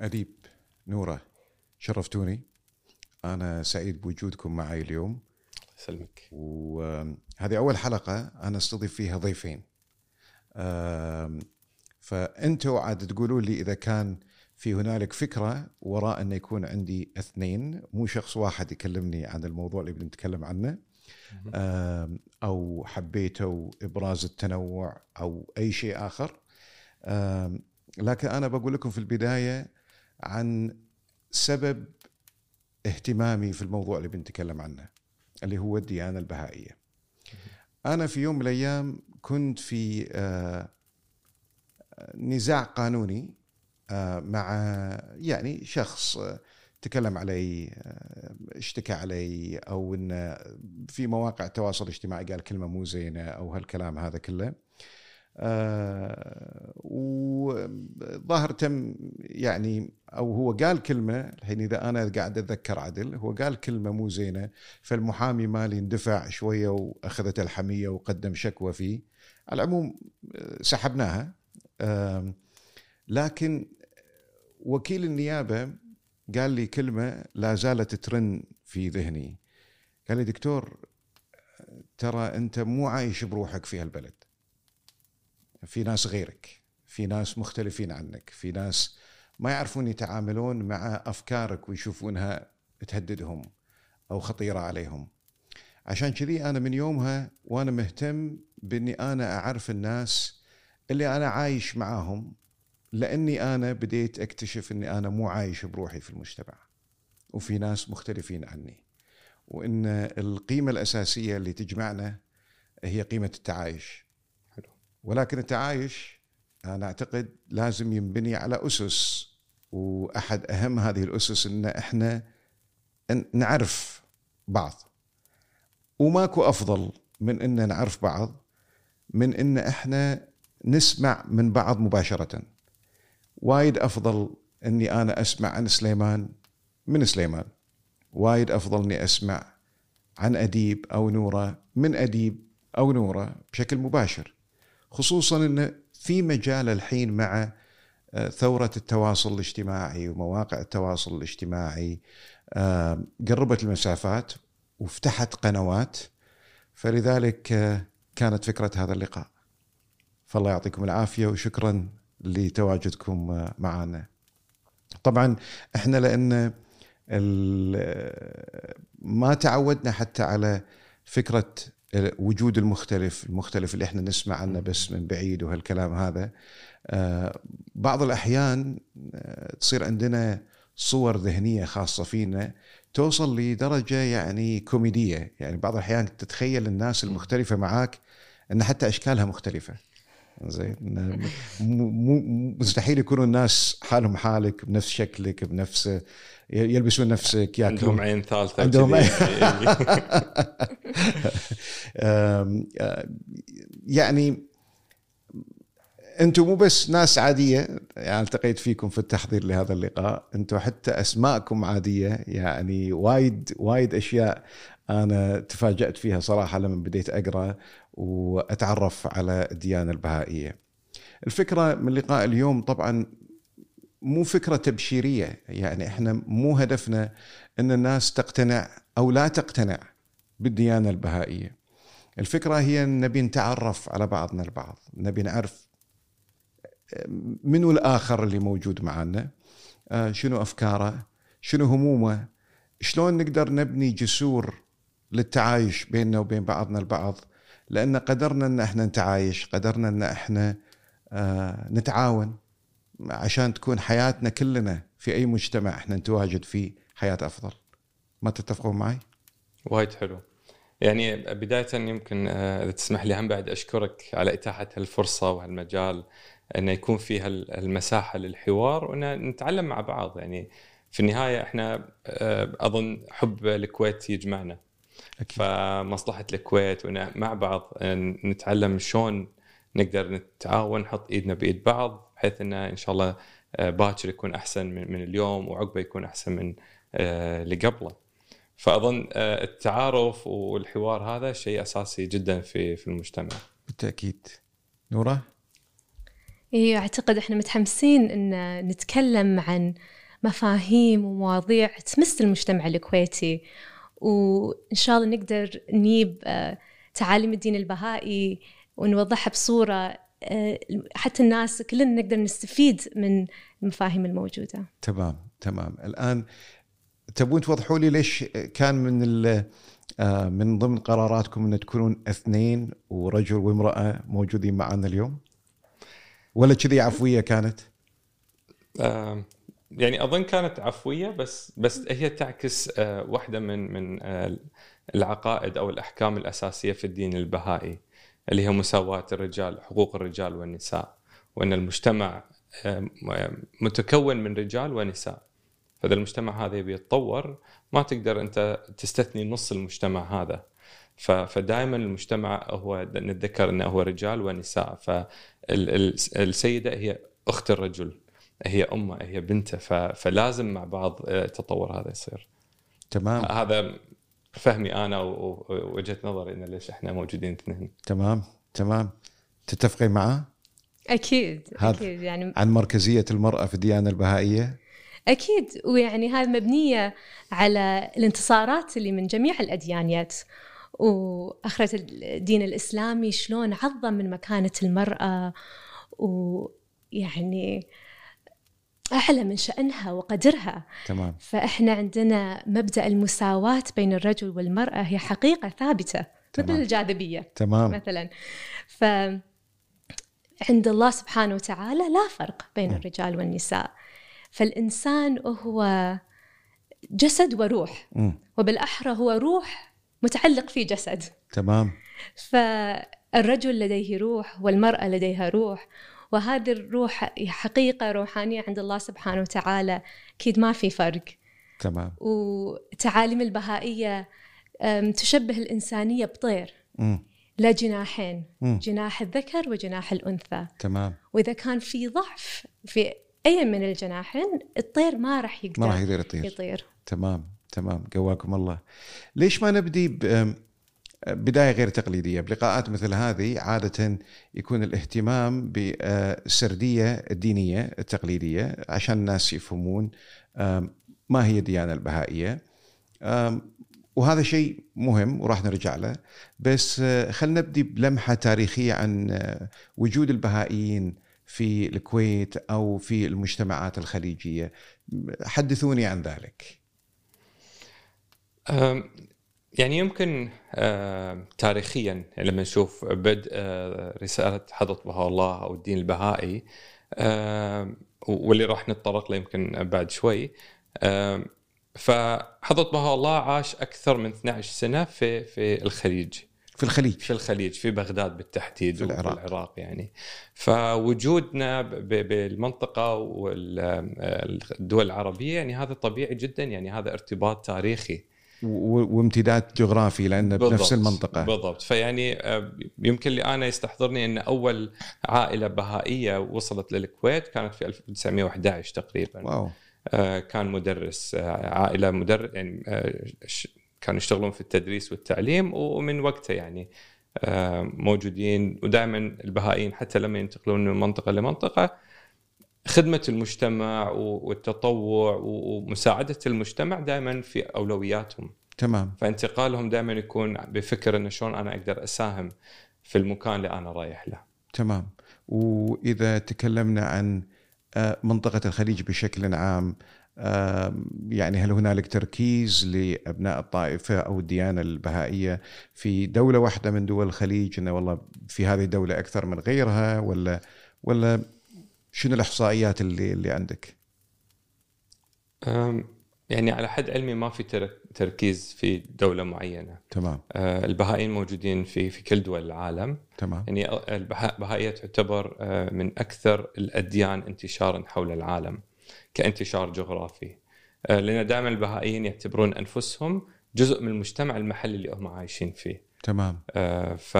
أديب. نورة شرفتوني. أنا سعيد بوجودكم معي اليوم. يسلمك. وهذه أول حلقة أنا أستضيف فيها ضيفين. فأنتوا عاد تقولوا لي إذا كان في هنالك فكرة وراء أن يكون عندي اثنين مو شخص واحد يكلمني عن الموضوع اللي بنتكلم عنه. أو حبيتوا إبراز التنوع أو أي شيء آخر. لكن أنا بقول لكم في البداية عن سبب اهتمامي في الموضوع اللي بنتكلم عنه اللي هو الديانة البهائية. أنا في يوم من الأيام كنت في آه، نزاع قانوني آه، مع يعني شخص آه، تكلم علي اشتكى علي أو إنه في مواقع التواصل الاجتماعي قال كلمة مو زينة أو هالكلام هذا كله. آه، وظاهر تم يعني أو هو قال كلمة الحين إذا أنا قاعد أتذكر عدل هو قال كلمة مو زينة فالمحامي مالي اندفع شوية وأخذت الحمية وقدم شكوى فيه. على العموم آه، سحبناها. آم، لكن وكيل النيابة قال لي كلمة لا زالت ترن في ذهني. قال لي دكتور ترى أنت مو عايش بروحك في هالبلد. في ناس غيرك في ناس مختلفين عنك في ناس ما يعرفون يتعاملون مع أفكارك ويشوفونها تهددهم أو خطيرة عليهم. عشان كذي أنا من يومها وأنا مهتم بإني أنا أعرف الناس اللي أنا عايش معاهم لأني أنا بديت أكتشف إني أنا مو عايش بروحي في المجتمع. وفي ناس مختلفين عني. وإن القيمة الأساسية اللي تجمعنا هي قيمة التعايش. ولكن التعايش أنا أعتقد لازم ينبني على أسس وأحد أهم هذه الأسس إن إحنا نعرف بعض. وماكو أفضل من إن نعرف بعض من إن إحنا نسمع من بعض مباشرة. وايد أفضل إني أنا أسمع عن سليمان من سليمان. وايد أفضل إني أسمع عن أديب أو نورة من أديب أو نورة بشكل مباشر. خصوصا إن في مجال الحين مع آه، ثورة التواصل الاجتماعي ومواقع التواصل الاجتماعي قربت المسافات وفتحت قنوات فلذلك آه، كانت فكرة هذا اللقاء. فالله يعطيكم العافية وشكرا لتواجدكم آه، معنا. طبعا إحنا ال- ما تعودنا حتى على فكرة وجود المختلف المختلف اللي إحنا نسمع عنه بس من بعيد وهالكلام هذا آه، بعض الأحيان آه، تصير عندنا صور ذهنية خاصة فينا توصل لدرجة يعني كوميدية. يعني بعض الأحيان تتخيل الناس المختلفة معاك إن حتى أشكالها مختلفة. زين. مستحيل يكونوا الناس حالهم حالك بنفس شكلك بنفس يلبسون نفسك عندهم ياكلون عين ثالثة عندهم أه، يعني أنتم مو بس ناس عادية يعني التقيت فيكم في التحضير لهذا اللقاء أنتم حتى أسماءكم عادية يعني وايد وايد أشياء أنا تفاجأت فيها صراحة لما بديت أقرأ. وأتعرف على الديانة البهائية. الفكرة من لقاء اليوم طبعا مو فكرة تبشيرية يعني إحنا مو هدفنا إن الناس تقتنع أو لا تقتنع بالديانة البهائية. الفكرة هي إن نبي نتعرف على بعضنا البعض، نبي نعرف منو الآخر اللي موجود معنا شنو أفكاره شنو همومه شلون نقدر نبني جسور للتعايش بيننا وبين بعضنا البعض لأن قدرنا أن إحنا نتعايش قدرنا أن إحنا آه، نتعاون عشان تكون حياتنا كلنا في أي مجتمع إحنا نتواجد فيه حياة أفضل. ما تتفقون معي؟ وايد حلو. يعني بداية يمكن آه، إذا تسمح لي هم بعد أشكرك على إتاحة هالفرصة وهالمجال إنه يكون في هال- هالمساحة للحوار وإن نتعلم مع بعض. يعني في النهاية إحنا آه، أظن حب الكويت يجمعنا. أكيد فمصلحة الكويت وان مع بعض نتعلم شلون نقدر نتعاون نحط إيدنا بإيد بعض بحيث إنه إن شاء الله آه، باكر يكون أحسن من من اليوم وعقبه يكون أحسن من آه، اللي قبله. فأظن آه، التعارف والحوار هذا شيء أساسي جدا في في المجتمع. بالتأكيد نورة اي أعتقد إحنا متحمسين إن نتكلم عن مفاهيم ومواضيع تمس المجتمع الكويتي وإن شاء الله نقدر نجيب آه، تعاليم الدين البهائي ونوضحها بصورة آه، حتى الناس كلنا نقدر نستفيد من المفاهيم الموجودة. تمام تمام الآن تبون توضحوا لي ليش كان من آه، من ضمن قراراتكم أن تكونون اثنين ورجل وامرأة موجودين معنا اليوم؟ ولا كذي عفوية كانت؟ يعني أظن كانت عفوية بس بس هي تعكس آه، واحدة من من آه، العقائد أو الأحكام الأساسية في الدين البهائي اللي هي مساواة الرجال حقوق الرجال والنساء وأن المجتمع متكون من رجال ونساء. فإذا المجتمع هذا يبي يتطور ما تقدر أنت تستثني نص المجتمع هذا. فدائما المجتمع هو نتذكر أنه هو رجال ونساء. فالسيده هي أخت الرجل. هي أمة هي بنتة فلازم مع بعض التطور آه، هذا يصير. تمام. هذا فهمي أنا ووجهة نظري إن ليش إحنا موجودين اثنين. تمام تمام. تتفقين معه؟ أكيد أكيد يعني عن مركزية المرأة في الديانة البهائية؟ أكيد ويعني هذه مبنية على الانتصارات اللي من جميع الأديانيات. وأخرة الدين الإسلامي شلون عظم من مكانة المرأة. ويعني أعلى من شأنها وقدرها تمام. فإحنا عندنا مبدأ المساواة بين الرجل والمرأة هي حقيقة ثابتة تمام. مثل الجاذبية تمام. مثلا ف عند الله سبحانه وتعالى لا فرق بين م. الرجال والنساء فالإنسان هو جسد وروح م. وبالأحرى هو روح متعلق في جسد تمام فالرجل لديه روح والمرأة لديها روح وهذه الروح حقيقة روحانية عند الله سبحانه وتعالى أكيد ما في فرق. تمام. وتعاليم البهائية تشبه الإنسانية بطير. م. لا جناحين م. جناح الذكر وجناح الأنثى. تمام. وإذا كان في ضعف في أي من الجناحين الطير ما راح يقدر ما راح يقدر يطير. يطير. تمام تمام. قواكم الله. ليش ما نبدي بداية غير تقليدية. بلقاءات مثل هذه عادة يكون الاهتمام بالسرديه الدينيه التقليديه عشان الناس يفهمون ما هي الديانة البهائية. وهذا شيء مهم وراح نرجع له. بس آه، خلينا نبدي بلمحة تاريخية عن آه، وجود البهائيين في الكويت أو في المجتمعات الخليجية. حدثوني عن ذلك. يعني يمكن آه تاريخيا لما نشوف بدء آه رسالة حضرة بهاء الله أو الدين البهائي آه واللي راح نتطرق له يمكن بعد شوي فحضرة بهاء الله عاش أكثر من 12 سنة في في الخليج. في الخليج. في الخليج في بغداد بالتحديد في العراق, العراق يعني. فوجودنا بالمنطقة والدول العربية يعني هذا طبيعي جدا يعني هذا ارتباط تاريخي. وامتداد جغرافي لأن بنفس المنطقة. بالضبط. فيعني آه، يمكن لي أنا يستحضرني أن أول عائلة بهائية وصلت للكويت كانت في 1911 تقريبا. واو. آه، كان مدرس آه، عائلة مدرس يعني كانوا يشتغلون في التدريس والتعليم ومن وقتها يعني موجودين ودائما البهائيين حتى لما ينتقلون من منطقة لمنطقة خدمة المجتمع والتطوع ومساعدة المجتمع دائما في أولوياتهم. تمام. فانتقالهم دائما يكون بفكر انه شلون أنا أقدر أساهم في المكان اللي أنا رايح له. تمام. وإذا تكلمنا عن آه، منطقة الخليج بشكل عام يعني هل هنالك تركيز لأبناء الطائفة أو الديانة البهائية في دولة واحدة من دول الخليج؟ انه والله في هذه الدولة أكثر من غيرها ولا ولا شنو الإحصائيات اللي اللي عندك؟ يعني على حد علمي ما في تركيز في دولة معينة. تمام. أه، البهائيين موجودين في في كل دول العالم. تمام. يعني البهائية تعتبر أه، من أكثر الأديان انتشارا حول العالم كانتشار جغرافي. أه، لأن دائما البهائيين يعتبرون أنفسهم جزء من المجتمع المحلي اللي هم عايشين فيه. تمام. ف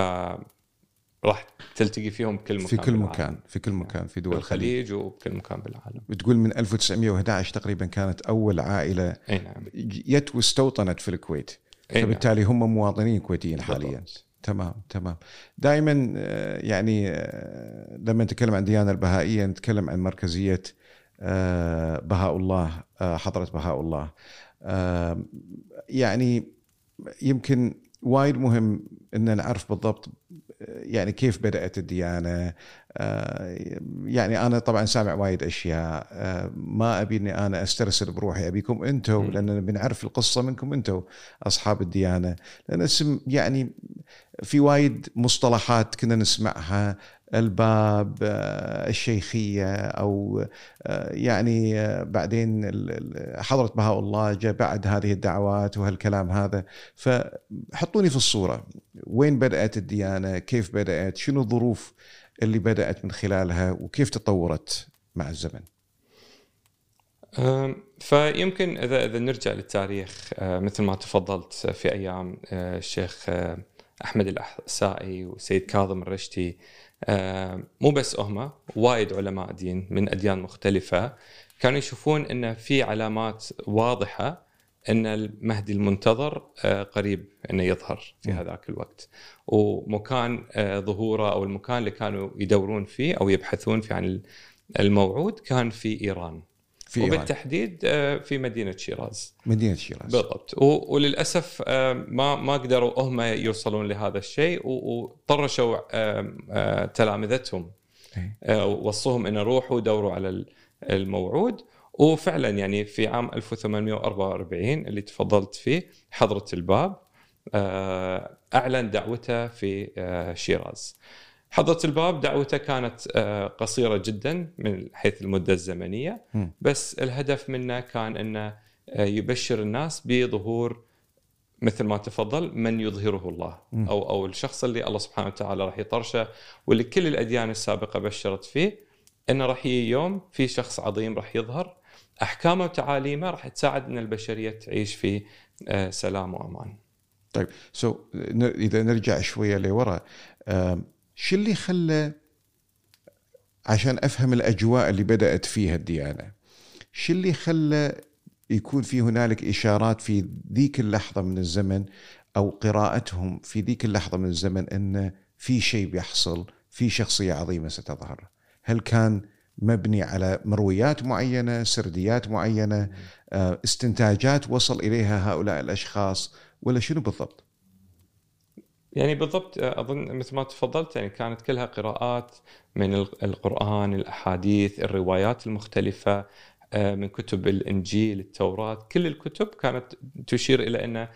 راح تلتقي فيهم بكل مكان في كل بالعالم. مكان في كل مكان في دول الخليج وبكل مكان بالعالم. بتقول من 1911 تقريبا كانت أول عائلة أي نعم. جت واستوطنت في الكويت. أي نعم. فبالتالي هم مواطنين كويتيين حاليا. بالضبط. تمام تمام. دائما آه، يعني آه، لما نتكلم عن الديانه البهائية نتكلم عن مركزية آه، بهاء الله حضرة بهاء الله يعني يمكن وايد مهم إن نعرف بالضبط يعني كيف بدأت الديانة؟ آه، يعني أنا طبعا سامع وايد أشياء. آه، ما أبي إني أنا أسترسل بروحي أبيكم أنتم. لأن بنعرف القصة منكم أنتم أصحاب الديانة. لأن اسم يعني في وايد مصطلحات كنا نسمعها. الباب آه، الشيخية أو آه، يعني آه، بعدين حضرة بهاء الله جاء بعد هذه الدعوات وهالكلام هذا. فحطوني في الصورة. وين بدأت الديانة؟ كيف بدأت؟ شنو الظروف اللي بدأت من خلالها؟ وكيف تطورت مع الزمن؟ فيمكن إذا إذا نرجع للتاريخ مثل ما تفضلت في أيام الشيخ أحمد الاحسائي وسيد كاظم الرشتي مو بس هم وايد علماء دين من أديان مختلفة كانوا يشوفون إن في علامات واضحة إن المهدي المنتظر أه، قريب إنه يظهر في. هذاك الوقت ومكان أه، ظهوره أو المكان اللي كانوا يدورون فيه أو يبحثون فيه عن الموعود كان في إيران في وبالتحديد آه، في مدينة شيراز. مدينة شيراز. بالضبط. وللأسف آه، ما ما قدروا هم يوصلون لهذا الشيء وطرشوا آه، تلامذتهم إي. آه، وصوهم إن روحوا دوروا على ال- الموعود. وفعلا يعني في عام 1844 اللي تفضلت فيه حضره الباب أعلن دعوته في شيراز. حضره الباب دعوته كانت آه، قصيرة جدا من حيث المدة الزمنية مم. بس الهدف منه كان أنه آه، يبشر الناس بظهور مثل ما تفضل من يظهره الله. أو أو الشخص اللي الله سبحانه وتعالى راح يطرشه واللي كل الأديان السابقة بشرت فيه أنه راح يجي يوم في شخص عظيم راح يظهر أحكامه وتعاليمه راح تساعد أن البشرية تعيش في آه، سلام وأمان. طيب سو so, إذا نرجع شوية لورا شو اللي خلى عشان أفهم الأجواء اللي بدأت فيها الديانة شو اللي خلى يكون في هنالك إشارات في ذيك اللحظة من الزمن أو قراءتهم في ذيك اللحظة من الزمن إن في شيء بيحصل في شخصية عظيمة ستظهر؟ هل كان مبني على مرويات معينة سرديات معينة آه، استنتاجات وصل إليها هؤلاء الأشخاص ولا شنو بالضبط؟ يعني بالضبط أظن مثل ما تفضلت يعني كانت كلها قراءات من ال- القرآن، الأحاديث، الروايات المختلفة آه، من كتب الإنجيل، التوراة، كل الكتب كانت تشير إلى أن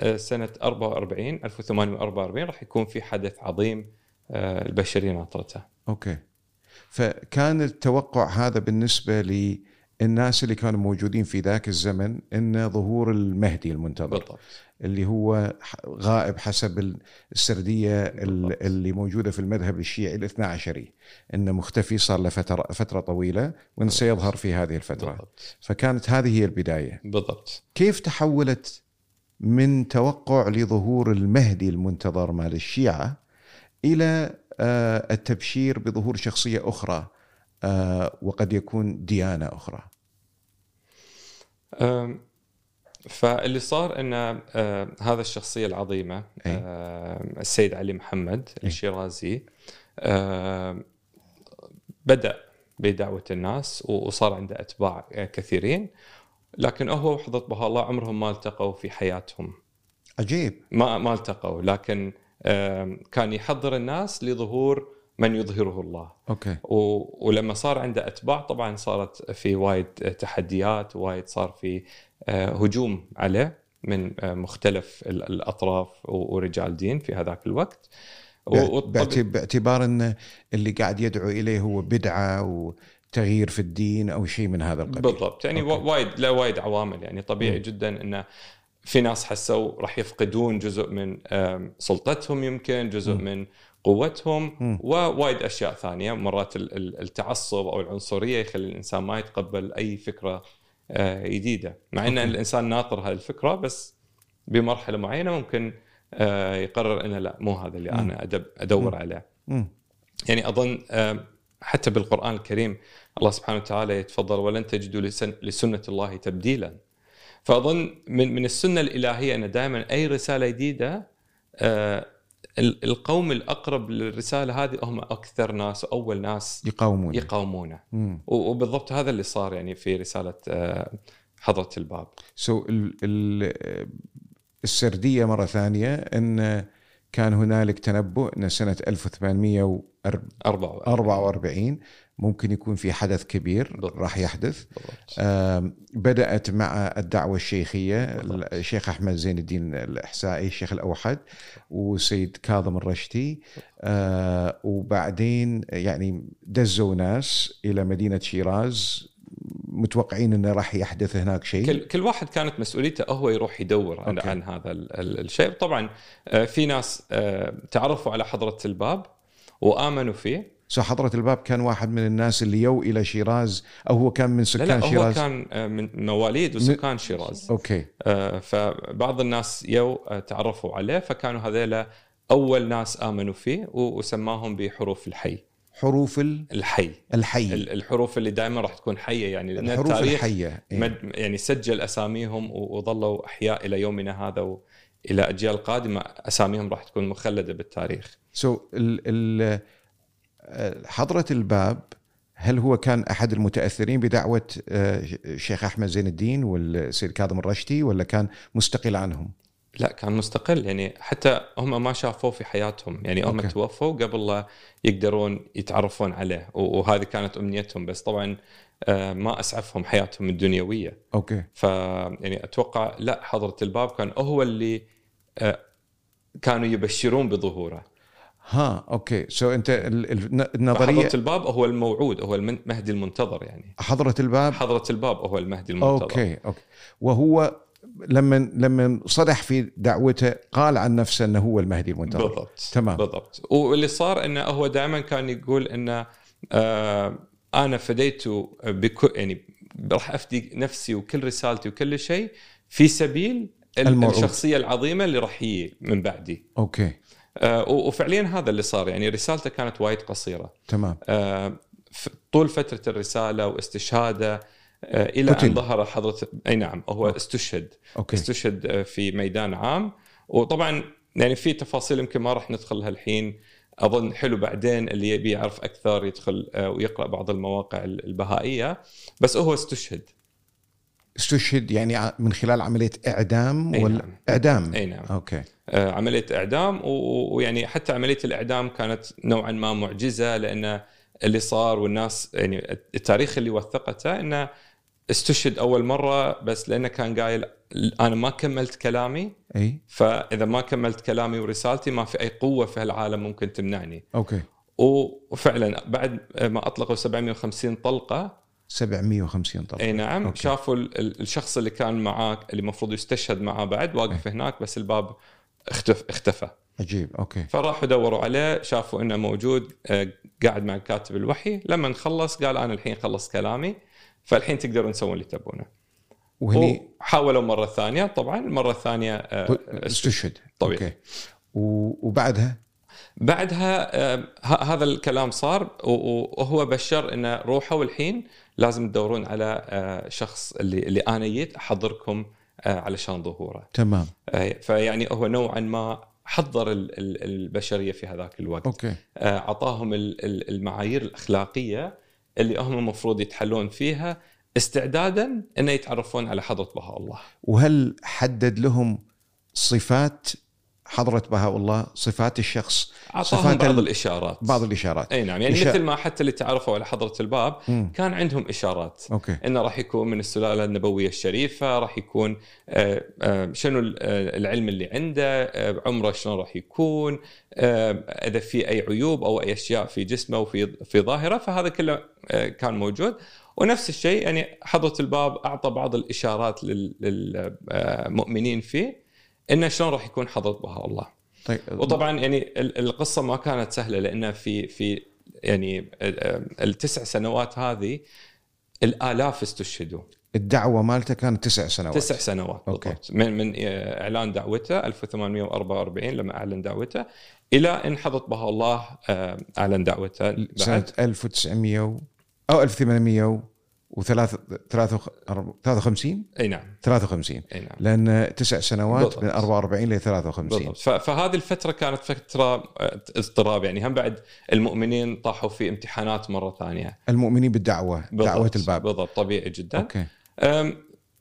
آه، سنة 44 1844 راح يكون في حدث عظيم آه، البشرية ناطرته. أوكي فكان التوقع هذا بالنسبة للناس اللي كانوا موجودين في ذاك الزمن إن ظهور المهدي المنتظر بالضبط. اللي هو غائب حسب السردية ال- بالضبط. اللي موجودة في المذهب الشيعي الاثنا عشري انه مختفي صار له فترة فترة طويلة وإن سيظهر في هذه الفترة بالضبط. فكانت هذه هي البداية بالضبط. كيف تحولت من توقع لظهور المهدي المنتظر مال الشيعة إلى آه، التبشير بظهور شخصية أخرى آه، وقد يكون ديانة أخرى أم، فاللي صار إن أه، هذا الشخصية العظيمة. أه، السيد علي محمد. الشيرازي بدأ بدعوة الناس وصار عنده أتباع كثيرين لكن هو وحضرة بها الله عمرهم ما التقوا في حياتهم عجيب ما ما التقوا لكن كان يحضر الناس لظهور من يظهره الله أوكي و- ولما صار عنده أتباع طبعا صارت في وايد تحديات وايد صار في آه، هجوم عليه من آه، مختلف ال- الأطراف و- ورجال دين في هذاك الوقت و- باعتبار أن اللي قاعد يدعو إليه هو بدعة وتغيير في الدين أو شيء من هذا القبيل بالضبط يعني أوكي. وا- وايد لا وايد عوامل يعني طبيعي مم. جدا انه في ناس حسوا راح يفقدون جزء من سلطتهم يمكن جزء مم. من قوتهم. ووايد أشياء ثانية مرات ال- ال- التعصب أو العنصرية يخلي الإنسان ما يتقبل أي فكرة آه، جديدة مع إن. الإنسان ناطر هذه الفكرة بس بمرحلة معينة ممكن آه، يقرر إنه لا مو هذا اللي. أنا أدور. عليه. يعني أظن آم، حتى بالقرآن الكريم الله سبحانه وتعالى يتفضل ولن تجدوا لسن لسنة الله تبديلا فأظن من من السنة الإلهية إن دائما أي رسالة جديدة آه، القوم الأقرب للرسالة هذه هم أكثر ناس واول ناس يقاومون يقاومونه. وبالضبط هذا اللي صار يعني في رسالة آه، حضرة الباب. سو ال السردية مرة ثانية إن كان هنالك تنبؤ إن سنة 1844 44 ممكن يكون في حدث كبير بالضبط. راح يحدث. بالضبط. بدأت مع الدعوة الشيخية بالضبط. الشيخ أحمد زين الدين الإحسائي الشيخ الأوحد وسيد كاظم الرشدي. آه، وبعدين يعني دزوا ناس إلى مدينة شيراز متوقعين أنه راح يحدث هناك شيء. كل كل واحد كانت مسؤوليته هو يروح يدور عن. عن هذا ال- ال- الشيء. طبعا آه، في ناس آه، تعرفوا على حضرة الباب وآمنوا فيه. حضرة الباب كان واحد من الناس اللي يو إلى شيراز أو هو كان من لا سكان لا هو شيراز. كان آه، من مواليد وسكان شيراز. okay. آه، فبعض الناس يو آه، تعرفوا عليه فكانوا هذيلا أول ناس آمنوا فيه وسماهم بحروف الحي. حروف ال- الحي. الحي. ال- الحروف اللي دائما راح تكون حية يعني لأن الحروف التاريخ الحية إيه. مد يعني سجل أساميهم وظلوا أحياء إلى يومنا هذا والى اجيال قادمه أساميهم راح تكون مخلدة بالتاريخ. so ال ال حضرة الباب هل هو كان أحد المتأثرين بدعوة آه، الشيخ أحمد زين الدين والسيد كاظم الرشتي ولا كان مستقل عنهم؟ لا كان مستقل. يعني حتى هم ما شافوه في حياتهم. يعني هم okay. توفوا قبل لا يقدرون يتعرفون عليه وهذه كانت أمنيتهم. بس طبعا آه، ما أسعفهم حياتهم الدنيوية. okay. ف يعني أتوقع لا حضرة الباب كان هو اللي آه، كانوا يبشرون بظهوره. ها okay. so أنت ال- ال- النظريه فحضره الباب هو الموعود هو المهدي المنتظر يعني. حضرة الباب؟ حضرة الباب هو المهدي المنتظر. أوكي أوكي. وهو لما لما صدح في دعوته قال عن نفسه أنه هو المهدي المنتظر. بالضبط تمام. بالضبط. واللي صار إنه هو دائما كان يقول إنه آه أنا فديت بكل يعني راح أفدي نفسي وكل رسالتي وكل شيء في سبيل ال- الموعود. الشخصية العظيمة اللي راح يجي من بعدي. okay. وفعليا هذا اللي صار يعني رسالته كانت وايد قصيرة. تمام. آه طول فترة الرسالة واستشهاده آه إلى قتل. ان ظهر حضرة أي نعم هو okay. استشهد. okay. استشهد آه، في ميدان عام. وطبعا يعني في تفاصيل يمكن ما راح ندخلها الحين أظن حلو بعدين اللي يبي يعرف أكثر يدخل آه، ويقرأ بعض المواقع البهائية. بس هو استشهد. استشهد يعني من خلال عملية إعدام أي ولا نعم. إعدام؟ أي نعم. أوكي. آه، عملية إعدام ويعني حتى عملية الإعدام كانت نوعا ما معجزة لأن اللي صار والناس يعني التاريخ اللي وثقته إنه استشهد أول مرة بس لأنه كان قايل أنا ما كملت كلامي أي. فإذا ما كملت كلامي ورسالتي ما في أي قوة في هالعالم ممكن تمنعني. أوكي. وفعلا بعد ما أطلقوا 750 طلقة 750 طلقه إي نعم أوكي. شافوا ال- ال- الشخص اللي كان معاه اللي المفروض يستشهد معاه بعد واقف هناك بس الباب اختف اختفى. عجيب أوكي. فراحوا دوروا عليه شافوا إنه موجود آه، قاعد مع كاتب الوحي. لما نخلص قال أنا الحين خلص كلامي فالحين تقدرون تسوون اللي تبونه. وهني وحاولوا مرة ثانية طبعا المرة الثانية آه، استشهد. طبيعي. أوكي. و- وبعدها؟ بعدها آه، هذا الكلام صار وهو بشر إنه روحوا الحين لازم تدورون على آه، شخص اللي اللي أنا جيت أحضركم آه، علشان ظهوره. تمام. آه، فيعني هو نوعا ما حضر ال- ال- البشرية في هذاك الوقت. أوكي. آه، أعطاهم ال- ال- المعايير الأخلاقية اللي هم المفروض يتحلون فيها استعدادا إنه يتعرفون على حضرة بهاء الله. وهل حدد لهم صفات حضرة بهاء الله صفات الشخص صفات بعض ال- الإشارات. بعض الإشارات. أي نعم يعني إشا- مثل ما حتى اللي تعرفوا على حضرة الباب مم. كان عندهم إشارات. أوكي. انه راح يكون من السلالة النبوية الشريفة راح يكون آه، آه، شنو آه، العلم اللي عنده عمره شلون راح يكون إذا في أي عيوب أو أي أشياء في جسمه وفي في ظاهره فهذا كله كان موجود. ونفس الشيء يعني حضرة الباب أعطى بعض الإشارات للمؤمنين فيه. إنه شلون راح يكون حضره بهاء الله. طيب وطبعا يعني ال- القصة ما كانت سهلة لأن في في يعني ال- التسع سنوات هذه الآلاف استشهدوا. الدعوة مالته كانت تسع سنوات. تسع سنوات أوكي. بالضبط. من من إعلان دعوته 1844 لما أعلن دعوته إلى إن حضره بها الله آه، أعلن دعوته. بعد 1900 و- أو 1800 و- وثلاث ثلاثة 53 أي نعم. 53 أي نعم. لأن تسع سنوات بالضبط. من 44 ل 53 بالضبط. فهذه الفترة كانت فترة آه، اضطراب يعني. هم بعد المؤمنين طاحوا في امتحانات مرة ثانية. المؤمنين بالدعوة بالضبط. دعوة الباب. بالضبط. طبيعي جدا. أوكي.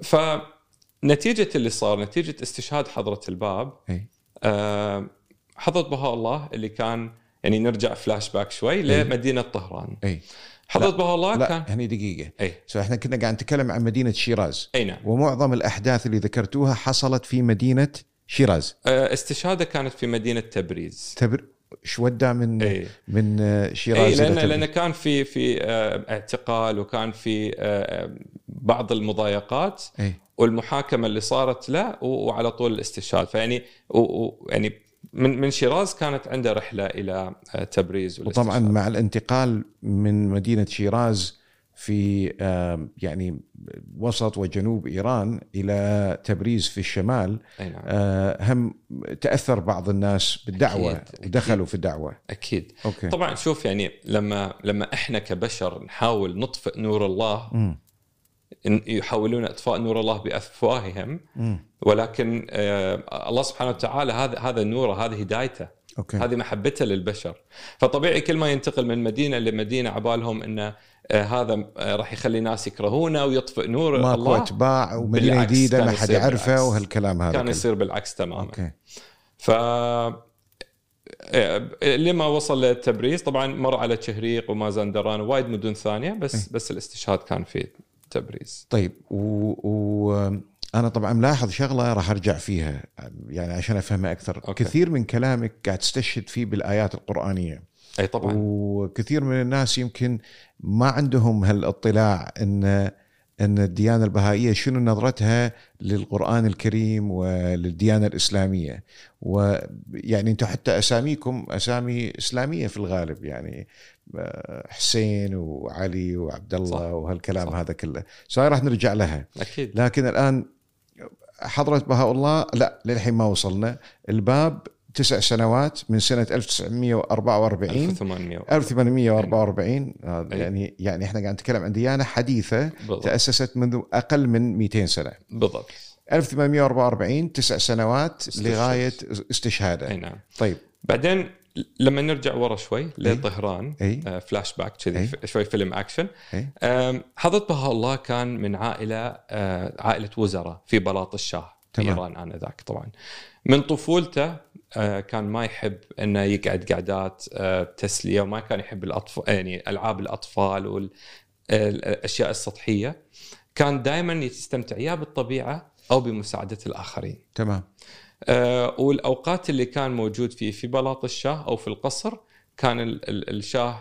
فنتيجه اللي صار نتيجة استشهاد حضرة الباب إي. أم، حضره بهاء الله اللي كان يعني نرجع فلاش باك شوي لمدينة طهران. إي. حضره بهاء الله لا كان؟ هني دقيقة. أي. so إحنا كنا قاعد نتكلم عن مدينة شيراز. أي نعم. ومعظم الأحداث اللي ذكرتوها حصلت في مدينة شيراز. استشهادة كانت في مدينة تبريز. تبر شو ودع من أي. من أي شيراز إلى لأن؟ لأن كان في في اعتقال وكان في بعض المضايقات أي. والمحاكمة اللي صارت له وعلى طول الاستشهاد. فيعني يعني من من شيراز كانت عنده رحلة إلى آه، تبريز وطبعا. مع الانتقال من مدينة شيراز في آم، يعني وسط وجنوب إيران إلى تبريز في الشمال أي نعم. آه، هم تأثر بعض الناس بالدعوة أكيد، ودخلوا في الدعوة. أكيد. أوكي. طبعا شوف يعني لما لما إحنا كبشر نحاول نطفئ نور الله مم. يحاولون أطفاء نور الله بأفواههم. ولكن آه، الله سبحانه وتعالى هذا هذا نوره هذه هدايته. okay. هذه محبته للبشر. فطبيعي كل ما ينتقل من مدينة لمدينة عبالهم انه آه، هذا آه، راح يخلي ناس يكرهونه ويطفئ نور ماكو الله. أتباع ومدينه جديدة ما حد يعرفه. وهالكلام هذا كان. يصير بالعكس تماما. okay. ف لما وصل لتبريز طبعا مر على شهريق ومازندران ووايد مدن ثانية بس بس الاستشهاد كان في تبريز. طيب و, و... طبعا ملاحظ شغلة راح أرجع فيها يعني عشان أفهمها أكثر. أوكي. كثير من كلامك قاعد تستشهد فيه بالآيات القرآنية. أي طبعا. وكثير من الناس يمكن ما عندهم هالاطلاع ان إن الديانة البهائية شنو نظرتها للقرآن الكريم وللديانة الإسلامية. ويعني أنتم حتى أساميكم أسامي إسلامية في الغالب يعني حسين وعلي وعبد الله. وهالكلام صح. هذا كله. سواء راح نرجع لها. أكيد. لكن الآن حضرة بهاء الله لا للحين ما وصلنا. الباب تسع سنوات من سنة 1944 1800 1844 هذا أي. يعني يعني إحنا قاعد نتكلم عن ديانة حديثة بالضبط. تأسست منذ أقل من 200 سنة. بالضبط. 1844 تسع سنوات استشهاد. لغاية أي استشهاده نعم. طيب. بعدين لما نرجع ورا شوي لطهران آه، فلاش باك كذي أي. ف- شوي فيلم اكشن أي. آم، حضرة بهاء الله كان من عائلة آه، عائلة وزراء في بلاط الشاه في. إيران آنذاك طبعا. من طفولته آه، كان ما يحب إنه يقعد قعدات آه، تسلية وما كان يحب الأطفال يعني ألعاب الأطفال والاشياء السطحية. كان دائما يستمتع يا بالطبيعة أو بمساعدة الآخرين. تمام. والأوقات اللي كان موجود فيه في بلاط الشاه أو في القصر كان ال- ال- الشاه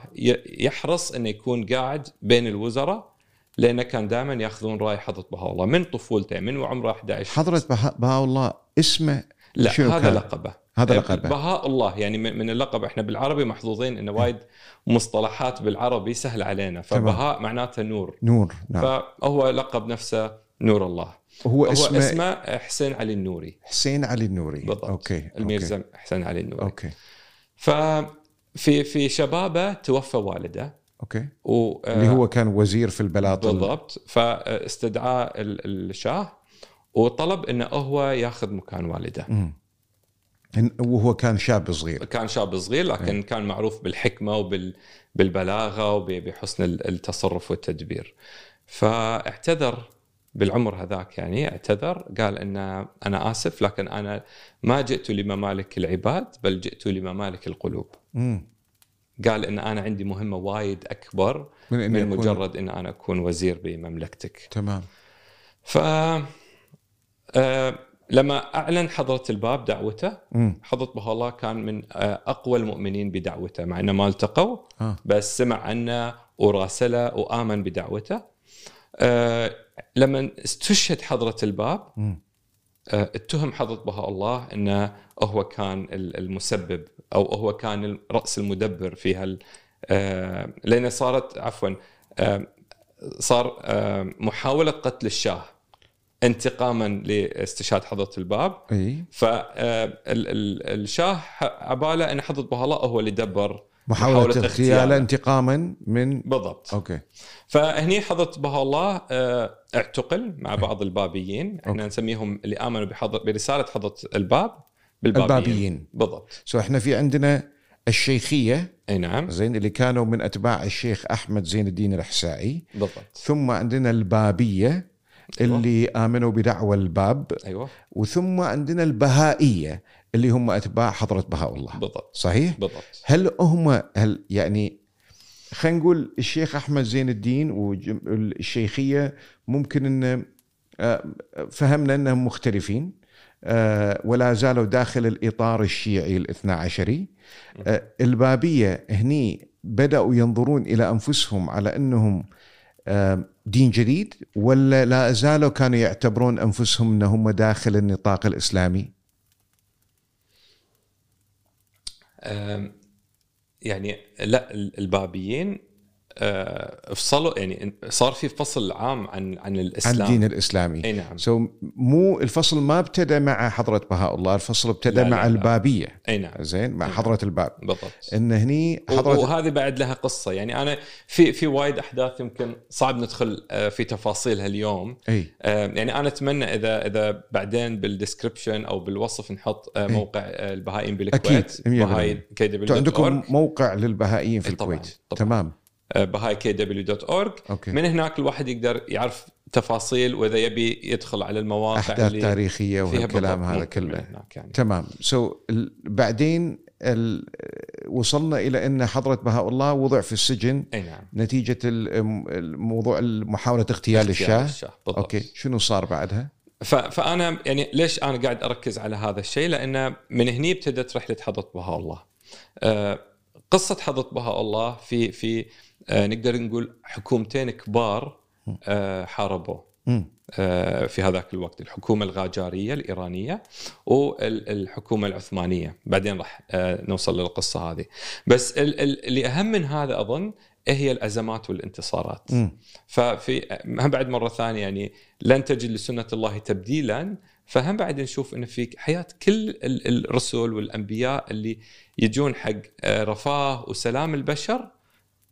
يحرص إنه يكون قاعد بين الوزراء لأنه كان دائما يأخذون رأي حضرة بهاء الله من طفولته من وعمره 11 حضرة بهاء الله اسمه لا شنو هذا؟ لقبه. هذا آه، لقبه. بهاء الله يعني من اللقب. إحنا بالعربي محظوظين انه وايد مصطلحات بالعربي سهل علينا. فبهاء معناته نور. نور نعم. فهو لقب نفسه نور الله. هو هو اسمه, اسمه حسين علي النوري. حسين علي النوري. بالضبط. okay okay. الميرزا حسين علي النوري. okay. ففي في شبابه توفى والده. okay. و اللي هو كان وزير في البلاط ال- بالضبط. فاستدعاه ال- الشاه وطلب إنه هو ياخذ مكان والده. إن- وهو كان شاب صغير. كان شاب صغير لكن كان معروف بالحكمة وبالبلاغه وبحسن ال- التصرف والتدبير. فاعتذر بالعمر هذاك يعني اعتذر قال إن أنا آسف لكن أنا ما جئت لممالك العباد بل جئت لممالك القلوب مم. قال إن أنا عندي مهمة وايد أكبر من إني من مجرد إن أنا أكون وزير بمملكتك تمام ف آه، لما أعلن حضرة الباب دعوته. حضرة بها الله كان من آه، أقوى المؤمنين بدعوته مع إنه ما التقوا آه. بس سمع عنه وراسله وآمن بدعوته آه، لما استشهد حضرة الباب. آه، اتهم حضرة بهاء الله انه هو كان ال- المسبب أو هو كان الرأس المدبر في هال آه، لأن صارت عفوا آه، صار محاولة قتل الشاه انتقاما لاستشهاد حضرة الباب إي فالشاه عبالة إن حضرة بهاء الله هو اللي دبر محاولة, محاولة اغتياله. انتقاما من بالضبط. okay. فهني حضرة بها الله آه، اعتقل مع بعض البابيين. إحنا okay. نسميهم اللي آمنوا بحضر برسالة حضرة الباب بالبابيين. البابيين. بالضبط. so إحنا في عندنا الشيخية أي نعم. زين اللي كانوا من أتباع الشيخ أحمد زين الدين الأحسائي. بالضبط. ثم عندنا البابية أيوة. اللي آمنوا بدعوى الباب. أيوه. وثم عندنا البهائية. اللي هم أتباع حضرة بهاء الله. بالضبط. صحيح؟ بالضبط. هل هم هل يعني خلينا نقول الشيخ أحمد زين الدين والشيخيه ممكن إن آه، فهمنا إنهم مختلفين آه، ولا زالوا داخل الإطار الشيعي الاثنا عشري آه، البابية هني بدأوا ينظرون إلى أنفسهم على إنهم دين جديد ولا لا زالوا كانوا يعتبرون أنفسهم انهم داخل النطاق الإسلامي؟ يعني لا ال- البابيين آه، فصلوا يعني صار في فصل عام عن عن عن الإسلام. الدين الإسلامي. أي نعم. so مو الفصل ما ابتدى مع حضرة بهاء الله الفصل ابتدى لا، مع لا. البابية. أي نعم. زين مع نعم. حضرة الباب. بالضبط. إن هني حضرة وهذه بعد لها قصة. يعني أنا في في وايد أحداث يمكن صعب ندخل آه، في تفاصيلها اليوم. أي. آه، يعني أنا أتمنى إذا إذا بعدين بال description أو بالوصف نحط. موقع البهائيين بالكويت. مية بهاي عندكم موقع للبهائيين في الكويت. طبعاً. تمام. bahai kw dot org من هناك الواحد يقدر يعرف تفاصيل وإذا يبي يدخل على المواقع أحداث اللي تاريخية وهالكلام بالضبط هذا كله يعني تمام so ال- بعدين ال- وصلنا إلى أن حضرة بهاء الله وضع في السجن أي نعم نتيجة ال- الموضوع محاولة اغتيال اغتيال الشاه بالضبط. أوكي شنو صار بعدها؟ ف- فأنا يعني ليش أنا قاعد أركز على هذا الشيء؟ لأن من هني ابتدت رحلة حضرة بهاء الله. آه، قصة حضرة بهاء الله في في آه، نقدر نقول حكومتين كبار آه، حاربوه. مم. آه، في هذاك الوقت الحكومة الغاجارية الإيرانية والحكومة العثمانية بعدين راح آه، نوصل للقصة هذه بس ال- ال- اللي أهم من هذا أظن هي الأزمات والانتصارات مم. ففي هم بعد مرة ثانية يعني لن تجد لسنة الله تبديلا فهم بعد نشوف أن في حياة كل ال- الرسل والأنبياء اللي يجون حق آه، رفاه وسلام البشر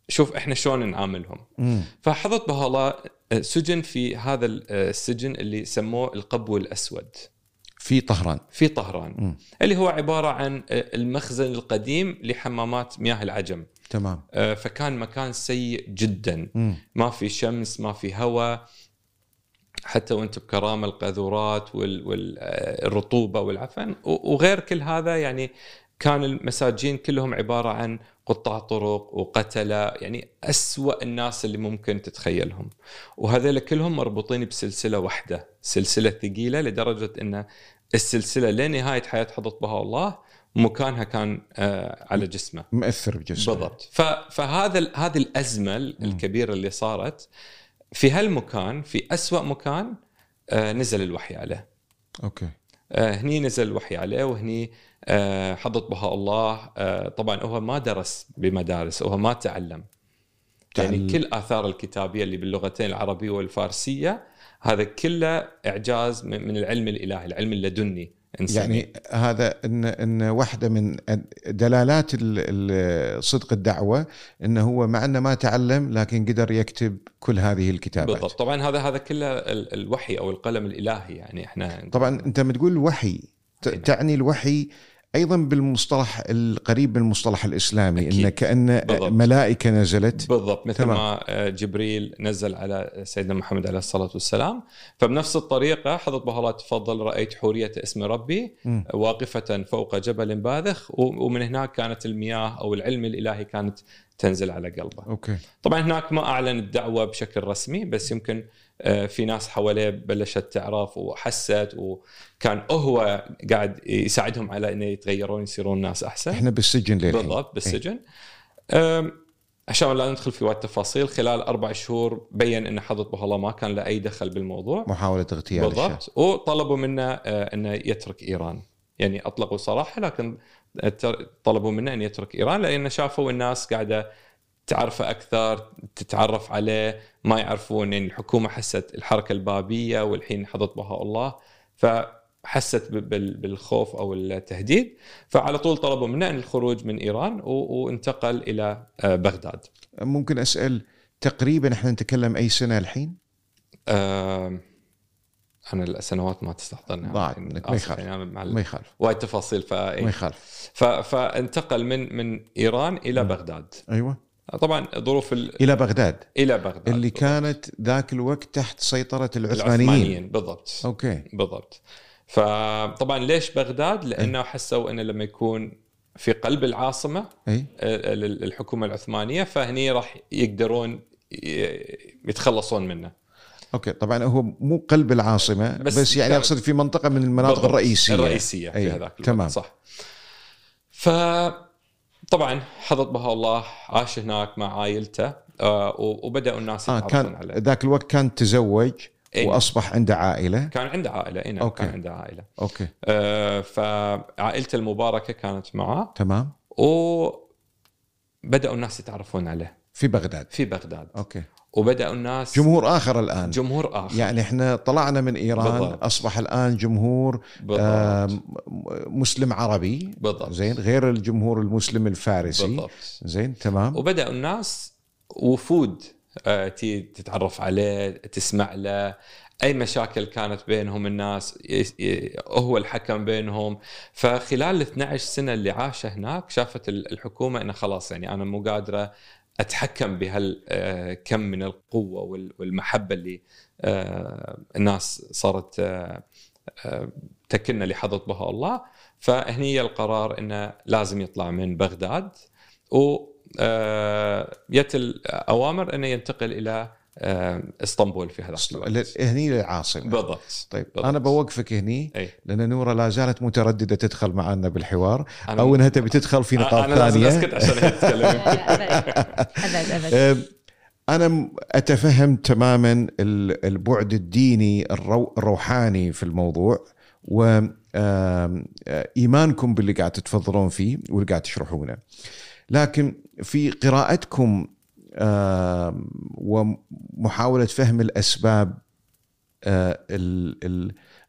شوف إحنا شلون نعاملهم. مم. فحضرت بها الله سجن في هذا السجن اللي سموه القبو الأسود. في طهران. في طهران. مم. اللي هو عبارة عن المخزن القديم لحمامات مياه العجم. تمام. فكان مكان سيء جدا. مم. ما في شمس ما في هواء. حتى وأنت بكرامة القاذورات والرطوبه والعفن. وغير كل هذا يعني كان المساجين كلهم عبارة عن قطاع طرق وقتله يعني أسوأ الناس اللي ممكن تتخيلهم. وهذول كلهم مربوطين بسلسلة واحدة سلسلة ثقيلة لدرجة إن السلسلة لنهايه حياة حضرت بها الله مكانها كان آه، على جسمه. مأثر بجسمه. بالضبط. فهذا هذه الأزمة الكبيرة اللي صارت في هالمكان في أسوأ مكان آه، نزل الوحي عليه. أوكي. آه، هني نزل الوحي عليه وهني حضرت بها الله آه، طبعا هو ما درس بمدارس هو ما تعلم يعني. كل آثار الكتابية اللي باللغتين العربية والفارسية هذا كله إعجاز من العلم الإلهي العلم اللدني نسميه. يعني هذا ان إن واحدة من دلالات ال- ال- صدق الدعوة إنه هو مع إنه ما تعلم لكن قدر يكتب كل هذه الكتابات بالضبط طبعا هذا هذا كله ال- الوحي أو القلم الإلهي يعني إحنا طبعا أنت لما تقول وحي نعم. تعني الوحي أيضا بالمصطلح القريب من المصطلح الإسلامي أكيد. انه كأن بالضبط. ملائكة نزلت بالضبط مثل تمام. ما آه، جبريل نزل على سيدنا محمد عليه الصلاة والسلام فبنفس الطريقة حضرت بها الله تفضل رأيت حورية اسم ربي مم. واقفة فوق جبل باذخ ومن هناك كانت المياه أو العلم الإلهي كانت تنزل على قلبه أوكي طبعا هناك ما أعلن الدعوة بشكل رسمي بس يمكن في ناس حواليه بلشت تعرف وحست وكان هو قاعد يساعدهم على إنه يتغيرون يصيرون ناس أحسن. إحنا بالسجن للحين. بالضبط بالسجن. أم، عشان لا ندخل في وايد تفاصيل خلال أربع شهور بين إن حضرت بها الله ما كان له أي دخل بالموضوع. محاولة اغتيال بالضبط. وطلبوا منه آه، إنه يترك إيران. يعني أطلقوا صراحة لكن طلبوا منه إن يترك إيران لأن شافوا الناس قاعدة تعرفه أكثر تتعرف عليه ما يعرفون يعني الحكومة حست الحركة البابية والحين حضرت بها الله حست ب- بال- بالخوف أو التهديد فعلى طول طلبوا منه إن الخروج من إيران وانتقل إلى آه، بغداد. ممكن أسأل تقريبا إحنا نتكلم أي سنة الحين؟ آم، أنا السنوات ما تستحضرني ضاعت الحين. منك، ما يخالف. يعني ما يخالف وايد تفاصيل ف... ما يخالف. فانتقل من من إيران إلى بغداد أيوه طبعا ظروف ال... إلى بغداد. إلى بغداد اللي بالضبط. كانت ذاك الوقت تحت سيطرة العثمانيين, العثمانيين بالضبط. أوكي. بالضبط. فطبعا ليش بغداد؟ لأنه حسوا إنه لما يكون في قلب العاصمة إي. آه، الحكومة العثمانية فهني راح يقدرون يتخلصون منه. okay. طبعا هو مو قلب العاصمة بس, بس يعني أقصد في منطقة من المناطق. الرئيسية. الرئيسية في أي، هذاك الوقت تمام. صح. ف طبعا حضرة بهاء الله عاش هناك مع عائلته آه، وبدأوا الناس يتعرفون كان عليه. ذاك الوقت كان تزوج إي. وأصبح عنده عائلة. كان عنده عائلة اي نعم. كان عنده عائلة. okay. آه، فعائلته المباركة كانت معه. تمام. وبداوا الناس يتعرفون عليه. في بغداد. في بغداد. okay. وبدأوا الناس جمهور آخر الآن. جمهور آخر. يعني إحنا طلعنا من إيران بالضبط. أصبح الآن جمهور بالضبط. آم، مسلم عربي. بالضبط. زين غير الجمهور المسلم الفارسي. بالضبط. زين تمام. وبدأوا الناس وفود آه، تتعرف عليه تسمع له. أي مشاكل كانت بينهم الناس هو الحكم بينهم. فخلال ال 12 سنة اللي عاشه هناك شافت ال- الحكومة إنه خلاص يعني أنا مو قادرة أتحكم بهالكم من القوة وال- والمحبة اللي آه، الناس صارت آه، آه، تكلنا لحضرة بها الله. فهني القرار إنه لازم يطلع من بغداد و آه، جت الأوامر إنه ينتقل إلى آه، اسطنبول في هذا الوقت. هني للعاصمة. بالضبط. طيب بالضبط. أنا بوقفك هني أي. لأن نورة لا زالت مترددة تدخل معنا بالحوار أنا- أو إنها تبي تدخل في نقاط أنا لازم ثانية. أسكت عشان هي تتكلم. ابد ابد ابد أم، أنا أتفهم تماما ال- البعد الديني الرو- الروحاني في الموضوع وإيمانكم باللي قاعد تتفضلون فيه واللي قاعد تشرحونه. لكن في قراءتكم آم، ومحاولة فهم الأسباب آه،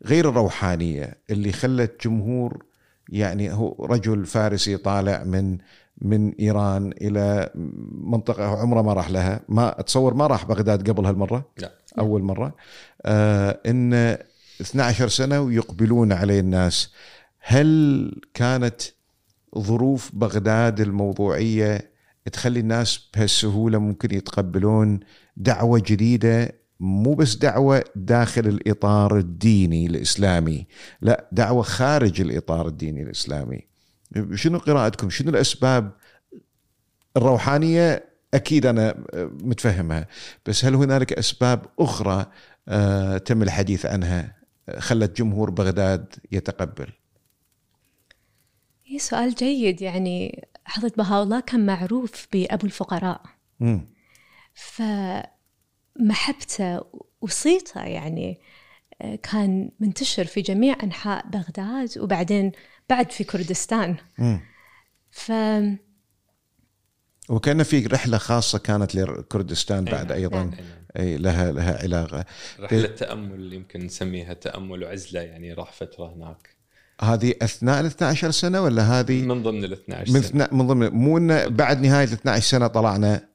غير الروحانية اللي خلت جمهور يعني هو رجل فارسي طالع من من إيران إلى منطقة عمره ما راح لها. ما أتصور ما راح بغداد قبل هالمرة. لا. أول مرة. آه إن 12 سنة ويقبلون عليه الناس. هل كانت ظروف بغداد الموضوعية تخلي الناس بهالسهولة ممكن يتقبلون دعوة جديدة مو بس دعوة داخل الإطار الديني الإسلامي لا دعوة خارج الإطار الديني الإسلامي. شنو قراءتكم؟ شنو الأسباب الروحانية؟ أكيد أنا متفهمها. بس هل هنالك أسباب أخرى آه، تم الحديث عنها آه، خلت جمهور بغداد يتقبل؟ إيه سؤال جيد يعني. حضرة بهاء الله كان معروف بأبو الفقراء مم. فمحبته وصيته يعني آه، كان منتشر في جميع أنحاء بغداد وبعدين بعد في كردستان مم. ف وكان في رحلة خاصة كانت لكردستان أي بعد نعم. أيضا نعم. اي لها لها علاقة رحلة تأمل يمكن نسميها تأمل وعزلة يعني راح فترة هناك هذه اثناء ال 12 سنة ولا هذه من ضمن ال 12 من سنة من ضمن مو انه بعد نهاية ال 12 سنة طلعنا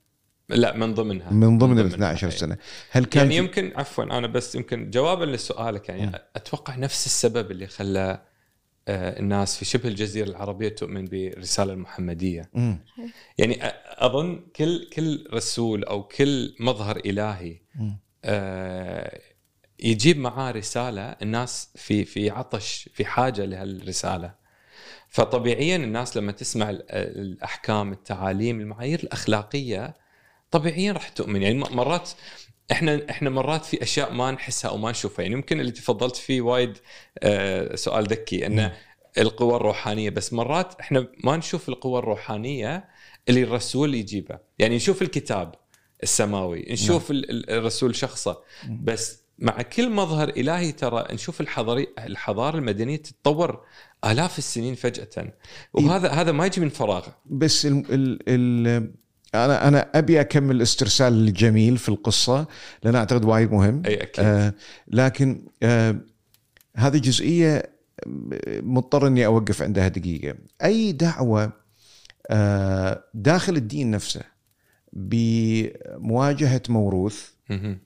لا من ضمنها من ضمن ال ضمنها، 12 أي. سنة هل كان يعني يمكن عفوا أنا بس يمكن جوابا لسؤالك يعني مم. أتوقع نفس السبب اللي خلى آه، الناس في شبه الجزيرة العربية تؤمن بالرساله المحمدية مم. يعني أظن كل كل رسول أو كل مظهر إلهي. آه، يجيب معاه رسالة الناس في في عطش في حاجة لهالرسالة. فطبيعيا الناس لما تسمع ال- الأحكام التعاليم المعايير الأخلاقية طبيعيا راح تؤمن. يعني مرات إحنا إحنا مرات في أشياء ما نحسها أو ما نشوفها. يعني يمكن اللي تفضلت فيه وايد آه، سؤال ذكي انه القوى الروحانية. بس مرات إحنا ما نشوف القوى الروحانية اللي الرسول يجيبها يعني نشوف الكتاب السماوي نشوف ال- الرسول شخصه. بس مع كل مظهر إلهي ترى نشوف الحضاري الحضارة المدنية تتطور آلاف السنين فجأة. وهذا هذا ما يجي من فراغ بس ال ال ال أنا أنا أبي أكمل الاسترسال الجميل في القصة لأن أعتقد وايد مهم. أي أكيد. آه لكن آه هذه جزئية مضطر إني أوقف عندها دقيقة. أي دعوة آه، داخل الدين نفسه بمواجهة موروث.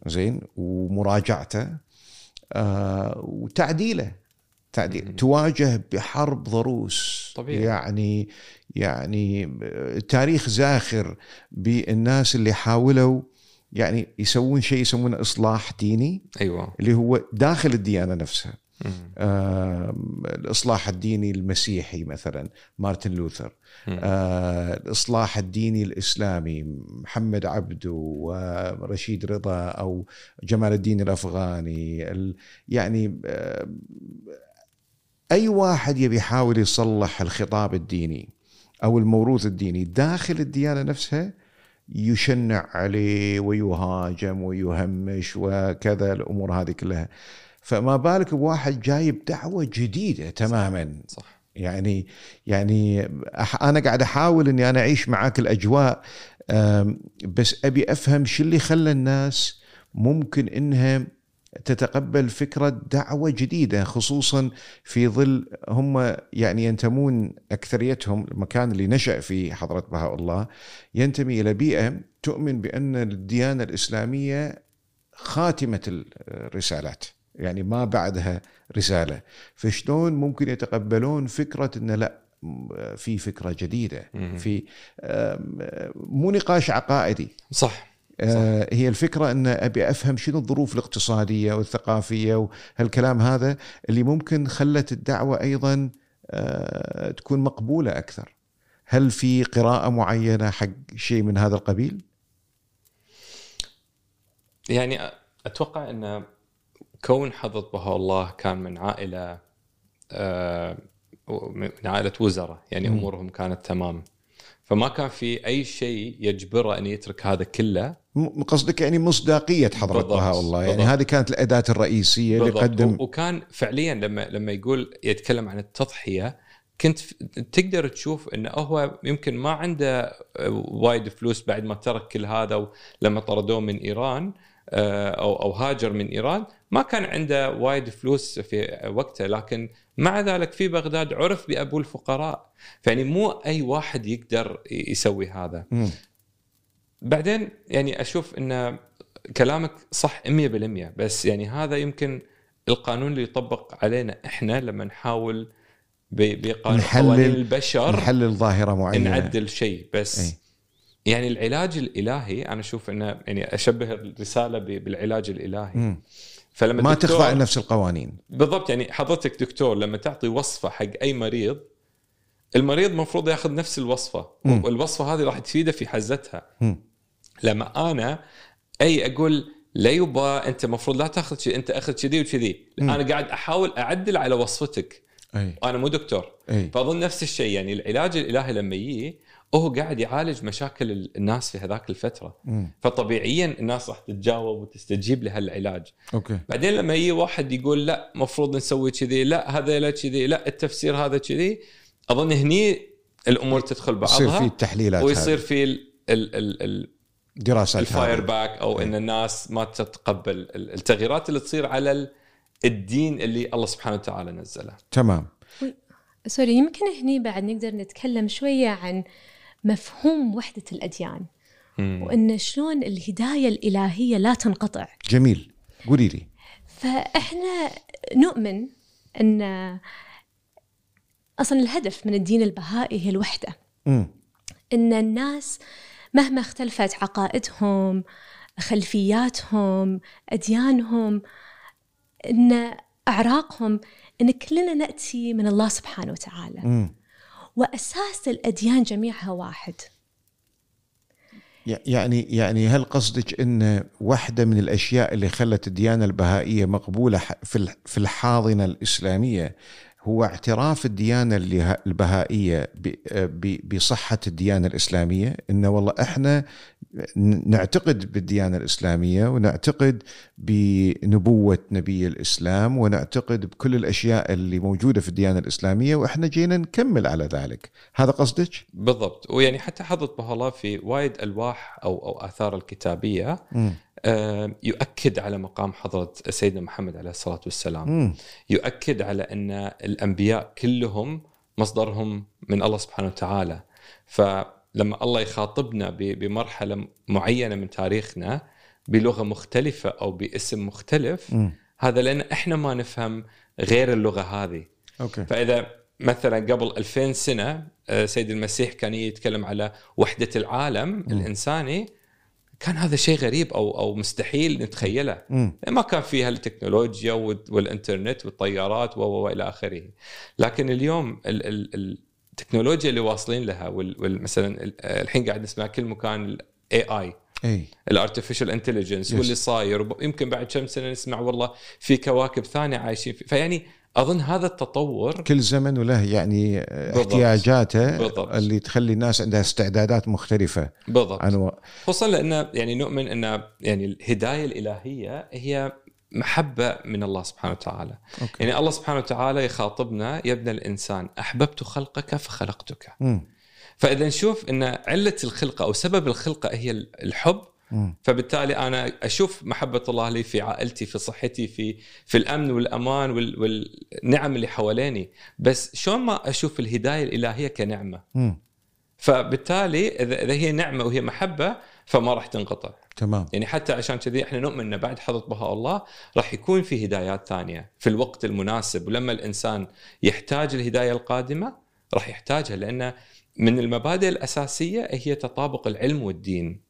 زين؟ ومراجعته. آه، وتعديله. تعديل. تواجه بحرب ضروس. طبيعي. يعني يعني تاريخ زاخر بالناس اللي حاولوا يعني يسوون شيء يسمونه إصلاح ديني. أيوه. اللي هو داخل الديانة نفسها. مم. آم، الإصلاح الديني المسيحي مثلا مارتن لوثر. آه، الإصلاح الديني الإسلامي محمد عبده ورشيد رضا أو جمال الدين الأفغاني ال- يعني آه، أي واحد يبي يحاول يصلح الخطاب الديني أو الموروث الديني داخل الديانة نفسها يشنع عليه ويهاجم ويهمش وكذا الأمور هذه كلها فما بالك بواحد جايب دعوة جديدة تماما. صح. يعني يعني أح- أنا قاعد أحاول إني أنا أعيش معاك الأجواء بس أبي أفهم شو اللي خلى الناس ممكن إنها تتقبل فكرة دعوة جديدة خصوصا في ظل هم يعني ينتمون أكثريتهم المكان اللي نشأ فيه حضرة بهاء الله ينتمي إلى بيئة تؤمن بأن الديانة الإسلامية خاتمة الرسالات. يعني ما بعدها رسالة فشلون ممكن يتقبلون فكرة انه لا في فكرة جديدة. في مو نقاش عقائدي صح آه، هي الفكرة إن أبي أفهم شنو الظروف الاقتصادية والثقافية وهالكلام هذا اللي ممكن خلت الدعوة أيضا آه، تكون مقبولة أكثر. هل في قراءة معينة حق شيء من هذا القبيل؟ يعني أتوقع إن كون حضرة بهاء الله كان من عائلة آه، من عائلة وزراء يعني. أمورهم كانت تمام فما كان في أي شيء يجبره أن يترك هذا كله قصدك يعني مصداقية حضره بالضبط، بهاء الله يعني بالضبط. هذه كانت الأداة الرئيسية اللي. قدم وكان فعليا لما لما يقول يتكلم عن التضحية كنت تقدر تشوف إنه هو يمكن ما عنده آه، وايد فلوس بعد ما ترك كل هذا لما طردوه من إيران أو أو هاجر من إيران. ما كان عنده وايد فلوس في وقته لكن مع ذلك في بغداد عرف بأبو الفقراء. فيعني مو أي واحد يقدر يسوي هذا. مم. بعدين يعني أشوف إن كلامك صح 100% بس يعني هذا يمكن القانون اللي يطبق علينا إحنا لما نحاول بقانون البشر نحلل ظاهرة معينة. نعدل شيء. بس أي. يعني العلاج الإلهي أنا أشوف إنه يعني أشبه الرسالة بالعلاج الإلهي. مم. فلما ما تخضع لنفس القوانين. بالضبط يعني حضرتك دكتور لما تعطي وصفة حق أي مريض المريض المفروض ياخذ نفس الوصفة. مم. والوصفة هذه راح تفيده في حزتها. مم. لما أنا أي أقول لا يبا أنت المفروض لا تاخذ شيء أنت أخذ كذي وكذي. أنا قاعد أحاول أعدل على وصفتك. أي. وأنا مو دكتور. أي. فأظن نفس الشيء يعني العلاج الإلهي لما يجي هو قاعد يعالج مشاكل الناس في هذاك الفترة مم. فطبيعيا الناس راح تتجاوب وتستجيب لهالعلاج أوكي بعدين لما يجي واحد يقول لا مفروض نسوي كذي لا هذا لا كذي لا التفسير هذا كذي أظن هني الأمور تدخل يصير في بعضها التحليلات ويصير. في ال ال ال ال دراسات ال feedback أو إيه. إن الناس ما تتقبل ال- التغييرات اللي تصير على ال- الدين اللي الله سبحانه وتعالى نزله تمام sorry يمكن هني بعد نقدر نتكلم شوية عن مفهوم وحدة الأديان. وأن شلون الهداية الإلهية لا تنقطع. جميل. قولي لي. فإحنا نؤمن أن أصلا الهدف من الدين البهائي هي الوحدة. مم. إن الناس مهما اختلفت عقائدهم خلفياتهم أديانهم إن أعراقهم إن كلنا نأتي من الله سبحانه وتعالى. مم. وأساس الأديان جميعها واحد. يعني يعني هل قصدك إن واحدة من الأشياء اللي خلت الديانة البهائية مقبولة في الح- في الحاضنة الإسلامية هو اعتراف الديانة البهائية بصحة الديانة الإسلامية؟ انه والله إحنا نعتقد بالديانة الإسلامية ونعتقد بنبوة نبي الإسلام ونعتقد بكل الأشياء اللي موجودة في الديانة الإسلامية وإحنا جينا نكمل على ذلك هذا قصدك؟ بالضبط ويعني حتى حضرت بها الله في وايد ألواح أو, أو آثار الكتابية م. آه، يؤكد على مقام حضرة سيدنا محمد عليه الصلاة والسلام م. يؤكد على أن الأنبياء كلهم مصدرهم من الله سبحانه وتعالى فلما الله يخاطبنا ب- بمرحلة معينة من تاريخنا بلغة مختلفة أو باسم مختلف م. هذا لأن إحنا ما نفهم غير اللغة هذه. أوكي. فإذا مثلا قبل 2000 سنة آه، سيد المسيح كان يتكلم على وحدة العالم الإنساني كان هذا شيء غريب أو أو مستحيل نتخيله. م. ما كان فيها التكنولوجيا وال- والإنترنت والطيارات والى آخره. لكن اليوم ال- ال- التكنولوجيا اللي واصلين لها مثلا ال- الحين قاعد نسمع كل مكان ال AI ال artificial intelligence. واللي صاير يمكن بعد كم سنة نسمع والله في كواكب ثانية عايشين في فيعني أظن هذا التطور كل زمن وله يعني بالضبط. احتياجاته بالضبط. اللي تخلي الناس عندها استعدادات مختلفة بالضبط خصوصا لأن يعني نؤمن أن يعني الهداية الإلهية هي محبة من الله سبحانه وتعالى أوكي. يعني الله سبحانه وتعالى يخاطبنا يا ابن الإنسان أحببت خلقك فخلقتك م. فإذا نشوف إن علة الخلقة أو سبب الخلقة هي الحب م. فبالتالي أنا أشوف محبة الله لي في عائلتي في صحتي في في الأمن والأمان وال- والنعم اللي حواليني بس شلون ما أشوف الهداية الإلهية كنعمة م. فبالتالي اذا إذا هي نعمة وهي محبة فما راح تنقطع تمام. يعني حتى عشان كذي إحنا نؤمن ان بعد حضرة بهاء الله راح يكون في هدايات ثانية في الوقت المناسب. ولما الإنسان يحتاج الهداية القادمة راح يحتاجها لأن من المبادئ الأساسية هي تطابق العلم والدين.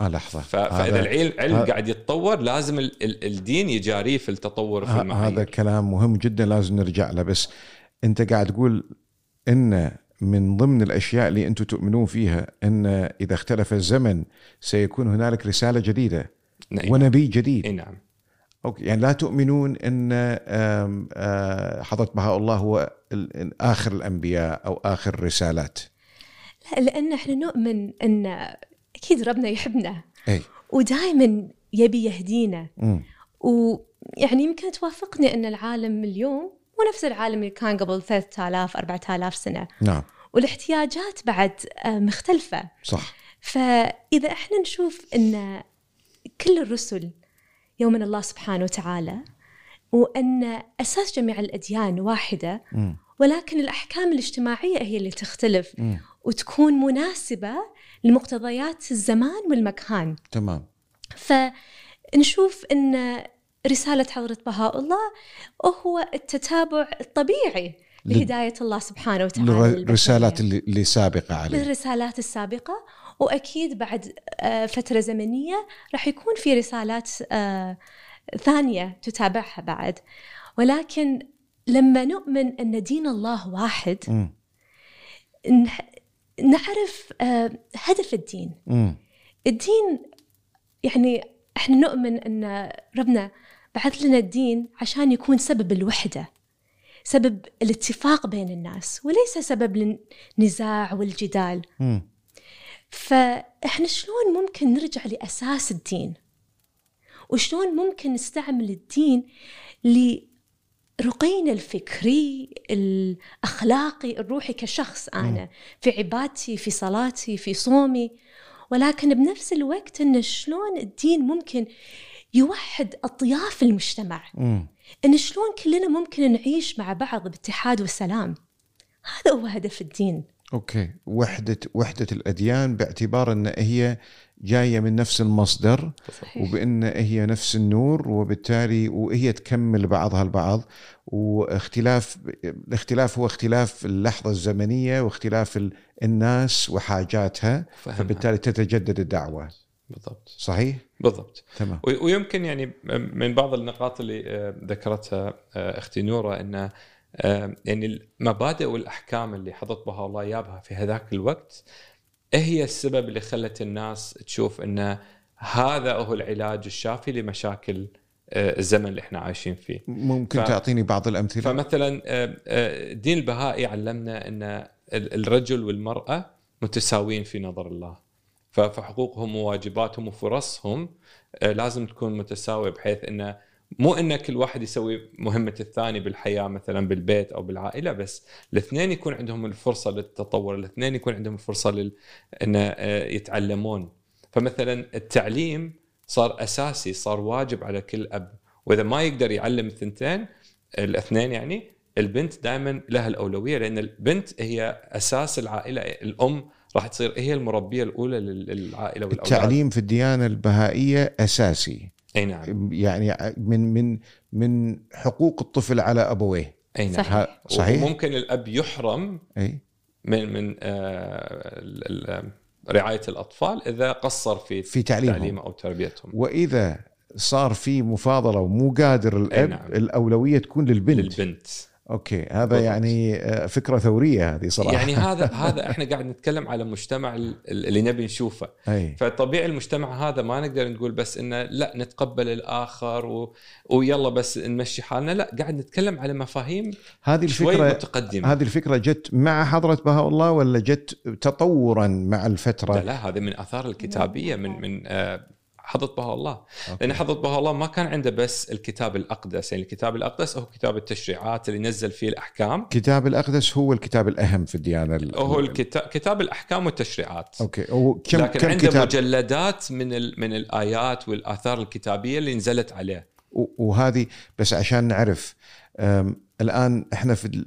آه لحظة. ف- فإذا العلم علم هذا- قاعد يتطور لازم ال- ال- الدين يجاريه في التطور في ه- هذا المعايير كلام مهم جدا لازم نرجع له. بس أنت قاعد تقول إن من ضمن الأشياء اللي أنتم تؤمنون فيها أن إذا اختلف الزمن سيكون هنالك رسالة جديدة نعم. ونبي جديد. إي نعم. أوكي يعني لا تؤمنون أن آه، حضره بهاء الله هو ال- آخر الأنبياء أو آخر الرسالات. لا لأن إحنا نؤمن أن أكيد ربنا يحبنا. أي. ودائما يبي يهدينا. ويعني يمكن توافقني أن العالم اليوم مو نفس العالم اللي كان قبل 3000 4000 سنة. نعم. والاحتياجات بعد آه، مختلفة. صح. فإذا إحنا نشوف إن كل الرسل يوم من الله سبحانه وتعالى وإن أساس جميع الأديان واحدة مم. ولكن الأحكام الاجتماعية هي اللي تختلف. وتكون مناسبة لمقتضيات الزمان والمكان. تمام. فنشوف إن رسالة حضرة بهاء الله هو التتابع الطبيعي. لهدايه الله سبحانه وتعالى للبشرية. اللي, اللي سابقة عليه. للرسالات السابقة وأكيد بعد آه، فترة زمنية راح يكون في رسالات آه، ثانية تتابعها بعد. ولكن لما نؤمن أن دين الله واحد نعرف آه، هدف الدين. الدين يعني إحنا نؤمن أن ربنا بعث لنا الدين عشان يكون سبب الوحدة. سبب الاتفاق بين الناس وليس سبب للنزاع والجدال. مم. فإحنا شلون ممكن نرجع لأساس الدين؟ وشلون ممكن نستعمل الدين لرقينا الفكري الأخلاقي الروحي كشخص أنا في عبادتي في صلاتي في صومي. ولكن بنفس الوقت إن شلون الدين ممكن يوحد أطياف المجتمع؟ مم. إن شلون كلنا ممكن نعيش مع بعض باتحاد وسلام؟ هذا هو هدف الدين. أوكي. وحدة وحدة الأديان باعتبار إن هي جاية من نفس المصدر وبإن هي نفس النور وبالتالي وهي تكمل بعضها البعض. واختلاف الاختلاف هو اختلاف اللحظة الزمنية واختلاف ال- الناس وحاجاتها فهمها. فبالتالي تتجدد الدعوة. بالضبط. صحيح؟ بالضبط تمام ويمكن يعني من بعض النقاط اللي آه، ذكرتها آه، أختي نورة إن آه، يعني المبادئ والأحكام اللي حضرت بها الله يابها في هذاك الوقت هي السبب اللي خلت الناس تشوف إن هذا هو العلاج الشافي لمشاكل الزمن اللي إحنا عايشين فيه. ممكن ف- تعطيني بعض الأمثلة فمثلا الدين البهائي علمنا إن ال- الرجل والمرأة متساويين في نظر الله. فحقوقهم وواجباتهم وفرصهم آه، لازم تكون متساوية بحيث إنه مو إن كل واحد يسوي مهمة الثاني بالحياة مثلا بالبيت أو بالعائلة بس الاثنين يكون عندهم الفرصة للتطور، الاثنين يكون عندهم الفرصه لل... إن آه، يتعلمون. فمثلا التعليم صار أساسي، صار واجب على كل أب، وإذا ما يقدر يعلم الثنتين الاثنين يعني البنت دائما لها الأولوية لأن البنت هي أساس العائلة، الأم راح تصير هي المربية الأولى لل- للعائلة والأولاد. التعليم في الديانة البهائية أساسي. أي نعم. يعني من من من حقوق الطفل على أبويه. أي نعم. صحيح. صحيح؟ وممكن الأب يحرم أي. من من آه، رعاية الأطفال إذا قصر في في تعليمهم. تعليمه أو تربيتهم. وإذا صار في مفاضلة ومو قادر الأب نعم. الأولوية تكون للبنت. للبنت. أوكي هذا بالضبط. يعني آه، فكرة ثورية هذه صراحة. يعني هذا هذا إحنا قاعد نتكلم على مجتمع ال- اللي نبي نشوفه. أي. فطبيعي المجتمع هذا ما نقدر نقول بس إنه لا نتقبل الآخر و... ويلا بس نمشي حالنا لا قاعد نتكلم على مفاهيم هذه شوي الفكرة متقدمة. هذه الفكرة جت مع حضرة بهاء الله ولا جت تطورا مع الفترة؟ لا لا هذه من آثار الكتابية من من آه، حضرة بهاء الله. okay. لأن حضرة بهاء الله ما كان عنده بس الكتاب الأقدس. يعني الكتاب الأقدس هو كتاب التشريعات اللي نزل فيه الأحكام. كتاب الأقدس هو الكتاب الأهم في الديانة ال- هو الكتاب كتاب الأحكام والتشريعات. okay. هو كم لكن كم عنده كتاب؟ مجلدات من ال... من الآيات والآثار الكتابية اللي نزلت عليه. وهذه بس عشان نعرف الآن إحنا في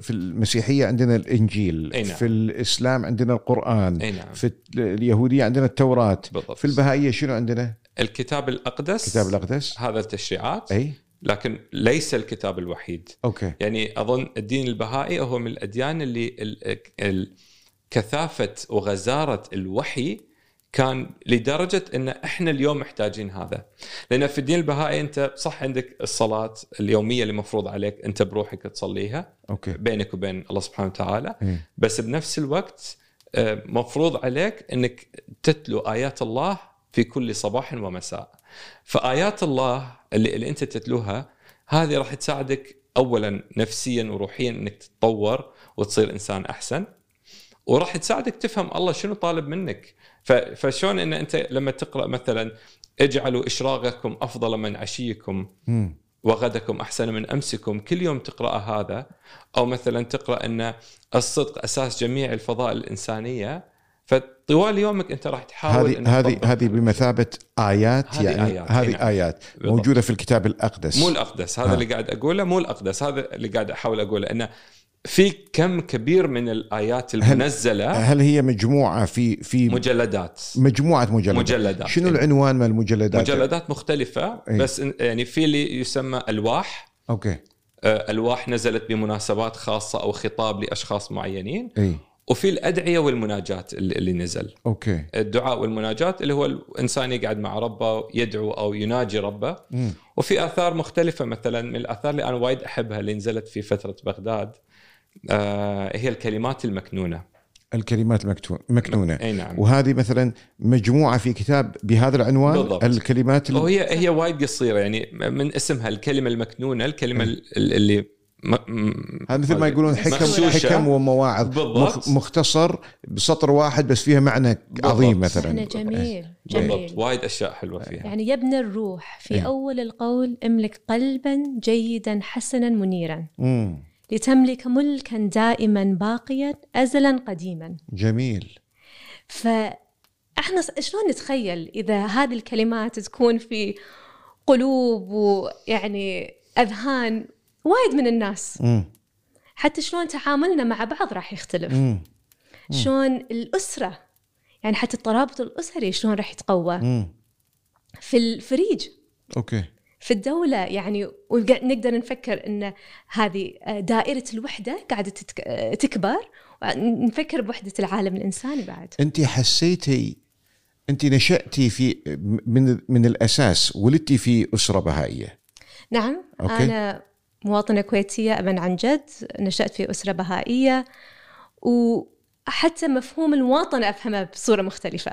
في المسيحية عندنا الإنجيل أي نعم. في الإسلام عندنا القرآن أي نعم. في اليهودية عندنا التوراة. بالضبط. في البهائية شنو عندنا؟ الكتاب الأقدس. كتاب الأقدس. هذا التشريعات. أي. لكن ليس الكتاب الوحيد. أوكي. يعني أظن الدين البهائي هو من الأديان اللي ال... ال... كثافة وغزارة الوحي كان لدرجة إن إحنا اليوم محتاجين هذا. لأن في الدين البهائي أنت صح عندك الصلاة اليومية اللي مفروض عليك أنت بروحك تصليها أوكي. بينك وبين الله سبحانه وتعالى. إيه. بس بنفس الوقت آه، مفروض عليك إنك تتلو آيات الله في كل صباح ومساء. فآيات الله اللي, اللي أنت تتلوها هذه راح تساعدك اولا نفسيا وروحيا إنك تتطور وتصير إنسان أحسن. وراح تساعدك تفهم الله شنو طالب منك. فشلون إن أنت لما تقرأ مثلا اجعلوا إشراقكم أفضل من عشيكم. وغدكم أحسن من أمسكم كل يوم تقرأ هذا أو مثلا تقرأ إن الصدق أساس جميع الفضائل الإنسانية فطوال يومك أنت راح تحاول هذه هذه هذه بمثابة آيات هذه يعني آيات، هذه نعم. آيات بالضبط. موجودة في الكتاب الأقدس مو الأقدس هذا ها. اللي قاعد أقوله مو الأقدس هذا اللي قاعد أحاول أقوله انه في كم كبير من الآيات المنزلة هل هي مجموعة في في مجلدات؟ مجموعة مجلدات. مجلدات. شنو إيه. العنوان من المجلدات؟ مجلدات مختلفة إيه. بس يعني في اللي يسمى ألواح. okay. آه، ألواح نزلت بمناسبات خاصة أو خطاب لأشخاص معينين. اي وفي الأدعية والمناجات اللي, اللي نزل. أوكي. الدعاء والمناجات اللي هو الإنسان يقعد مع ربه يدعو أو يناجي ربه. مم. وفي آثار مختلفة مثلا من الآثار اللي أنا وايد أحبها اللي نزلت في فترة بغداد. هي الكلمات المكنونة. الكلمات المكتو- مكنونة. أي نعم. وهذه مثلا مجموعة في كتاب بهذا العنوان بالضبط. الكلمات ال- وهي هي وايد قصيرة يعني من اسمها الكلمة المكنونة الكلمة ال- اللي م... م- هذا مثل ما يقولون حكم. حكم ومواعظ. بالضبط. مخ- مختصر بسطر واحد بس فيها معنى عظيم مثلا. جميل بالضبط جميل. وايد أشياء حلوة فيها. يعني يا ابن الروح في إيه. أول القول املك قلبا جيدا حسنا منيرا. مم. لتملك ملكا دائما باقيا أزلا قديما. جميل. فإحنا س- شلون نتخيل إذا هذه الكلمات تكون في قلوب ويعني أذهان وايد من الناس؟ مم. حتى شلون تعاملنا مع بعض راح يختلف. مم. شلون الأسرة يعني حتى الترابط الأسري شلون راح يتقوى؟ مم. في الفريج. okay. في الدولة يعني وقاعد نقدر نفكر إن هذه دائرة الوحدة قاعدة تتك- تكبر نفكر بوحدة العالم الإنساني بعد. أنت حسيتي أنت نشأتي في من من الأساس ولدتي في أسرة بهائية. نعم okay. أنا مواطنة كويتية أبا عن جد نشأت في أسرة بهائية وحتى مفهوم المواطنة أفهمه بصورة مختلفة.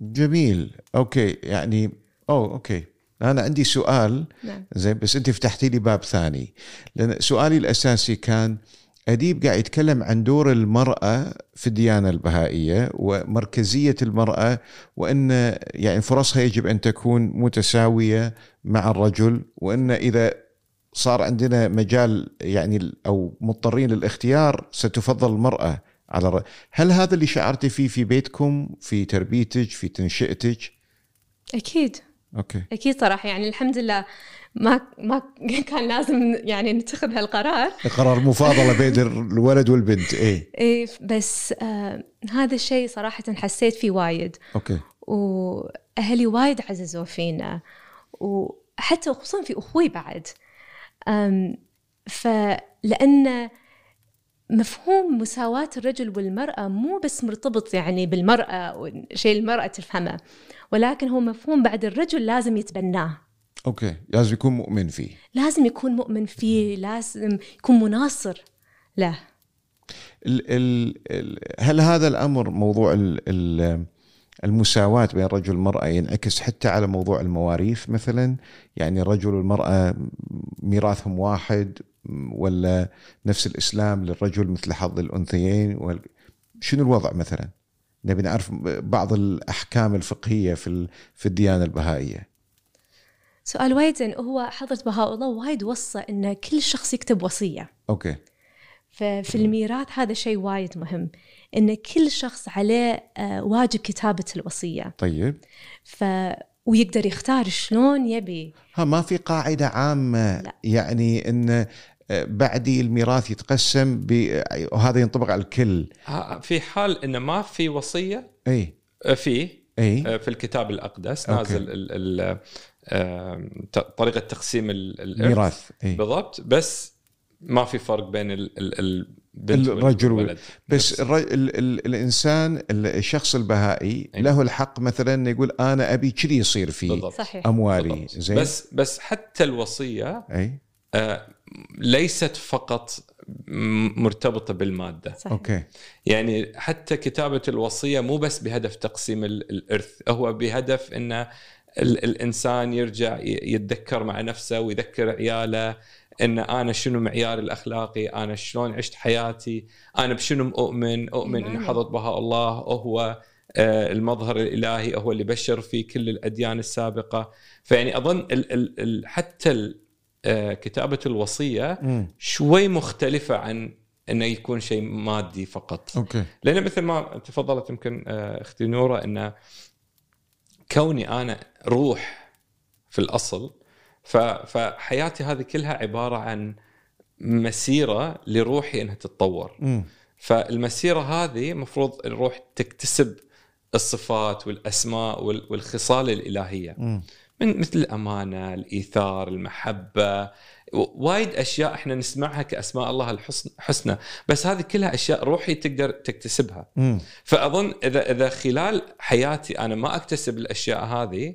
جميل. okay يعني أوه okay. أنا عندي سؤال نعم زين بس أنت فتحتي لي باب ثاني لأن سؤالي الأساسي كان أديب قاعد يتكلم عن دور المرأة في الديانة البهائية ومركزية المرأة وإن يعني فرصها يجب أن تكون متساوية مع الرجل وإن إذا صار عندنا مجال يعني أو مضطرين للاختيار ستفضل المرأة على الرجل. هل هذا اللي شعرتي فيه في بيتكم في تربيتك في تنشئتك؟ أكيد okay. أكيد صراحة يعني الحمد لله ما ما كان لازم يعني نتخذ هالقرار. قرار مفاضلة بين الولد والبنت إيه. إيه بس آه هذا الشيء صراحة حسيت فيه وايد. okay. وأهلي وايد عززوا فينا وحتى خصوصا في أخوي بعد. فلأن مفهوم مساواة الرجل والمرأة مو بس مرتبط يعني بالمرأة وشيء المرأة تفهمه. ولكن هو مفهوم بعد الرجل لازم يتبناه. أوكي لازم يكون مؤمن فيه. لازم يكون مؤمن فيه لازم يكون مناصر له. ال ال ال هل هذا الأمر موضوع ال ال المساواة بين الرجل والمرأة ينعكس حتى على موضوع المواريث مثلا؟ يعني الرجل والمرأة ميراثهم واحد ولا نفس الإسلام للرجل مثل حظ الأنثيين؟ شنو الوضع مثلا؟ نبي نعرف بعض الأحكام الفقهية في في الديانة البهائية. سؤال وايد زين هو حضرة بهاء الله وايد وصى إن كل شخص يكتب وصية. أوكي. ففي الميراث هذا شيء وايد مهم إن كل شخص عليه آه، واجب كتابة الوصية. طيب. ف ويقدر يختار شلون يبي. ها ما في قاعدة عامة. لا. يعني أن بعدي الميراث يتقسم ب- وهذا ينطبق على الكل. ها- في حال انه ما في وصية إي. آه، فيه إي. آه، في الكتاب الأقدس okay. نازل ال ال آه، ت- طريقة تقسيم ال- الإرث ميراث إي. بالضبط بس ما في فرق بين ال ال البنت الرجل وال- والولد. بس نفس- الر... ال... ال... الإنسان ال- الشخص البهائي أي. له الحق مثلا يقول أنا أبي كذي يصير في بالضبط. صحيح. أموالي. بالضبط. زين؟ بس بس حتى الوصية إي. آه، ليست فقط مرتبطة بالمادة. صحيح. أوكي. يعني حتى كتابة الوصية مو بس بهدف تقسيم ال- الإرث هو بهدف إن ال- الإنسان يرجع يتذكر مع نفسه ويذكر عياله إن أنا شنو معياري الأخلاقي أنا شلون عشت حياتي أنا بشنو مؤمن أؤمن إن إيماني. حضره بهاء الله هو آه، المظهر الإلهي هو اللي بشر في كل الأديان السابقة. فيعني أظن ال ال ال حتى ال كتابة الوصية. شوي مختلفة عن إنه يكون شيء مادي فقط أوكي لأن مثل ما تفضلت يمكن آه، أختي نورة انه كوني أنا روح في الأصل فحياتي هذه كلها عبارة عن مسيرة لروحي إنها تتطور مم. فالمسيرة هذه المفروض الروح تكتسب الصفات والأسماء وال- والخصال الإلهية مم. من مثل الأمانة، الإيثار، المحبة، وايد أشياء إحنا نسمعها كأسماء الله الحسن حسنى، بس هذه كلها أشياء روحي تقدر تكتسبها. مم. فأظن إذا إذا خلال حياتي أنا ما أكتسب الأشياء هذه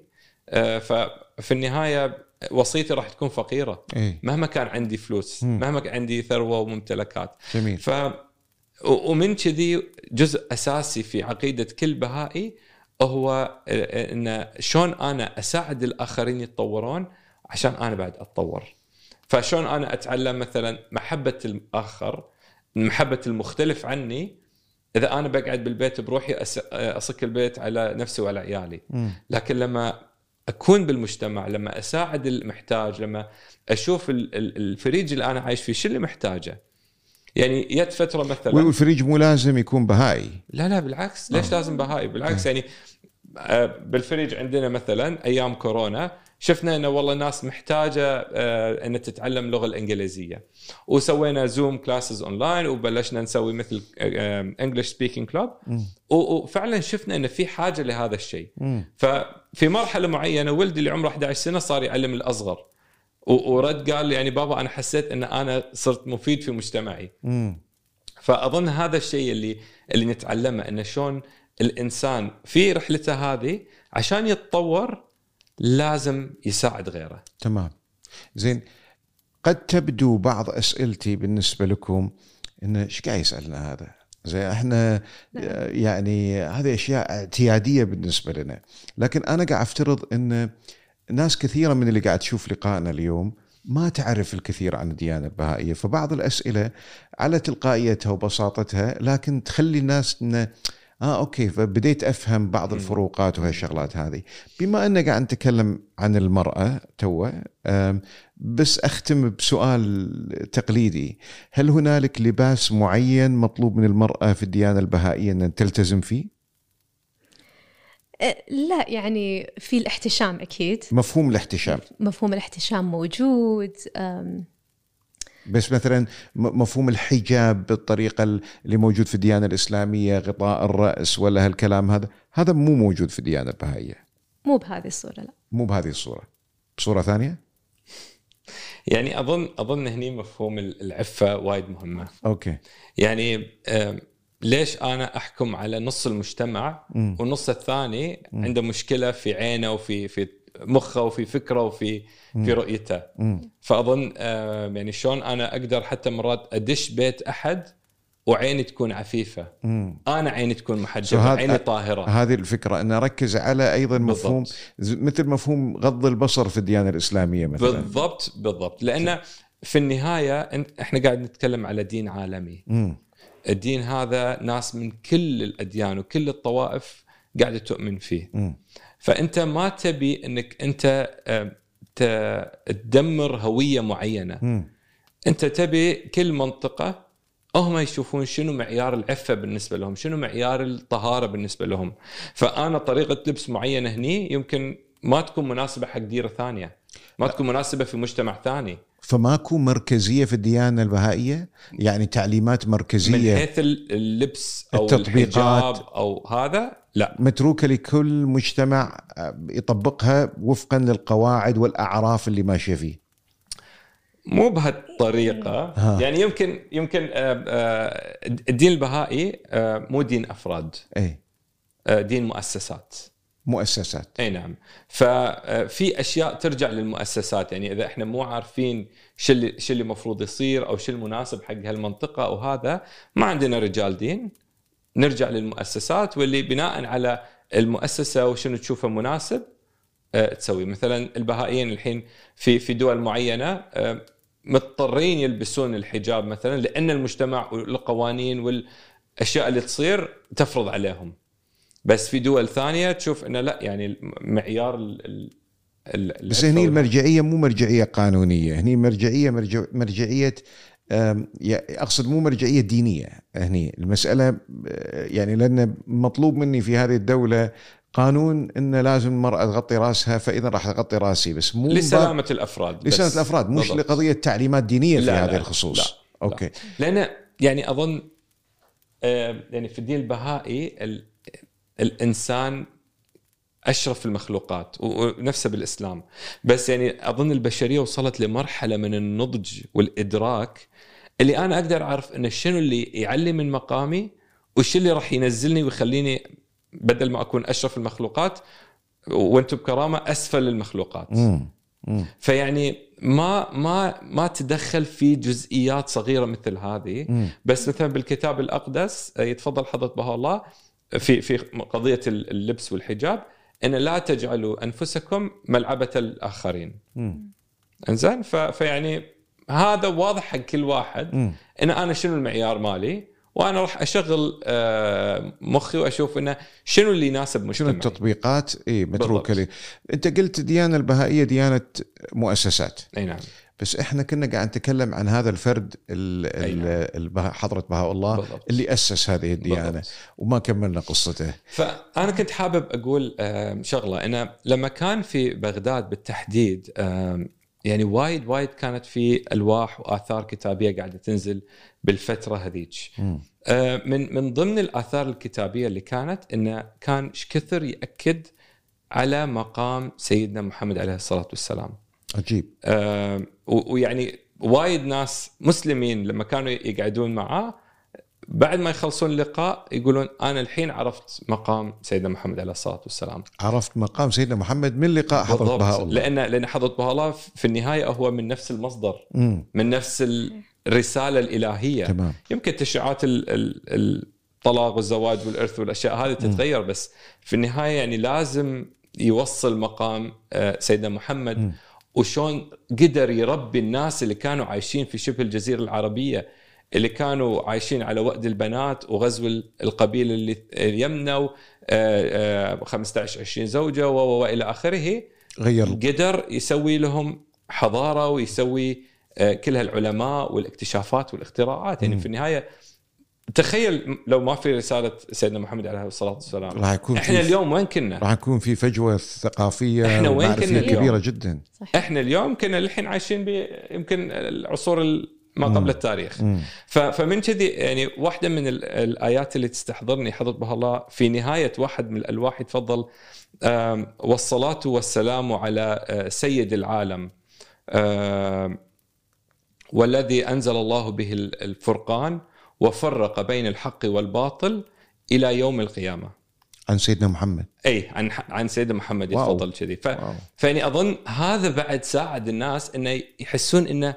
آه، ففي النهاية وصيتي راح تكون فقيرة اي مهما كان عندي فلوس، مم. مهما كان عندي ثروة وممتلكات. جميل ف ومن كذي جزء أساسي في عقيدة كل بهائي هو إن شلون أنا أساعد الآخرين يتطورون عشان أنا بعد أتطور. فشلون أنا أتعلم مثلا محبة الآخر محبة المختلف عني إذا أنا بقعد بالبيت بروحي أس- أصك البيت على نفسي وعلى عيالي. لكن لما أكون بالمجتمع لما أساعد المحتاج لما أشوف ال- ال- الفريج اللي أنا عايش فيه شو اللي محتاجه؟ يعني جت فترة مثلا والفريج مو لازم يكون بهائي. لا لا بالعكس. ليش لازم بهائي؟ بالعكس يعني آه، بالفريج عندنا مثلا أيام كورونا شفنا إنه والله الناس محتاجة آه، إن تتعلم اللغة الإنجليزية وسوينا Zoom classes online وبلشنا نسوي مثل English speaking club. وفعلا شفنا إن في حاجة لهذا الشيء. ففي مرحلة معينة ولدي اللي عمره 11 سنة صار يعلم الأصغر ورد قال لي يعني بابا أنا حسيت إن أنا صرت مفيد في مجتمعي. فأظن هذا الشيء اللي اللي نتعلمه انه شلون الإنسان في رحلته هذه عشان يتطور لازم يساعد غيره. تمام. زين قد تبدو بعض أسئلتي بالنسبة لكم انه إيش قاعد يسألنا هذا؟ زين إحنا يعني هذه أشياء اعتيادية بالنسبة لنا، لكن أنا قاعد أفترض إن ناس كثيرة من اللي قاعد تشوف لقائنا اليوم ما تعرف الكثير عن الديانة البهائية فبعض الأسئلة على تلقائيتها وبساطتها لكن تخلي الناس انه آه أوكي. فبديت أفهم بعض الفروقات وهالشغلات هذه. بما ان قاعد نتكلم عن المرأة توه آم، بس أختم بسؤال تقليدي. هل هنالك لباس معين مطلوب من المرأة في الديانة البهائية أن تلتزم فيه؟ أه، لا يعني في الاحتشام أكيد. مفهوم الاحتشام. مفهوم الاحتشام موجود. بس مثلا مفهوم الحجاب بالطريقة اللي موجود في الديانة الإسلامية غطاء الرأس ولا هالكلام هذا هذا مو موجود في الديانة البهائيه مو بهذه الصورة لا. مو بهذه الصورة. بصورة ثانية؟ يعني أظن أظن هني مفهوم العفة وايد مهمة. أوكي. يعني آم، ليش أنا أحكم على نص المجتمع. والنص الثاني عنده مشكلة في عينه وفي في مخه وفي فكره وفي في رؤيته. فأظن آم، يعني شلون أنا أقدر حتى مرات أدش بيت أحد وعيني تكون عفيفة مم. أنا عيني تكون محجبة عيني طاهرة هذه الفكرة أن أركز على أيضا مفهوم بالضبط. مثل مفهوم غض البصر في الديانة الإسلامية مثلا بالضبط بالضبط لأن في النهاية إحنا قاعد نتكلم على دين عالمي مم. الدين هذا ناس من كل الأديان وكل الطوائف قاعدة تؤمن فيه مم. فأنت ما تبي إنك أنت تدمر هوية معينة. مم. أنت تبي كل منطقة هم يشوفون شنو معيار العفة بالنسبة لهم شنو معيار الطهارة بالنسبة لهم. فأنا طريقة لبس معينه هني يمكن ما تكون مناسبة حق ديرة ثانية ما تكون مناسبة في مجتمع ثاني. فماكو مركزية في الديانة البهائية؟ يعني تعليمات من مركزيه حيث اللبس أو التطبيقات. أو هذا؟ لا. متروكة لكل مجتمع آه، يطبقها وفقا للقواعد والأعراف اللي ماشية فيه. مو بهالطريقة. ها. يعني يمكن يمكن آه، آه، الدين البهائي مو دين أفراد. اي دين مؤسسات. مؤسسات. أي نعم. ففي أشياء ترجع للمؤسسات يعني إذا إحنا مو عارفين شو اللي شو اللي المفروض يصير أو شو المناسب حق هالمنطقة أو هذا ما عندنا رجال دين. نرجع للمؤسسات واللي بناء على المؤسسة وشنو تشوفه مناسب آه، تسوي. مثلا البهائيين الحين في في دول معينة آه، مضطرين يلبسون الحجاب مثلا لأن المجتمع والقوانين والأشياء اللي تصير تفرض عليهم. بس في دول ثانية تشوف إنه لا يعني معيار ال ال بس هني المرجعية مو مرجعية قانونية هني مرجعية مرجع مرجعية أقصد مو مرجعية دينية هني المسألة آه، يعني لأن مطلوب مني في هذه الدولة قانون انه لازم المرأة تغطي رأسها فإذا راح اغطي رأسي بس مو لسلامة الأفراد بس. لسنه الأفراد مش بالضبط. لقضية تعليمات دينية في لا، هذه لا، الخصوص لا، أوكي لأن يعني أظن آه، يعني في الدين البهائي ال- الإنسان أشرف المخلوقات ونفسه بالإسلام بس يعني أظن البشرية وصلت لمرحلة من النضج والإدراك اللي أنا أقدر أعرف ان شنو اللي يعلي من مقامي وش اللي راح ينزلني ويخليني بدل ما أكون أشرف المخلوقات وأنتم بكرامة أسفل المخلوقات مم. مم. فيعني ما ما ما تدخل في جزئيات صغيرة مثل هذه مم. بس مثلا بالكتاب الأقدس آه، يتفضل حضرة بها الله في في قضية اللبس والحجاب. إن لا تجعلوا أنفسكم ملعبة الآخرين. إنزين؟ فيعني هذا واضح حق كل واحد. إن أنا شنو المعيار مالي؟ وأنا راح أشغل آه، مخي وأشوف إنه شنو اللي يناسب شنو مجتمعي. التطبيقات؟ اي متروكه لي. أنت قلت الديانه البهائية ديانة مؤسسات. أي نعم. بس إحنا كنا قاعد نتكلم عن هذا الفرد نعم. حضرة بهاء الله بالضبط. اللي أسس هذه الديانة بالضبط. وما كملنا قصته فأنا كنت حابب أقول شغلة أنا لما كان في بغداد بالتحديد يعني وايد وايد كانت في ألواح وآثار كتابية قاعدة تنزل بالفترة هذيك. آه، من من ضمن الآثار الكتابية اللي كانت إنه كان كثر يأكد على مقام سيدنا محمد عليه الصلاة والسلام عجيب. آه، ويعني وايد ناس مسلمين لما كانوا يقعدون معاه بعد ما يخلصون اللقاء يقولون أنا الحين عرفت مقام سيدنا محمد عليه الصلاة والسلام. عرفت مقام سيدنا محمد من لقاء حضره. بهاء الله. لأن لأن حضره بهاء الله في النهاية هو من نفس المصدر مم. من نفس الرسالة الإلهية. تمام. يمكن تشريعات ال- ال- الطلاق والزواج والإرث والأشياء هذه تتغير بس في النهاية يعني لازم يوصل مقام آه، سيدنا محمد. مم. وشون قدر يربي الناس اللي كانوا عايشين في شبه الجزيرة العربية اللي كانوا عايشين على وأد البنات وغزو القبيلة اللي يمنوا 15 20 زوجة والى آخره غير قدر يسوي لهم حضارة ويسوي آه، كل هالعلماء والاكتشافات والاختراعات يعني مم. في النهاية تخيل لو ما في رسالة سيدنا محمد عليه الصلاة والسلام راح يكون إحنا في اليوم وين كنا؟ راح يكون في فجوة ثقافية إحنا وين كنا اليوم؟ كبيرة جدا صحيح إحنا اليوم كنا الحين عايشين ب يمكن العصور ال- ما مم. قبل التاريخ مم. فمن كذي يعني واحدة من ال- الآيات اللي تستحضرني حضرت بها الله في نهاية واحد من الألواح يتفضل والصلاة والسلام على آه، سيد العالم والذي أنزل الله به ال- الفرقان وفرق بين الحق والباطل إلى يوم القيامة. عن سيدنا محمد اي عن عن سيدنا محمد. يتفضل كذي ف... واو. فإني أظن هذا بعد ساعد الناس إنه يحسون إنه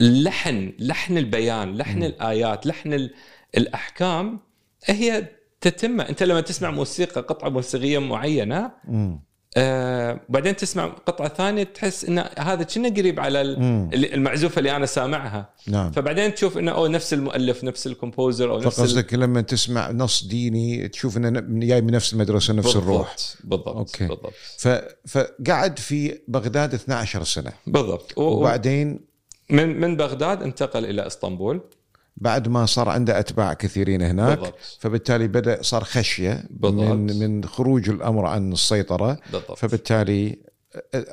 لحن لحن البيان لحن مم. الآيات لحن ال- الأحكام هي تتم أنت لما تسمع موسيقى قطعة موسيقية معينة مم. آه بعدين تسمع قطعة ثانية تحس إن هذا كنا قريب على المعزوفة اللي أنا سامعها. نعم. فبعدين تشوف إنه أو نفس المؤلف نفس ال composer أو نفس ال- فقصدك لما تسمع نص ديني تشوف إنه جاي من نفس المدرسة نفس بالضبط، الروح. بالضبط okay. بالضبط. ف... فقعد في بغداد 12 سنة. بالضبط. و- وبعدين من من بغداد انتقل إلى إسطنبول. بعد ما صار عنده أتباع كثيرين هناك بالضبط. فبالتالي بدأ صار خشية بالضبط. من من خروج الأمر عن السيطرة بالضبط. فبالتالي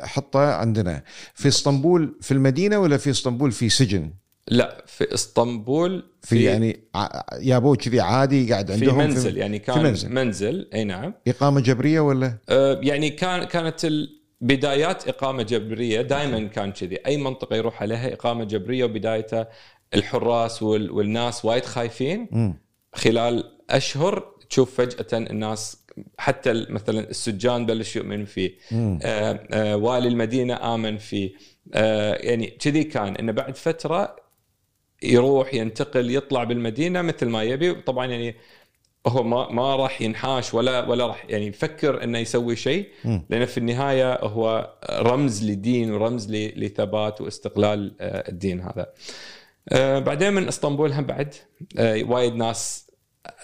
حطه عندنا. في إسطنبول في المدينة ولا في إسطنبول في سجن؟ لا في إسطنبول في, يعني ع- يابوه كذي عادي قاعد في عندهم منزل يعني كان في منزل. منزل. أي نعم. إقامة جبرية ولا؟ آه، يعني كان كانت البدايات إقامة جبرية دائما كان كذي. أي منطقة يروح عليها إقامة جبرية وبدايتها الحراس وال- والناس وايد خايفين. خلال أشهر تشوف فجأة الناس حتى مثلا السجان بلش يؤمن فيه. آه، آه، والي المدينة آمن فيه آه، يعني كذي كان إنه بعد فترة يروح ينتقل يطلع بالمدينة مثل ما يبي طبعا يعني هو ما ما راح ينحاش ولا ولا راح يعني يفكر إنه يسوي شيء. لأنه في النهاية هو رمز لدين ورمز لثبات واستقلال آه، الدين هذا. آه، بعدين من اسطنبول هم بعد. آه، وايد ناس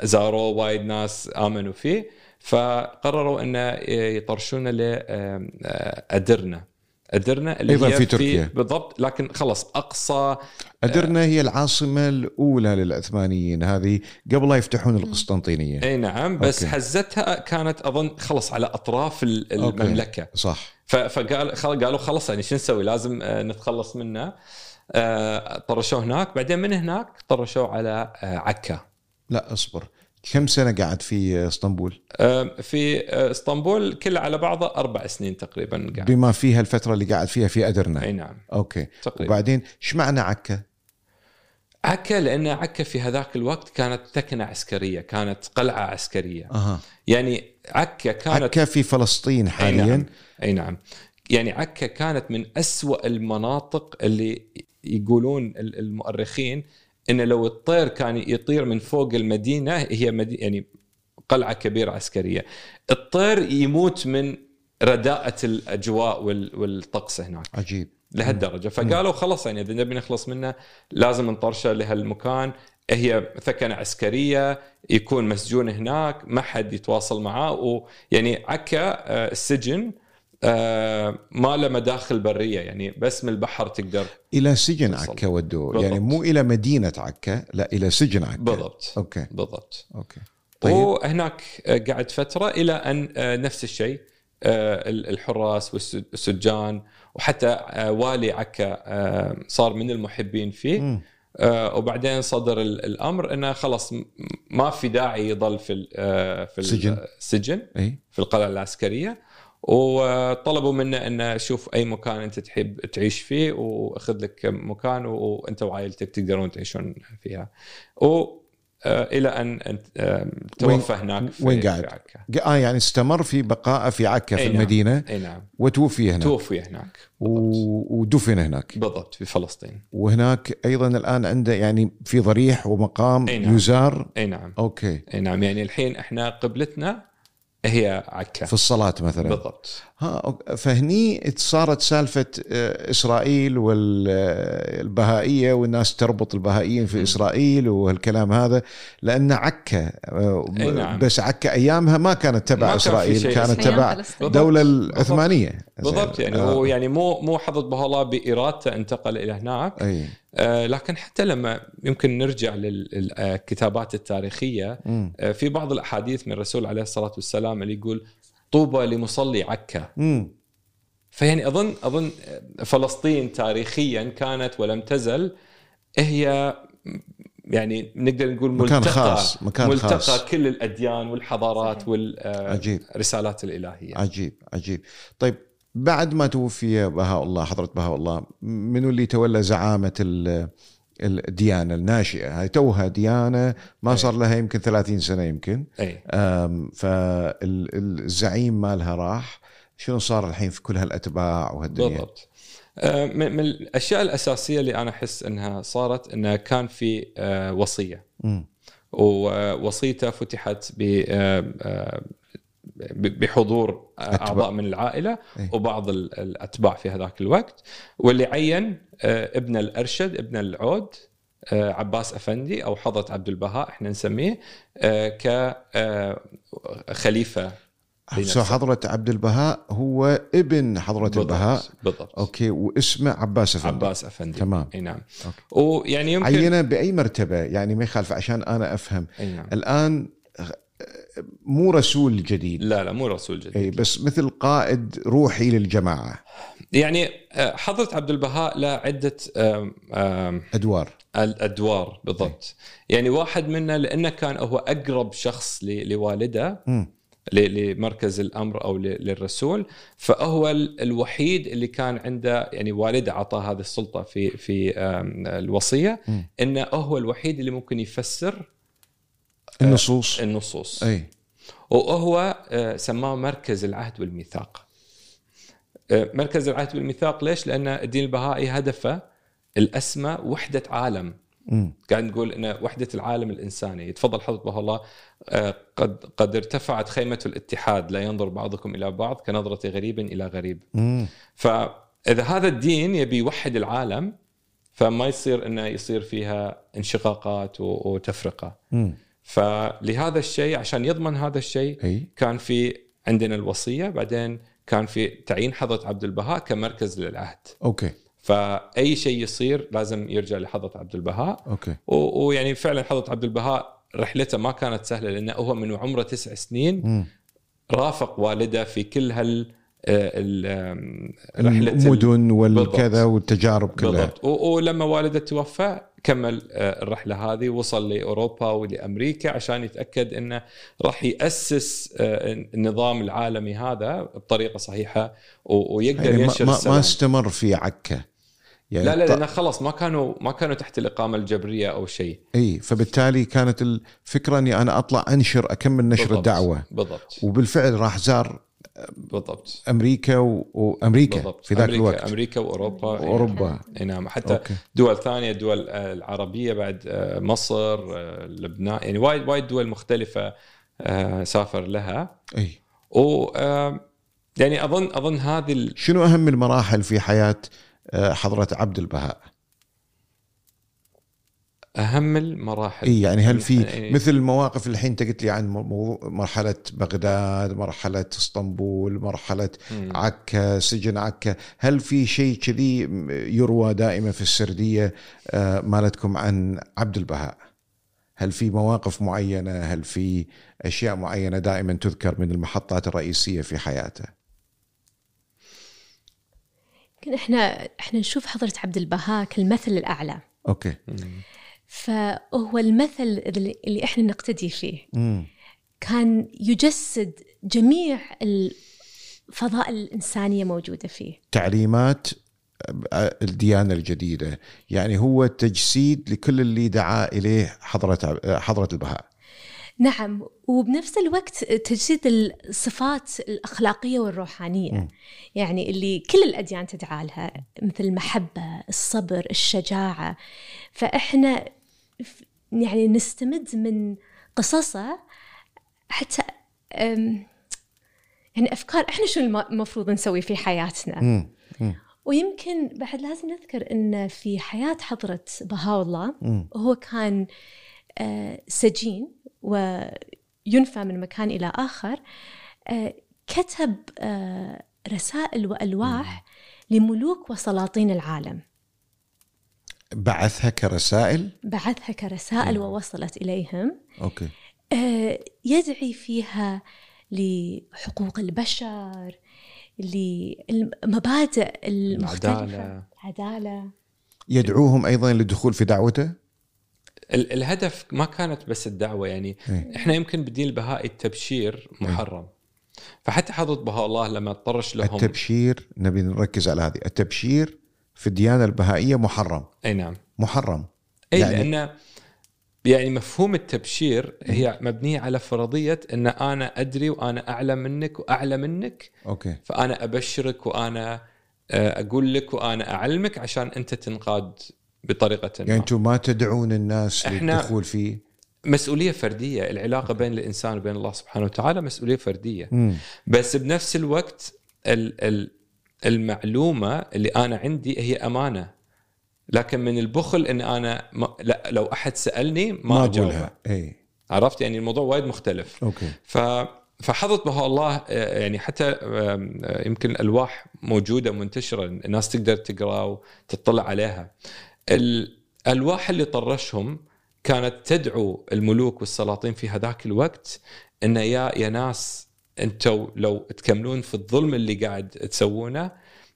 زاروه وايد ناس آمنوا فيه فقرروا إنه يطرشونه لادرنا ادرنا اللي أيضاً هي في تركيا. بالضبط لكن خلص أقصى ادرنا هي العاصمة الأولى للعثمانيين هذه قبل لا يفتحون القسطنطينية. أي نعم بس okay. حزتها كانت أظن خلص على أطراف ال- okay. المملكة. صح. فقال قالوا خلص يعني شو نسوي؟ لازم آه، نتخلص منه. آه، طرشوه هناك. بعدين من هناك طرشوه على آه، عكا. لا اصبر. كم سنة قعد في اسطنبول؟ آه، في آه، اسطنبول كله على بعضه أربع سنين تقريبا قاعد. بما فيها الفترة اللي قعد فيها في أدرنا. أي نعم. أوكي. تقريبا. وبعدين إيش معنى عكا؟ عكا لأن عكا في هذاك الوقت كانت ثكنه عسكرية كانت قلعة عسكرية. أها. يعني عكا كانت عكا في فلسطين أي حاليا. نعم أي نعم. يعني عكا كانت من أسوأ المناطق اللي يقولون ال- المؤرخين إن لو الطير كان يطير من فوق المدينة هي مدي يعني قلعة كبيرة عسكرية. الطير يموت من رداءة الأجواء وال- والطقس هناك. عجيب. لهالدرجة. فقالوا خلاص يعني إذا نبي نخلص منه لازم نطرشه لهالمكان. هي ثكنة عسكرية يكون مسجون هناك ما حد يتواصل معاه ويعني عكا آه، السجن ما له مداخل برية يعني بس من البحر تقدر إلى سجن. عكا ودوه بالضبط. يعني مو إلى مدينة عكا لا إلى سجن عكا. بالضبط. okay. بالضبط. أوكي. طيب. وهناك آه، قعد فترة إلى أن آه، نفس الشيء آه، ال- الحراس والسجان وحتى والي عكا صار من المحبين فيه. آه، وبعدين صدر ال- الأمر إنه خلاص م- ما في داعي يضل في في سجن. السجن إي. في القلعة العسكرية. وطلبوا منه انه شوف أي مكان أنت تحب تعيش فيه وأخذ لك مكان وأنت وعائلتك تقدرون تعيشون فيها. و آه، إلى أن آه، توفى هناك في وين قاعد؟ في عكا. آه يعني استمر في بقائه في عكا في أي نعم. المدينة أي نعم وتوفي هناك توفي هناك و... ودفن هناك بالضبط في فلسطين وهناك أيضا الآن عنده يعني في ضريح ومقام أي نعم. يزار أي نعم أوكي أي نعم يعني الحين إحنا قبلتنا هي عكا. في الصلاة مثلا. بالضبط. ها فهني صارت سالفة آه، إسرائيل والبهائيه والناس تربط البهائيين في إسرائيل والكلام هذا لأن عكا آه، أي نعم. بس عكا أيامها ما كانت ما تبع كان في إسرائيل كانت تبع. الدولة بالضبط. العثمانية بالضبط يعني آه. هو يعني مو مو حضرة بها الله بارادته انتقل إلى هناك أي آه، لكن حتى لما يمكن نرجع للكتابات التاريخية. آه، في بعض الأحاديث من الرسول عليه الصلاة والسلام اللي يقول طوبى لمصلي عكا مم. فيعني اظن أظن فلسطين تاريخيا كانت ولم تزل هي يعني نقدر نقول مكان ملتقى خاص، مكان ملتقى خاص. كل الأديان والحضارات عجيب. والرسالات الإلهية عجيب عجيب طيب بعد ما توفي بهاء الله حضرة بهاء الله منو اللي تولى زعامة ال- الديانة الناشئة. هاي توها ديانة ما أي. صار لها يمكن 30 سنة يمكن. أم، فالزعيم مالها راح. شنو صار الحين في كل هالأتباع وهالدنيا؟ بالضبط. آه، من الأشياء الأساسية اللي أنا أحس إنها صارت إنه كان في آه، وصية. مم. ووصيته فتحت ب ب- بحضور. أعضاء من العائلة إيه. وبعض ال- الأتباع في هذاك الوقت. واللي عين آه، ابن الأرشد ابن العود آه، عباس أفندي أو حضرة عبد البهاء إحنا نسميه كخليفه so حضرة عبد البهاء هو ابن حضرة البهاء. بالضبط. okay واسمه عباس أفندي. عباس أفندي. تمام. إي نعم. okay. ويعني يمكن عينه بأي مرتبة؟ يعني ما يخالف عشان أنا أفهم. إي نعم. الآن مو رسول جديد. لا لا مو رسول جديد. اي بس مثل قائد روحي للجماعة. يعني آه، حضرة عبد البهاء له عدة أدوار. الأدوار بالضبط. يعني واحد منا لأنه كان هو أقرب شخص لوالده. ل- لمركز الأمر أو ل- للرسول. فهو ال- الوحيد اللي كان عنده يعني والده أعطاه هذه السلطة في في مم. إنه هو الوحيد اللي ممكن يفسر النصوص. النصوص. أي. وهو آه، سماه مركز العهد والميثاق. آه، مركز العهد والميثاق ليش؟ لأن الدين البهائي هدفه الأسمى وحدة عالم. قاعد نقول إن وحدة العالم الإنساني. يتفضل بها الله. آه، قد قد ارتفعت خيمة الاتحاد. لا ينظر بعضكم إلى بعض كنظرة غريب إلى غريب. مم. فإذا هذا الدين يبي يوحد العالم فما يصير إنه يصير فيها انشقاقات و- وتفرقة. مم. فلهذا الشيء عشان يضمن هذا الشيء إي. كان في عندنا الوصية بعدين كان في تعيين حضرة عبد البهاء كمركز للعهد. okay. فأي شيء يصير لازم يرجع لحضرة عبد البهاء. okay. ويعني فعلا حضرة عبد البهاء رحلته ما كانت سهلة لأنه هو من عمره تسع سنين مم. رافق والده في كل هال رحلة ال- المدن والكذا. والتجارب كلها. بالضبط. ولما والدة توفى كمل آه، الرحلة هذه وصل لأوروبا ولأمريكا عشان يتأكد إنه راح يأسس آه، النظام العالمي هذا بطريقة صحيحة ويقدر يعني ينشر ما, ما استمر في عكا. يعني لا لا لأنه خلاص ما كانوا ما كانوا تحت الإقامة الجبرية أو شيء. إي فبالتالي كانت الفكرة إني أنا أطلع أنشر أكمل نشر بالضبط. الدعوة. بالضبط. وبالفعل راح زار بالضبط. أمريكا و... وأمريكا بالضبط. في ذاك أمريكا الوقت. أمريكا وأوروبا. واوروبا اي نعم. حتى okay. دول ثانية دول آه، العربية بعد آه، مصر آه، لبنان. يعني وايد وايد دول مختلفة سافر لها. إي. و يعني أظن أظن هذه ال- شنو أهم المراحل في حياة حضرة عبد البهاء؟ أهم المراحل اي يعني هل في يعني- مثل المواقف اللي الحين انت قلت لي عن مو- مرحلة بغداد، مرحلة إسطنبول، مرحلة مم. عكا، سجن عكا، هل في شيء كذي يروى دائما في السردية آه، مالتكم عن عبد البهاء؟ هل في مواقف معينة؟ هل في أشياء معينة دائما تذكر من المحطات الرئيسية في حياته؟ يمكن إحنا إحنا نشوف حضرة عبد البهاء كالمثل الأعلى أوكي. فهو المثل اللي إحنا نقتدي فيه. كان يجسد جميع الفضائل الإنسانية موجودة فيه. تعليمات الديانة الجديدة. يعني هو تجسيد لكل اللي دعا إليه حضرة حضرة البهاء. نعم وبنفس الوقت تجسيد الصفات الأخلاقية والروحانية مم. يعني اللي كل الأديان تدعى لها مثل المحبة الصبر الشجاعة فإحنا يعني نستمد من قصصه حتى يعني أفكار إحنا شو الم- المفروض نسوي في حياتنا مم. مم. ويمكن بعد لازم نذكر إن في حياة حضرة بهاء الله مم. هو كان آه، سجين وينفى من مكان إلى آخر. آه، كتب آه، رسائل وألواح لملوك وسلاطين العالم. بعثها كرسائل؟ بعثها كرسائل. ووصلت إليهم. أوكي. آه، يدعي فيها لحقوق البشر للمبادئ المختلفة. العدالة. يدعوهم أيضا للدخول في دعوته؟ ال- الهدف ما كانت بس الدعوة يعني إيه. إحنا يمكن بدين البهائي التبشير محرم. فحتى حضره بهاء الله لما طرش لهم. التبشير نبي نركز على هذه. التبشير في الديانة البهائية محرم. أي نعم. محرم. أي يعني- لأن يعني مفهوم التبشير هي مبنية على فرضية إن أنا أدري وأنا اعلى منك واعلى منك. أوكي. فأنا أبشرك وأنا آه، أقول لك وأنا أعلمك عشان أنت تنقاد بطريقة ما. يعني أنتم ما تدعون الناس للدخول فيه مسؤولية فردية العلاقة بين الإنسان وبين الله سبحانه وتعالى مسؤولية فردية. مم. بس بنفس الوقت ال- ال- المعلومة اللي أنا عندي هي أمانة. لكن من البخل إن أنا ما لا لو أحد سألني ما, ما أجاوبه. أقولها. إي. عرفت؟ يعني الموضوع وايد مختلف. أوكي. ف فحضرة بها الله آه، يعني حتى آه، يمكن الالواح موجودة منتشرة الناس تقدر تقرأ وتطلع عليها. الألواح اللي طرشهم كانت تدعو الملوك والسلاطين في هذاك الوقت إن يا يا ناس أنتم لو تكملون في الظلم اللي قاعد تسوونه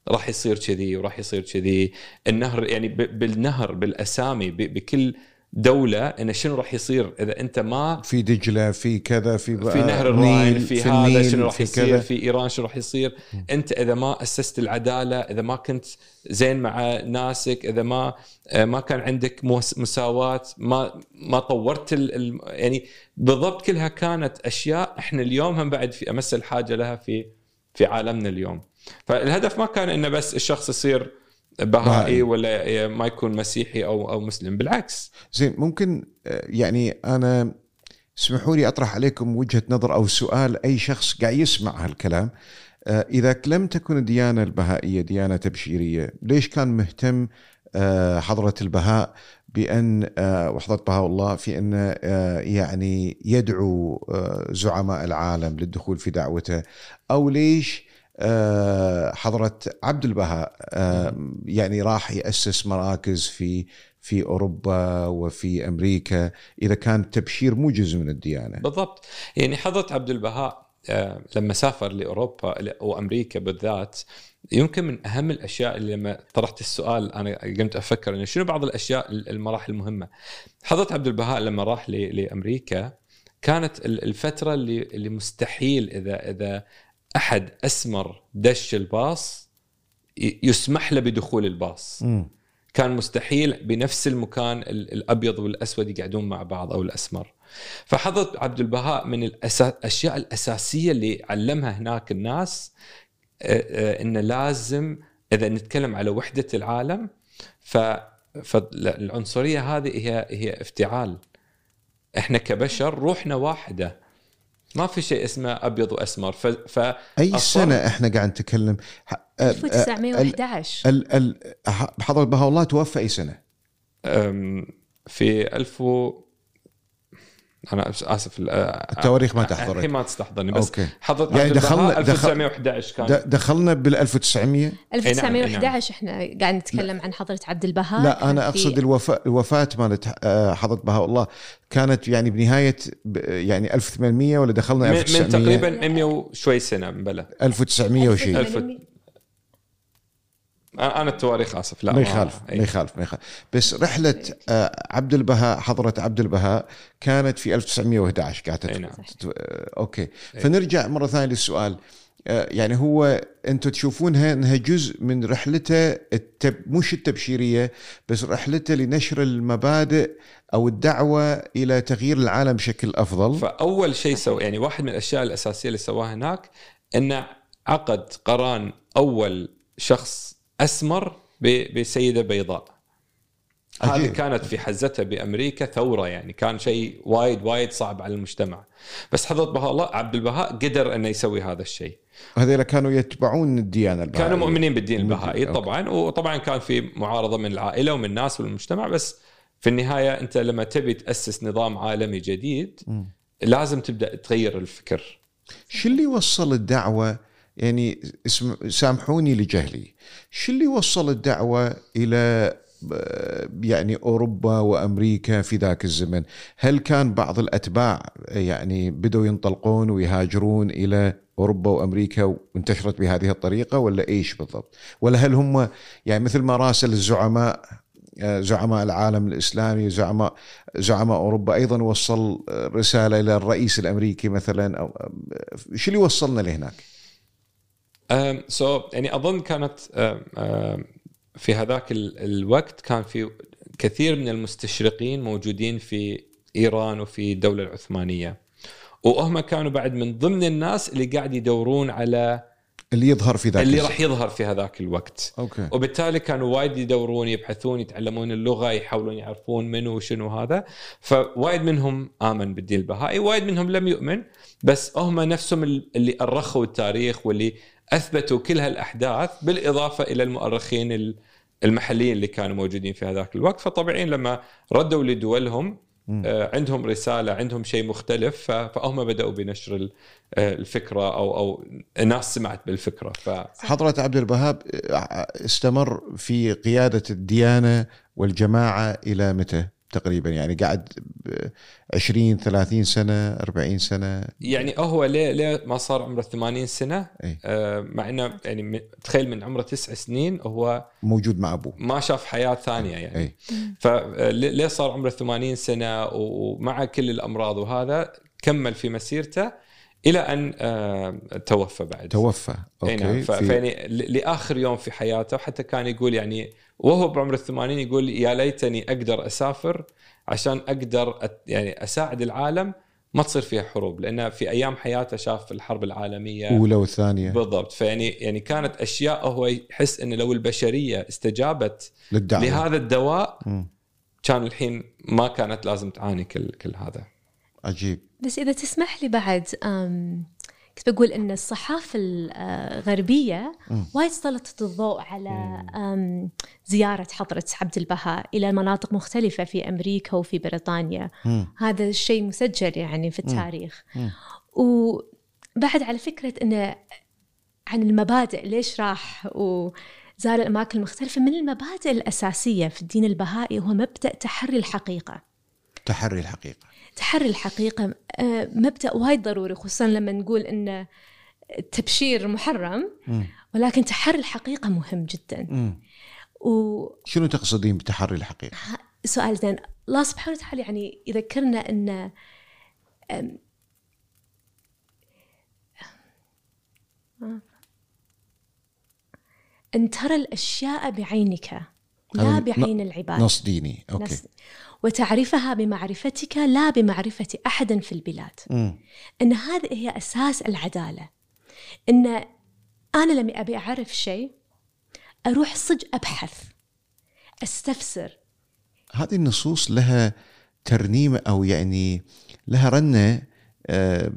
راح يصير كذي وراح يصير كذي. النهر يعني بالنهر بالأسامي بكل دولة انه شنو راح يصير إذا أنت ما في دجلة في كذا في في نهر الراين نيل، في, هذا شنو راح في يصير كذا. في إيران شنو راح يصير. أنت إذا ما أسست العدالة إذا ما كنت زين مع ناسك إذا ما آه، ما كان عندك مساواة ما ما طورت ال ال يعني بالضبط كلها كانت أشياء إحنا اليوم هم بعد في أمس الحاجة لها في في عالمنا اليوم. فالهدف ما كان إنه بس الشخص يصير بهائي. ولا ما يكون مسيحي أو أو مسلم. بالعكس. زين ممكن آه، يعني أنا اسمحوا لي أطرح عليكم وجهة نظر أو سؤال أي شخص قاعد يسمع هالكلام. آه، إذا لم تكن الديانة البهائية ديانة تبشيرية ليش كان مهتم آه، حضرة البهاء بأن وحضرة بهاء الله في أن يعني يدعو زعماء العالم للدخول في دعوته؟ أو ليش آه، حضرة عبد البهاء آه، يعني راح يأسس مراكز في في أوروبا وفي أمريكا إذا كان التبشير مو جزء من الديانة بالضبط يعني حضرة عبد البهاء آه، لما سافر لأوروبا وأمريكا بالذات يمكن من أهم الأشياء اللي لما طرحت السؤال أنا قمت أفكر إنه شنو بعض الأشياء المراحل المهمة. حضرة عبد البهاء لما راح ل- لأمريكا كانت ال- الفترة اللي اللي مستحيل إذا إذا أحد أسمر دش الباص يسمح له بدخول الباص. مم. كان مستحيل بنفس المكان ال- الأبيض والأسود يقعدون مع بعض أو الأسمر. فحضرة عبد البهاء من الأشياء الأساسية اللي علمها هناك الناس آه، آه، إنه لازم إذا نتكلم على وحدة العالم ف فالعنصريه هذه هي هي افتعال. إحنا كبشر روحنا واحدة. ما في شيء اسمه أبيض وأسمر. ف, ف... أي أصلاً- سنة إحنا قاعد نتكلم؟ ح- آه، آه، 1911 ال ال حضره بهاء الله توفى أي سنة؟ أم، في 1000 و... أنا آسف ال- التواريخ ما تحضرك. الحين ما تستحضرني بس أوكي. حضرت يعني دخلنا- دخلنا دخل- 1911 كان. دخلنا بال 1900 1911 إحنا قاعد نتكلم عن حضرة عبد البهاء. لا أنا في- أقصد الوفاه الوفاة مالت آه، حضرة بهاء الله. كانت يعني بنهاية يعني 1800 ولا دخلنا من, من 1900 تقريبا 100 وشوي سنة بلى. 1900 وشيء. 1800 أنا التواريخ آسف لا ما يخالف. ما يخالف ما يخالف. بس رحلة آه، عبد البهاء حضرة عبد البهاء كانت في 1911 قاعدة نعم. آه، أوكي. فنرجع مرة ثانية للسؤال. آه، يعني هو أنتم تشوفونها إنها جزء من رحلته التب مش التبشيرية بس رحلته لنشر المبادئ أو الدعوة إلى تغيير العالم بشكل أفضل. فأول شيء سوى يعني واحد من الأشياء الأساسية اللي سواها هناك إنه عقد قران أول شخص أسمر بسيدة بيضاء هذه. كانت في حزتها بأمريكا ثورة يعني كان شيء وايد وايد صعب على المجتمع بس حضرة بهاء الله عبد البهاء قدر إنه يسوي هذا الشيء هذول كانوا يتبعون الديانة البهائية كانوا مؤمنين بالدين. البهائي. طبعا وطبعا كان في معارضة من العائلة ومن الناس والمجتمع بس في النهاية أنت لما تبي تأسس نظام عالمي جديد. لازم تبدأ تغير الفكر شو اللي وصل الدعوة يعني سامحوني لجهلي. شو اللي وصل الدعوة إلى آه، يعني أوروبا وأمريكا في ذاك الزمن؟ هل كان بعض الأتباع يعني بدوا ينطلقون ويهاجرون إلى أوروبا وأمريكا وانتشرت بهذه الطريقة ولا إيش بالضبط؟ ولا هل هم يعني مثل ما راسل الزعماء آه، زعماء العالم الإسلامي زعماء زعماء أوروبا أيضا وصل آه، رسالة إلى الرئيس الأمريكي مثلا أو آه، شو اللي وصلنا لهناك؟ so يعني أظن كانت في هذاك ال- الوقت كان في كثير من المستشرقين موجودين في إيران وفي الدولة العثمانية. وهم كانوا بعد من ضمن الناس اللي قاعد يدورون على اللي يظهر في ذاك اللي. راح يظهر في هذاك الوقت. okay. وبالتالي كانوا وايد يدورون يبحثون يتعلمون اللغة يحاولون يعرفون منو وشنو هذا. فوايد منهم آمن بالدين البهائي وايد منهم لم يؤمن. بس هم نفسهم اللي أرخوا التاريخ واللي أثبتوا كل هالأحداث بالإضافة إلى المؤرخين ال- المحليين اللي كانوا موجودين في هذاك الوقت. فطبيعي لما ردوا لدولهم. آه، عندهم رسالة عندهم شيء مختلف فهم بدأوا بنشر آه، الفكرة أو أو الناس سمعت بالفكرة. ف حضرة عبد الوهاب آه، استمر في قيادة الديانة والجماعة إلى متى؟ تقريبا يعني قعد ب 20 30 سنة 40 سنة. يعني هو ليه ليه ما صار عمره 80 سنة؟ أي. آه مع إنه يعني تخيل من عمره تسع سنين هو موجود مع أبوه. ما شاف حياة ثانية يعني. أي. فليه صار عمره 80 سنة ومع كل الأمراض وهذا كمل في مسيرته إلى أن آه توفى بعد. توفى. نعم أوكي ف- في لآخر يوم في حياته حتى كان يقول يعني وهو بعمر الثمانين يقول يا ليتني أقدر أسافر عشان أقدر أت يعني أساعد العالم ما تصير فيها حروب لأنه في أيام حياته شاف الحرب العالمية. أولى والثانية. بالضبط. فيعني يعني كانت أشياء هو يحس ان لو البشرية استجابت للدعوة. لهذا الدواء مم. كان الحين ما كانت لازم تعاني كل كل هذا. عجيب. بس إذا تسمح لي بعد أم، كنت بقول أن الصحافة الغربية مم. وايد سلطت الضوء على أم، زيارة حضرة عبد البهاء إلى مناطق مختلفة في أمريكا وفي بريطانيا. هذا الشيء مسجل يعني في التاريخ. وبعد على فكرة أنه عن المبادئ ليش راح وزار الأماكن المختلفة؟ من المبادئ الأساسية في الدين البهائي هو مبدأ تحري الحقيقة. تحري الحقيقة. تحري الحقيقة آه، مبدأ وايد ضروري خصوصا لما نقول أن التبشير محرم. ولكن تحري الحقيقة مهم جدا مم. وسؤال شنو تقصدين بتحري الحقيقة؟ زين الله سبحانه وتعالى يعني يذكرنا أن أم، أن ترى الأشياء بعينك لا بعين العباد نص ديني أوكي نفس- وتعرفها بمعرفتك لا بمعرفة أحد في البلاد. مم. إن هذه هي أساس العدالة. إن أنا لما أبي أعرف شيء أروح صج أبحث أستفسر. هذه النصوص لها ترنيمة أو يعني لها رنة آه،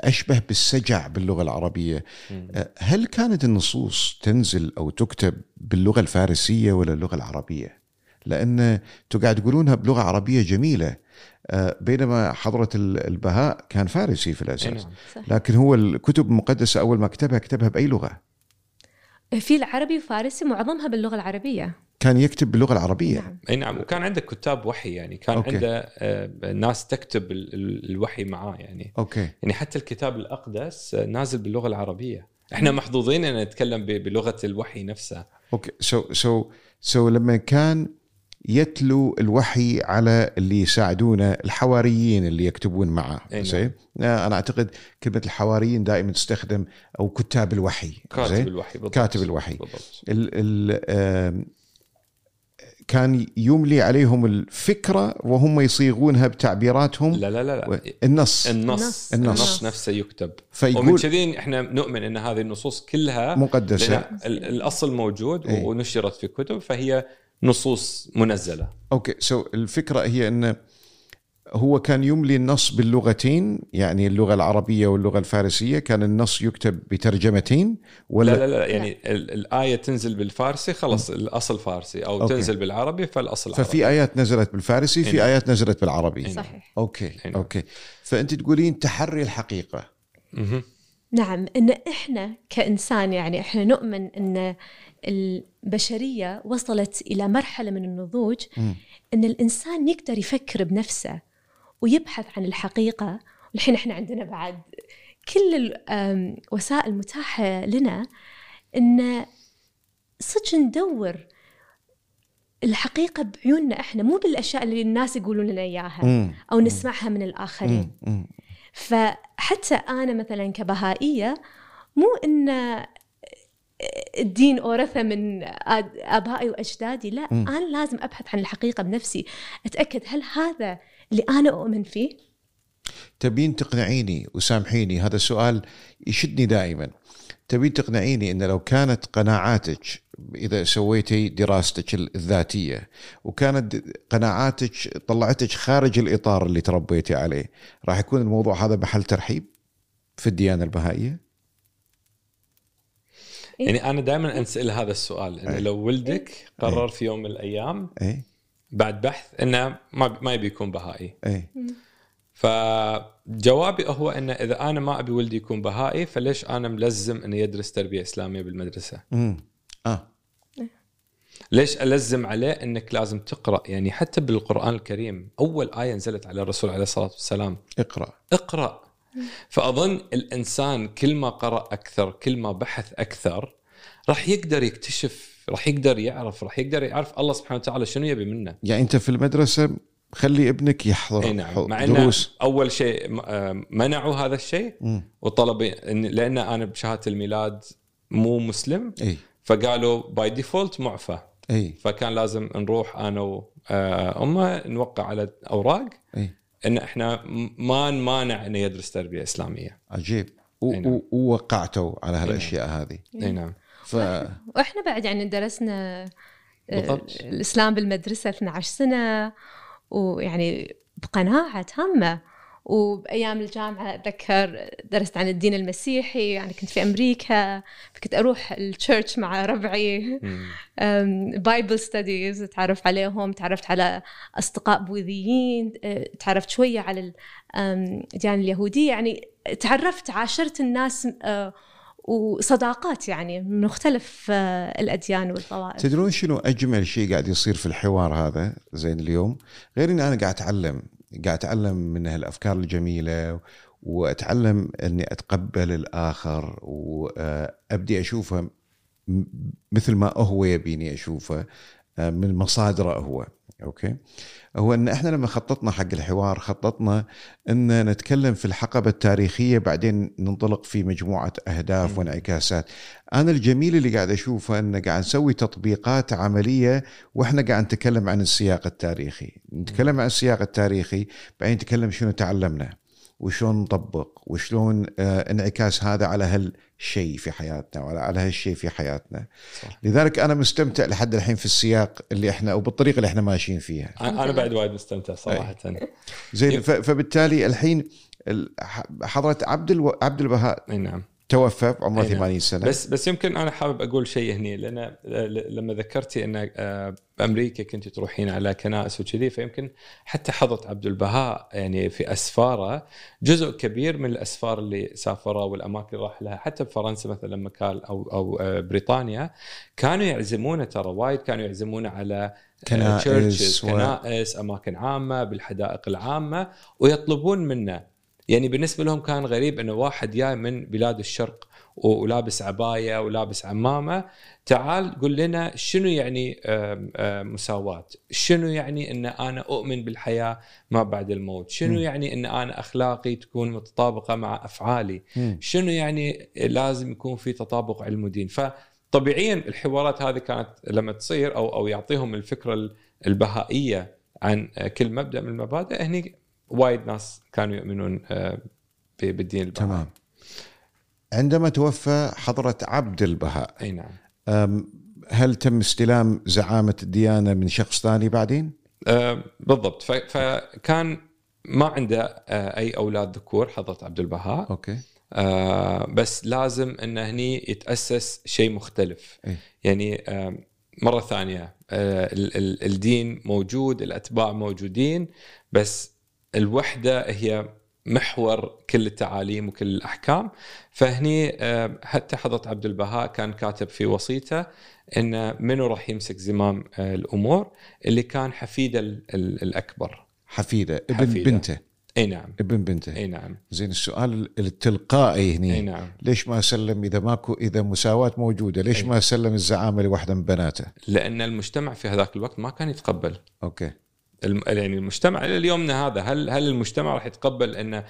أشبه بالسجع باللغة العربية. آه، هل كانت النصوص تنزل أو تكتب باللغة الفارسية ولا اللغة العربية؟ لأن أنتم قاعد تقولونها بلغة عربية جميلة. آه، بينما حضرة ال- البهاء كان فارسي في أي الأساس. نعم. صح. لكن هو الكتب المقدسة أول ما كتبها كتبها بأي لغة؟ في العربي وفارسي معظمها باللغة العربية. كان يكتب باللغة العربية. نعم. أي نعم وكان عنده كتاب وحي يعني. كان okay. عنده آه، ناس تكتب ال- ال- الوحي معاه يعني. okay. يعني حتى الكتاب الأقدس آه، نازل باللغة العربية. إحنا محظوظين إن نتكلم ب- بلغة الوحي نفسها okay. so so so لما كان يتلو الوحي على اللي يساعدونه الحواريين اللي يكتبون معه أي نعم. زين أنا أعتقد كلمة الحواريين دائما تستخدم أو كتاب الوحي كاتب زين الوحي بالضبط كاتب الوحي. بالضبط ال ال كان يملي عليهم الفكرة وهم يصيغونها بتعبيراتهم لا لا لا, و- لا. النص النص النص. النص. نفسه يكتب ومن فيقول كذي إحنا نؤمن إن هذه النصوص كلها مقدسة الأصل موجود إيه. ونشرت في كتب فهي نصوص منزلة okay so الفكرة هي انه هو كان يملي النص باللغتين يعني اللغة العربية واللغة الفارسية كان النص يكتب بترجمتين ولا لا لا لا يعني ال- الآية تنزل بالفارسي خلص الأصل فارسي أو okay. تنزل بالعربي فالأصل عربي ففي آيات نزلت بالفارسي في إيه. آيات نزلت بالعربي إيه. صحيح okay نعم. okay فأنت تقولين تحري الحقيقة مهم. نعم إن إحنا كإنسان يعني إحنا نؤمن إن البشرية وصلت إلى مرحلة من النضوج. إن الإنسان يقدر يفكر بنفسه ويبحث عن الحقيقة والحين إحنا عندنا بعد كل الوسائل المتاحه لنا إن صدق ندور الحقيقة بعيوننا إحنا مو بالأشياء اللي الناس يقولون لنا إياها. أو نسمعها من الآخرين. فحتى أنا مثلا كبهائية مو إن الدين أورثه من آبائي وأجدادي. لا مم. أنا لازم أبحث عن الحقيقة بنفسي. أتأكد هل هذا اللي أنا أؤمن فيه؟ تبين تقنعيني وسامحيني هذا السؤال يشدني دائما. تبين تقنعيني إن لو كانت قناعاتك إذا سويتي دراستك الذاتية وكانت قناعاتك طلعتك خارج الإطار اللي تربيتي عليه راح يكون الموضوع هذا محل ترحيب في الديانة البهائية؟ إيه. يعني أنا دائما انسال هذا السؤال إنه أي. لو ولدك قرر في يوم من الأيام اي بعد بحث إنه ما ما يبي يكون بهائي. اي فجوابي هو إنه إذا أنا ما أبي ولدي يكون بهائي فليش أنا ملزم انه يدرس تربية إسلامية بالمدرسة؟ امم آه. ليش ألزم عليه إنك لازم تقرأ؟ يعني حتى بالقرآن الكريم أول آية نزلت على الرسول عليه الصلاة والسلام. اقرأ. اقرأ. فأظن الإنسان كل ما قرأ أكثر كل ما بحث أكثر راح يقدر يكتشف راح يقدر يعرف راح يقدر يعرف الله سبحانه وتعالى شنو يبي منه. يعني أنت في المدرسة خلي ابنك يحضر إي نعم مع إنه دروس. أول شيء آه، منعوا هذا الشيء. وطلب لأن أنا بشهادة الميلاد مو مسلم إي. فقالوا by default معفى. إي. فكان لازم نروح أنا وأمه نوقع على أوراق. إي. إن إحنا ما نمانع انه يدرس تربية إسلامية. عجيب نعم. ووقعتوا على نعم. هالأشياء هذه أي نعم. ف وإحنا بعد يعني درسنا آه، بالضبط. الإسلام بالمدرسة 12 سنة ويعني بقناعه تامه وبأيام الجامعة أتذكر درست عن الدين المسيحي يعني كنت في أمريكا فكنت أروح ال church مع ربعي. Bible studies تعرف عليهم تعرفت على أصدقاء بوذيين أه، تعرفت شوية على الديانه اليهودية. يعني تعرفت عاشرت الناس أه، وصداقات يعني من مختلف أه، الأديان والطوائف. تدرون شنو أجمل شيء قاعد يصير في الحوار هذا زين اليوم؟ غير إني أنا قاعد أتعلم قاعد أتعلم من هالافكار الجميلة وأتعلم إني أتقبل الآخر وأبدي اشوفه مثل ما هو يبيني أشوفه آه، من مصادره هو. أوكي. هو إن إحنا لما خططنا حق الحوار خططنا إن نتكلم في الحقبة التاريخية بعدين ننطلق في مجموعة أهداف. وانعكاسات. أنا الجميل اللي قاعد أشوفه إن قاعد نسوي تطبيقات عملية وإحنا قاعد نتكلم عن السياق التاريخي. نتكلم عن السياق التاريخي بعدين نتكلم شنو تعلمنا. وشلون نطبق وشلون آه انعكاس هذا على هالشيء في حياتنا وعلى على هالشيء في حياتنا صح. لذلك أنا مستمتع لحد الحين في السياق اللي إحنا وبالطريقة اللي إحنا ماشيين فيها أنا بعد وايد مستمتع صراحة. زين فبالتالي الحين حضرة عبد ألو... عبد البهاء نعم. توفى بعمره أي نعم. 80 سنة بس بس يمكن أنا حابب أقول شيء هني لأن لما ذكرتي إن آه، بأمريكا كنت تروحين على كنائس وكذي فيمكن حتى حضرت عبد البهاء يعني في أسفاره جزء كبير من الأسفار اللي سافرها والأماكن اللي راح لها حتى بفرنسا مثلا لما كان أو أو آه، بريطانيا كانوا يعزمونه ترى وايد كانوا يعزمونه على كنائس كنائس, و- كنائس أماكن عامة بالحدائق العامة ويطلبون منه يعني بالنسبة لهم كان غريب إنه واحد جاي من بلاد الشرق ولابس عباية ولابس عمامة. تعال قل لنا شنو يعني مساواة؟ شنو يعني إن أنا أؤمن بالحياة ما بعد الموت؟ شنو مم. يعني إن أنا أخلاقي تكون متطابقة مع أفعالي؟ مم. شنو يعني لازم يكون في تطابق علم ودين؟ فطبيعيا الحوارات هذه كانت لما تصير أو أو يعطيهم الفكرة البهائية عن كل مبدأ من المبادئ هني وايد ناس كانوا يؤمنون آه، بالدين البهائي تمام. عندما توفى حضرة عبد البهاء أي نعم. هل تم استلام زعامة الديانه من شخص ثاني بعدين؟ آه، بالضبط. فكان ما عنده آه، أي أولاد ذكور حضرة عبد البهاء. أوكي. بس لازم إنه هني يتأسس شيء مختلف. إيه. يعني مرة ثانية ال- ال- الدين موجود الأتباع موجودين بس الوحدة هي محور كل التعاليم وكل الأحكام. فهني آه، حتى حضرة عبد البهاء كان كاتب في وصيته إن منو راح يمسك زمام آه، الأمور؟ اللي كان حفيده ال- ال- الأكبر. حفيدة ابن حفيدة. بنته. إي نعم. ابن بنته. إي نعم. زين السؤال التلقائي هني. إي نعم. ليش ما سلم إذا ماكو إذا مساواة موجودة ليش أي. ما سلم الزعامة لواحده من بناته؟ لأن المجتمع في هذاك الوقت ما كان يتقبل. أوكي. يعني المجتمع إلى اليومنا هذا هل هل المجتمع راح يتقبل أن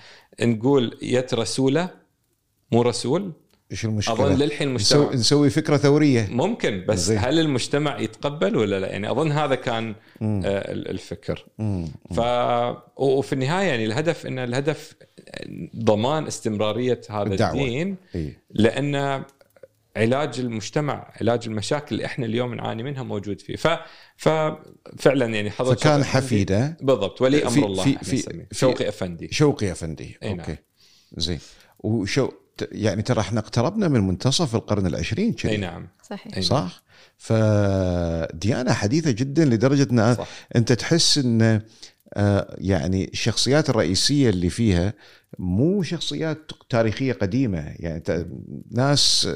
نقول يت رسولة مو رسول؟ إيش المشكلة أظن للحين نسوي, المجتمع نسوي فكرة ثورية ممكن بس زين. هل المجتمع يتقبل ولا لا؟ يعني أظن هذا كان مم. آه، ال- الفكر مم. ف وفي النهاية يعني الهدف إن الهدف ضمان استمرارية هذا الدعوة. الدين اي لأن علاج المجتمع علاج المشاكل اللي إحنا اليوم نعاني منها موجود فيه. ف ففعلا يعني حضرتك فكان حفيدة. بالضبط. ولي أمر في- الله في- في-. في- شوقي أفندي. شوقي أفندي. أي نعم. أوكي. زين. وشو يعني ترى إحنا اقتربنا من منتصف القرن العشرين كذي. إي نعم. صحيح. أي صح؟ فديانة حديثة جدا لدرجة إن صح. أنت تحس إن آه، يعني الشخصيات الرئيسية اللي فيها مو شخصيات تاريخية قديمة. يعني ناس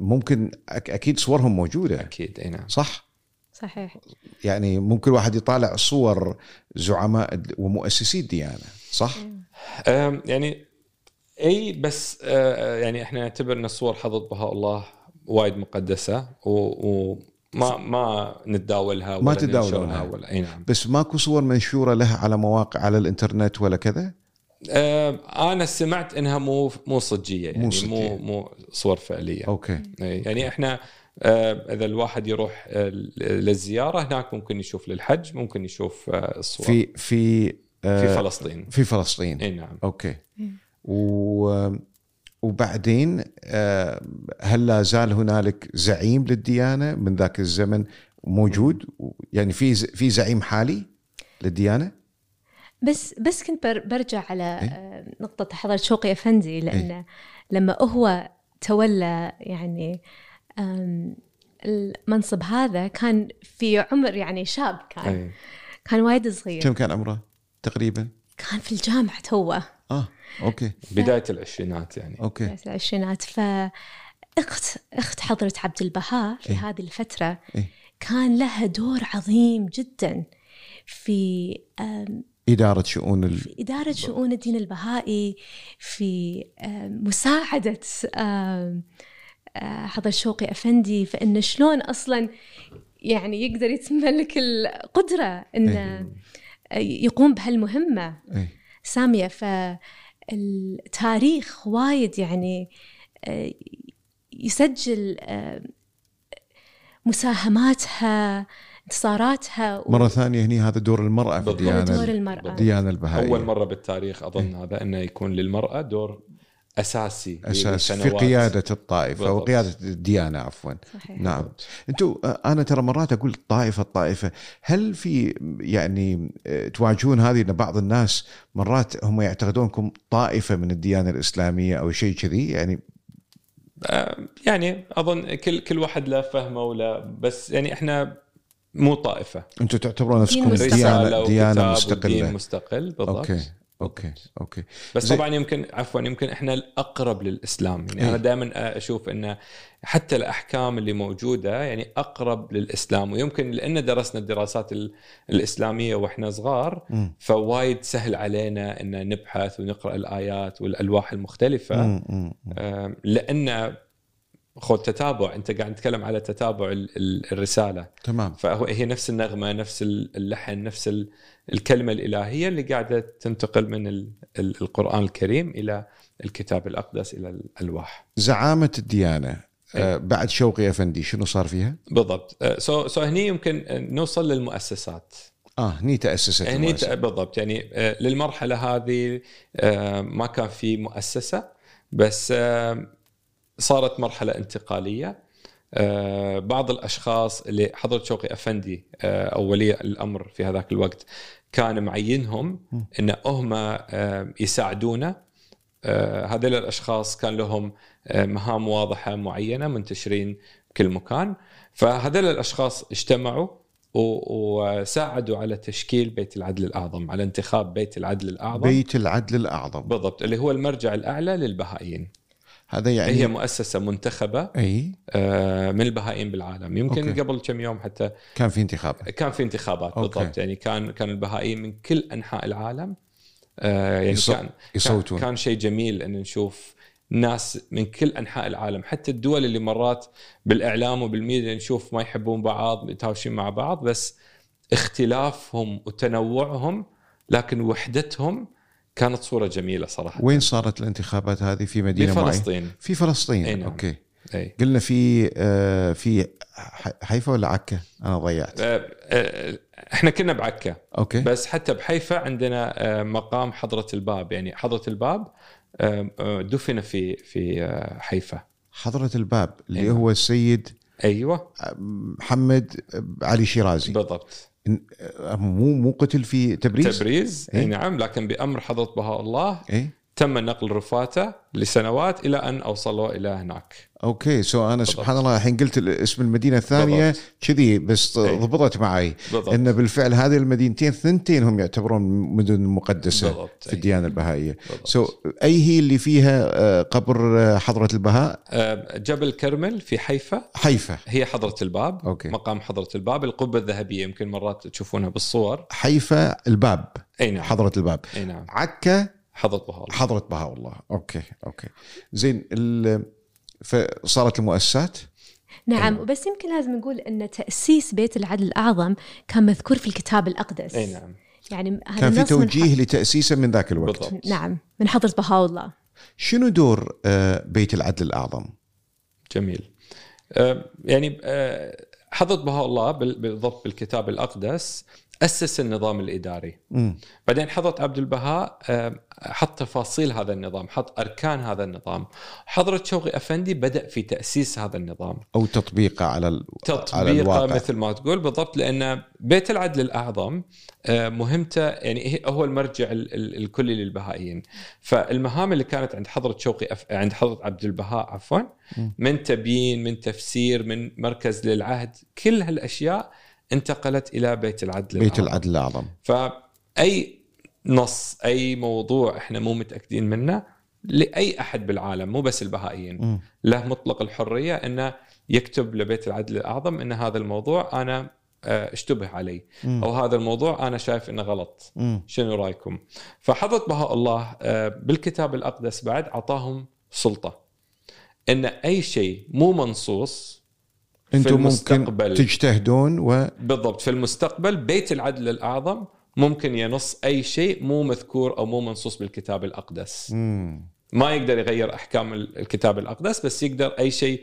ممكن أك- أكيد صورهم موجودة أكيد أي نعم صح؟ صحيح يعني ممكن واحد يطالع صور زعماء ومؤسسي الديانه صح؟ أم، يعني أي بس يعني إحنا نعتبر إن صور حضره بهاء الله وايد مقدسة و- وما ما نتداولها ما ولا تتداولونها. ننشرها ولا أي نعم بس ماكو صور منشورة لها على مواقع على الإنترنت ولا كذا؟ آه، أنا سمعت إنها مو مو صجية يعني مو مو صجية. مو, مو صور فعلية. okay. إي، يعني إحنا آه، إذا الواحد يروح آه، للزيارة هناك ممكن يشوف للحج ممكن يشوف الصور. في في في فلسطين. في فلسطين. إي نعم. okay. و وبعدين هل لا زال هنالك زعيم للديانة من ذاك الزمن موجود؟ يعني في في زعيم حالي للديانة؟ بس بس كنت بر- برجع على إيه. آه، نقطة حضرة شوقي أفندي لأن لما هو تولى يعني المنصب هذا كان في عمر يعني شاب كان أي. كان وايد صغير كم كان عمره تقريبا كان في الجامعة توه آه okay بداية العشرينات يعني أوكي في العشرينات فأخت أخت حضرة عبد البهاء في إيه. هذه الفترة إيه. كان لها دور عظيم جدا في إدارة شؤون ال... في إدارة شؤون الدين البهائي في مساعدة آه، حضر شوقي أفندي فإن شلون أصلا يعني يقدر يتملك القدرة إنه يقوم بهالمهمة إيه. سامية فالتاريخ وايد يعني آه، يسجل مساهماتها انتصاراتها و- مرة ثانية هني هذا دور المرأة في بالضبط. الديانه دور المرأة الديانه البهائية أول مرة بالتاريخ أظن هذا أنه يكون للمرأة دور أساسي أساس في لسنوات. قيادة الطائفة بالضبط. وقياده الديانة عفوا صحيح نعم أنتم أنا ترى مرات أقول الطائفه الطائفه هل في يعني آه، تواجهون هذه إن بعض الناس مرات هم يعتقدونكم طائفة من الديانة الإسلامية أو شيء كذي يعني آه، يعني أظن كل كل واحد له فهمه ولا بس يعني إحنا مو طائفة أنتم تعتبرون دين نفسكم مستقل. ديانه ديانة مستقلة مستقل بالضبط okay okay okay بس زي- طبعا يمكن عفوا يمكن إحنا الأقرب للإسلام يعني إيه. أنا دائما أشوف انه حتى الأحكام اللي موجودة يعني أقرب للإسلام ويمكن لأن درسنا الدراسات ال- الإسلامية وإحنا صغار. فوايد سهل علينا إن نبحث ونقرأ الآيات والألواح المختلفة مم، مم، مم. آم، لأن خذ تتابع انت قاعد تتكلم على تتابع ال- ال- الرسالة. تمام. فهو هي نفس النغمة نفس اللحن نفس ال- الكلمة الإلهية اللي قاعدة تنتقل من ال- ال- القرآن الكريم إلى الكتاب الأقدس إلى الالواح زعامة الديانة آه، بعد شوقي أفندي شنو صار فيها؟ بالضبط. آه، so so هني يمكن نوصل للمؤسسات. آه هني تأسست هني المؤسسة. بالضبط. يعني آه، للمرحلة هذه ما كان في مؤسسة بس صارت مرحلة انتقالية. آه، بعض الأشخاص اللي حضرت شوقي أفندي آه، أو ولي الأمر في هذاك الوقت كان معينهم إن هم آه، يساعدونا هذول الأشخاص كان لهم مهام واضحة معينة منتشرين بكل مكان. فهذول الأشخاص اجتمعوا وساعدوا على تشكيل بيت العدل الأعظم على انتخاب بيت العدل الأعظم. بيت العدل الأعظم. بالضبط اللي هو المرجع الأعلى للبهائيين. هذا يعني هي مؤسسة منتخبة أي آه من البهائيين بالعالم يمكن okay. قبل كم يوم حتى كان في انتخاب كان في انتخابات okay. بالضبط يعني كان كان البهائيين من كل أنحاء العالم آه يعني يصو- كان يصوتون. كان شيء جميل إن نشوف ناس من كل أنحاء العالم حتى الدول اللي مرات بالإعلام وبالميديا نشوف ما يحبون بعض متهاوشين مع بعض بس اختلافهم وتنوعهم لكن وحدتهم كانت صورة جميلة صراحة. وين صارت الانتخابات هذه؟ في في مدينه معينة. فلسطين. في فلسطين. أي نعم. أوكي. أي. قلنا في آه في حيفا ولا عكا؟ أنا ضيعت. آه، آه، إحنا كنا بعكا. okay. بس حتى بحيفا عندنا آه، مقام حضرة الباب. يعني حضرة الباب آه، دفن في في حيفا. حضرة الباب اللي أيوة. هو السيد أيوه. محمد علي شيرازي. بالضبط. مو مو قتل في تبريز؟ تبريز؟ إيه. اي نعم لكن بأمر حضرة بهاء الله. اي تم نقل رفاته لسنوات إلى أن اوصلوا إلى هناك. okay so أنا بالضبط. سبحان الله الحين قلت اسم المدينة الثانية. كذي بس أي. ضبطت معي. بالضبط. إن بالفعل هذه المدينتين ثنتين هم يعتبرون مدن مقدسة بالضبط. في الديانة البهائية. so أي هي اللي فيها آه، قبر آه، حضرة البهاء؟ آه، جبل كرمل في حيفا. حيفا. هي حضرة الباب. okay. مقام حضرة الباب. القبة الذهبية يمكن مرات تشوفونها بالصور. حيفا الباب. أي نعم. حضرة الباب. أي نعم. عكا حضرة بهاء الله. حضره بهاء الله. okay okay. زين ال- فصارت المؤسسات؟ نعم أيوة. وبس يمكن لازم نقول أن تأسيس بيت العدل الأعظم كان مذكور في الكتاب الأقدس. إي نعم. يعني هذا كان في النص من توجيه لتأسيسه من ذاك الوقت. بالضبط. نعم من حضرة بهاء الله. شنو دور آه، بيت العدل الأعظم؟ جميل. آه، يعني آه، حضرة بهاء الله بال- بالضبط بالكتاب الأقدس أسس النظام الإداري. مم. بعدين حضرة عبد البهاء آه، حط تفاصيل هذا النظام حط أركان هذا النظام. حضرة شوقي أفندي بدأ في تأسيس هذا النظام. أو تطبيقه على ال... على تطبيقه الواقع. مثل ما تقول بالضبط لأن بيت العدل الأعظم آه، مهمته يعني هو المرجع ال- ال- الكلي للبهائيين. فالمهام اللي كانت عند حضرة شوقي أف... عند حضرة عبد البهاء عفوا م. من تبيين من تفسير من مركز للعهد كل هالأشياء انتقلت إلى بيت العدل بيت الأعظم. العدل الأعظم فأي نص أي موضوع إحنا مو متأكدين منه لأي أحد بالعالم مو بس البهائيين مم. له مطلق الحرية إنه يكتب لبيت العدل الأعظم إن هذا الموضوع أنا آه، أشتبه علي مم. أو هذا الموضوع أنا شايف إنه غلط مم. شنو رأيكم فحضرة بهاء الله آه، بالكتاب الأقدس بعد أعطاهم سلطة إن أي شيء مو منصوص أنتم ممكن المستقبل. تجتهدون و بالضبط. في المستقبل بيت العدل الأعظم ممكن ينص أي شيء مو مذكور أو مو منصوص بالكتاب الأقدس. مم. ما يقدر يغير أحكام ال- الكتاب الأقدس بس يقدر أي شيء.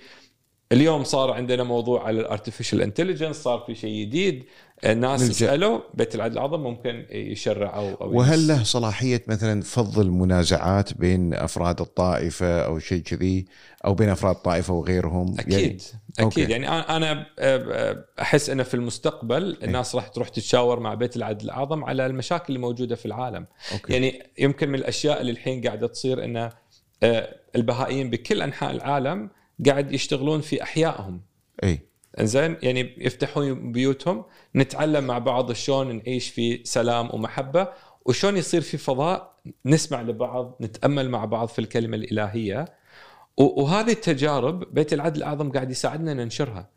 اليوم صار عندنا موضوع على ال artificial intelligence صار في شيء جديد. الناس نلجأ. يسالوا بيت العدل الأعظم ممكن يشرع أو أو وهل. له صلاحية مثلا فض المنازعات بين أفراد الطائفة أو شيء كذي أو بين أفراد الطائفة وغيرهم؟ أكيد. يعني أكيد. أوكي. يعني أنا أحس إنه في المستقبل الناس راح تروح تتشاور مع بيت العدل الأعظم على المشاكل اللي موجوده في العالم. okay. يعني يمكن من الأشياء اللي الحين قاعدة تصير ان آه، البهائيين بكل أنحاء العالم قاعد يشتغلون في أحيائهم. إي. إنزين؟ يعني يفتحون بيوتهم نتعلم مع بعض شلون نعيش في سلام ومحبة وشلون يصير في فضاء نسمع لبعض نتأمل مع بعض في الكلمة الإلهية. وهذه التجارب بيت العدل الاعظم قاعد يساعدنا ننشرها.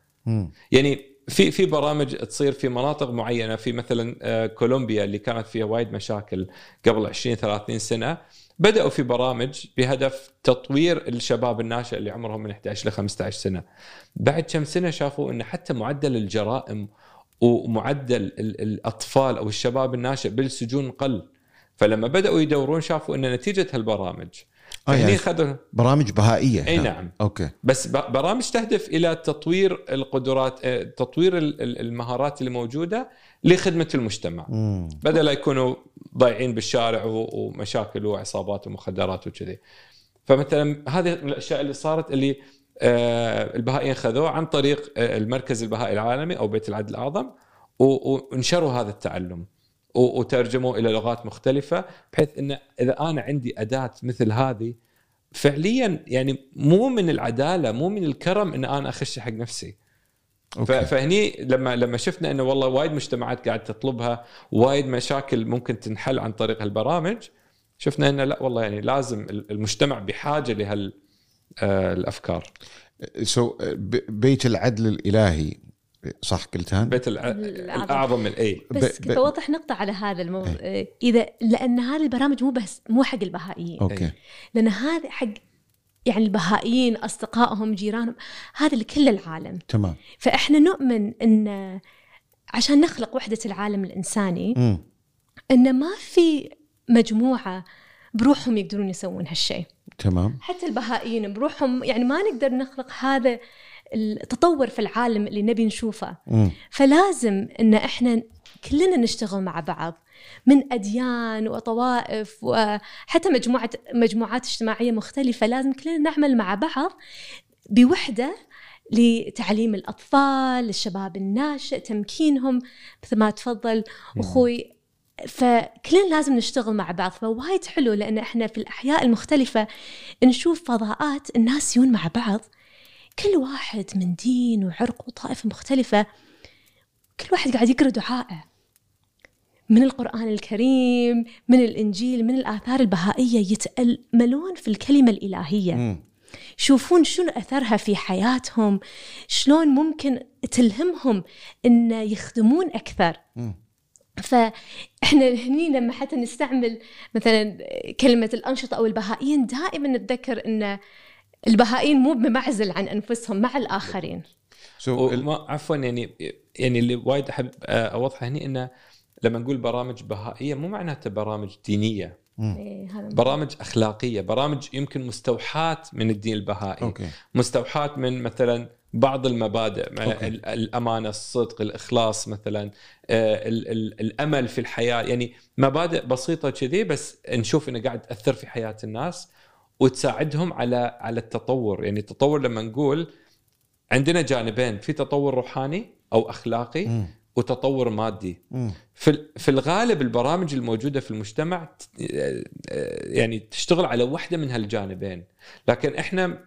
يعني في في برامج تصير في مناطق معينة في مثلا آه، كولومبيا اللي كانت فيها وايد مشاكل قبل 20 30 سنة بدأوا في برامج بهدف تطوير الشباب الناشئ اللي عمرهم من 11 ل 15 سنة. بعد كم سنة شافوا إن حتى معدل الجرائم ومعدل ال- الأطفال أو الشباب الناشئ بالسجون قل. فلما بدأوا يدورون شافوا إن نتيجة هالبرامج يعني خذوا برامج بهائية. أي. نعم. أوكي. بس برامج تهدف إلى تطوير القدرات آه، تطوير ال- ال- المهارات اللي موجودة لخدمة المجتمع. مم. بدل يكونوا ضايعين بالشارع ومشاكل وعصابات ومخدرات وكذي. فمثلا هذه الأشياء اللي صارت اللي آه، البهائيين خذوه عن طريق آه، المركز البهائي العالمي أو بيت العدل الأعظم ونشروا هذا التعلم. وترجموا إلى لغات مختلفة بحيث إن إذا أنا عندي أداة مثل هذه فعليا يعني مو من العدالة مو من الكرم إن أنا أخش حق نفسي أوكي. فهني لما لما شفنا إنه والله وايد مجتمعات قاعد تطلبها وايد مشاكل ممكن تنحل عن طريق هالبرامج شفنا إنه لا والله يعني لازم المجتمع بحاجة لهال آه، الأفكار so بيت العدل الإلهي صح قلتها بيت الع... الأعظم. الاي بس ب- كنت اوضح نقطة على هذا الموضوع اذا لأن هذه البرامج مو بس مو حق البهائيين. okay. لأن هذا حق يعني البهائيين أصدقائهم جيرانهم هذا لكل العالم. تمام. فإحنا نؤمن إن عشان نخلق وحدة العالم الإنساني مم. إن ما في مجموعة بروحهم يقدرون يسوون هالشيء. تمام. حتى البهائيين بروحهم يعني ما نقدر نخلق هذا التطور في العالم اللي نبي نشوفه. مم. فلازم إن إحنا كلنا نشتغل مع بعض من أديان وطوائف وحتى مجموعه مجموعات اجتماعية مختلفة. لازم كلنا نعمل مع بعض بوحدة لتعليم الأطفال الشباب الناشئ تمكينهم. مثل ما تفضل أخوي. فكلنا لازم نشتغل مع بعض. فوايد حلو لأن إحنا في الأحياء المختلفة نشوف فضاءات الناس يون مع بعض. كل واحد من دين وعرق وطائفة مختلفة كل واحد قاعد يقرأ دعائه من القرآن الكريم من الإنجيل من الآثار البهائية يتأملون في الكلمة الإلهية مم. يشوفون شنو أثرها في حياتهم شلون ممكن تلهمهم أن يخدمون أكثر مم. فإحنا هني لما حتى نستعمل مثلا كلمة الأنشطة أو البهائيين دائما نتذكر إن البهائيين مو بمعزل عن أنفسهم مع الآخرين. ال- وما عفوا يعني يعني اللي وايد أحب آه، أوضحه هني إنه لما نقول برامج بهائية مو معناته برامج دينية. إيه هذا برامج أخلاقية برامج يمكن مستوحاة من الدين البهائي. أوكي. مستوحاة من مثلا بعض المبادئ مع أوكي. ال- الأمانة الصدق الإخلاص مثلا آه، ال- ال- الأمل في الحياة. يعني مبادئ بسيطة كذي بس نشوف إنه قاعد تأثر في حياة الناس. وتساعدهم على على التطور. يعني التطور لما نقول عندنا جانبين في تطور روحاني أو أخلاقي مم. وتطور مادي. مم. في في الغالب البرامج الموجودة في المجتمع آه، يعني تشتغل على واحدة من هالجانبين. لكن إحنا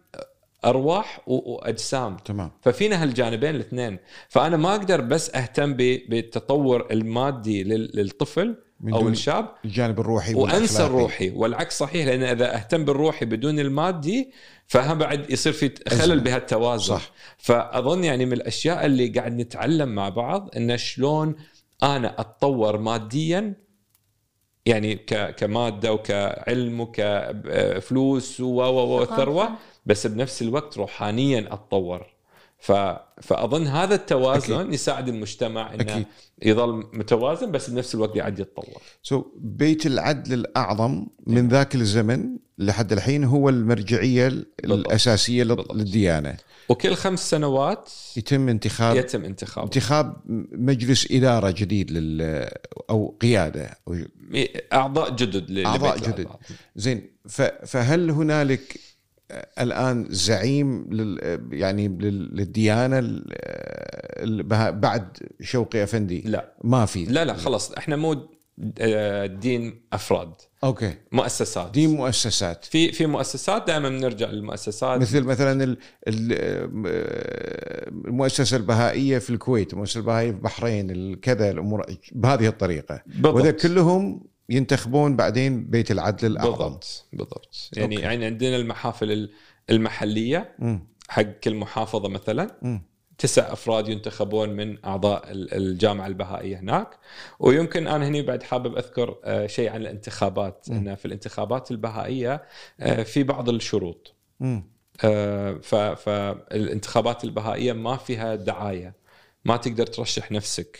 أرواح وأجسام. تمام. ففينا هالجانبين الاثنين. فأنا ما أقدر بس أهتم بالتطور المادي لل- للطفل من أو الشاب الجانب الروحي وأنسى. الروحي والعكس صحيح لأن إذا أهتم بالروحي بدون المادي فهم بعد يصير في. خلل بهالتوازن صح. فأظن يعني من الأشياء اللي قاعد نتعلم مع بعض إن شلون أنا أتطور ماديا يعني ك- كمادة وكعلم وكفلوس و و و- وثروه بس بنفس الوقت روحانيا أتطور ف... فأظن هذا التوازن أكيد. يساعد المجتمع إنه أكيد. يظل متوازن بس بنفس الوقت قاعد يتطور سو بيت العدل الأعظم من ذاك الزمن لحد الحين هو المرجعية الأساسية لل- بالضبط. للديانة وكل خمس سنوات يتم انتخاب يتم انتخابه انتخاب مجلس إدارة جديد لل أو قيادة أعضاء جدد لبيت جدد. زين ف- فهل هنالك الآن زعيم لل يعني لل- للديانة بعد شوقي أفندي. لا. ما في. لا لا خلاص إحنا مو آه، دين أفراد. أوكي. مؤسسات. دي مؤسسات. في في مؤسسات دائما بنرجع للمؤسسات. مثل مثلا ال- المؤسسة البهائية في الكويت المؤسسة البهائية في البحرين الكذا الأمور بهذه الطريقة. بالضبط. وذا كلهم ينتخبون بعدين بيت العدل الأعظم بالضبط بالضبط يعني أوكي. يعني عندنا المحافل ال- المحلية مم. حق كل محافظة مثلا مم. تسع أفراد ينتخبون من أعضاء ال- الجامعة البهائية هناك ويمكن أنا هني بعد حابب أذكر آه، شيء عن الانتخابات مم. إن في الانتخابات البهائية آه، في بعض الشروط. آه، فالانتخابات البهائية ما فيها دعاية ما تقدر ترشح نفسك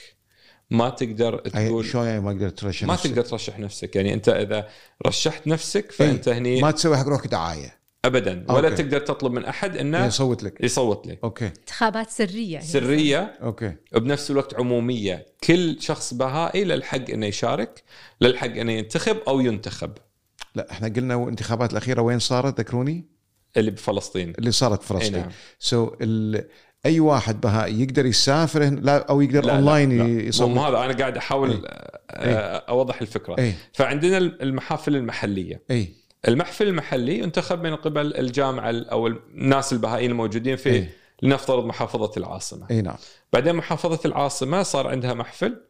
ما تقدر تقول شلون يعني ما تقدر ترشح ما نفسك؟ تقدر ترشح نفسك. يعني أنت إذا رشحت نفسك فأنت إيه، هني ما تسوي حق روحك دعاية. ابدا. ولا okay. تقدر تطلب من أحد إنه يصوت لك. يصوت لك. أوكي. انتخابات سرية سرية. okay. وبنفس الوقت عمومية. كل شخص بهائي للحق إنه يشارك للحق إنه ينتخب أو ينتخب. لا إحنا قلنا الانتخابات الأخيرة وين صارت؟ ذكروني؟ اللي بفلسطين. اللي صارت إي فلسطين. نعم. so ال... أي واحد بهائي يقدر يسافر لا أو يقدر لا اونلاين لا لا. مو يصور هذا أنا قاعد أحاول إيه. آه، أوضح الفكرة اي فعندنا المحافل المحلية اي المحفل المحلي ينتخب من قبل الجامعة أو الناس البهائيين الموجودين في إيه. لنفترض محافظة العاصمة إي نعم بعدين محافظة العاصمة صار عندها محفل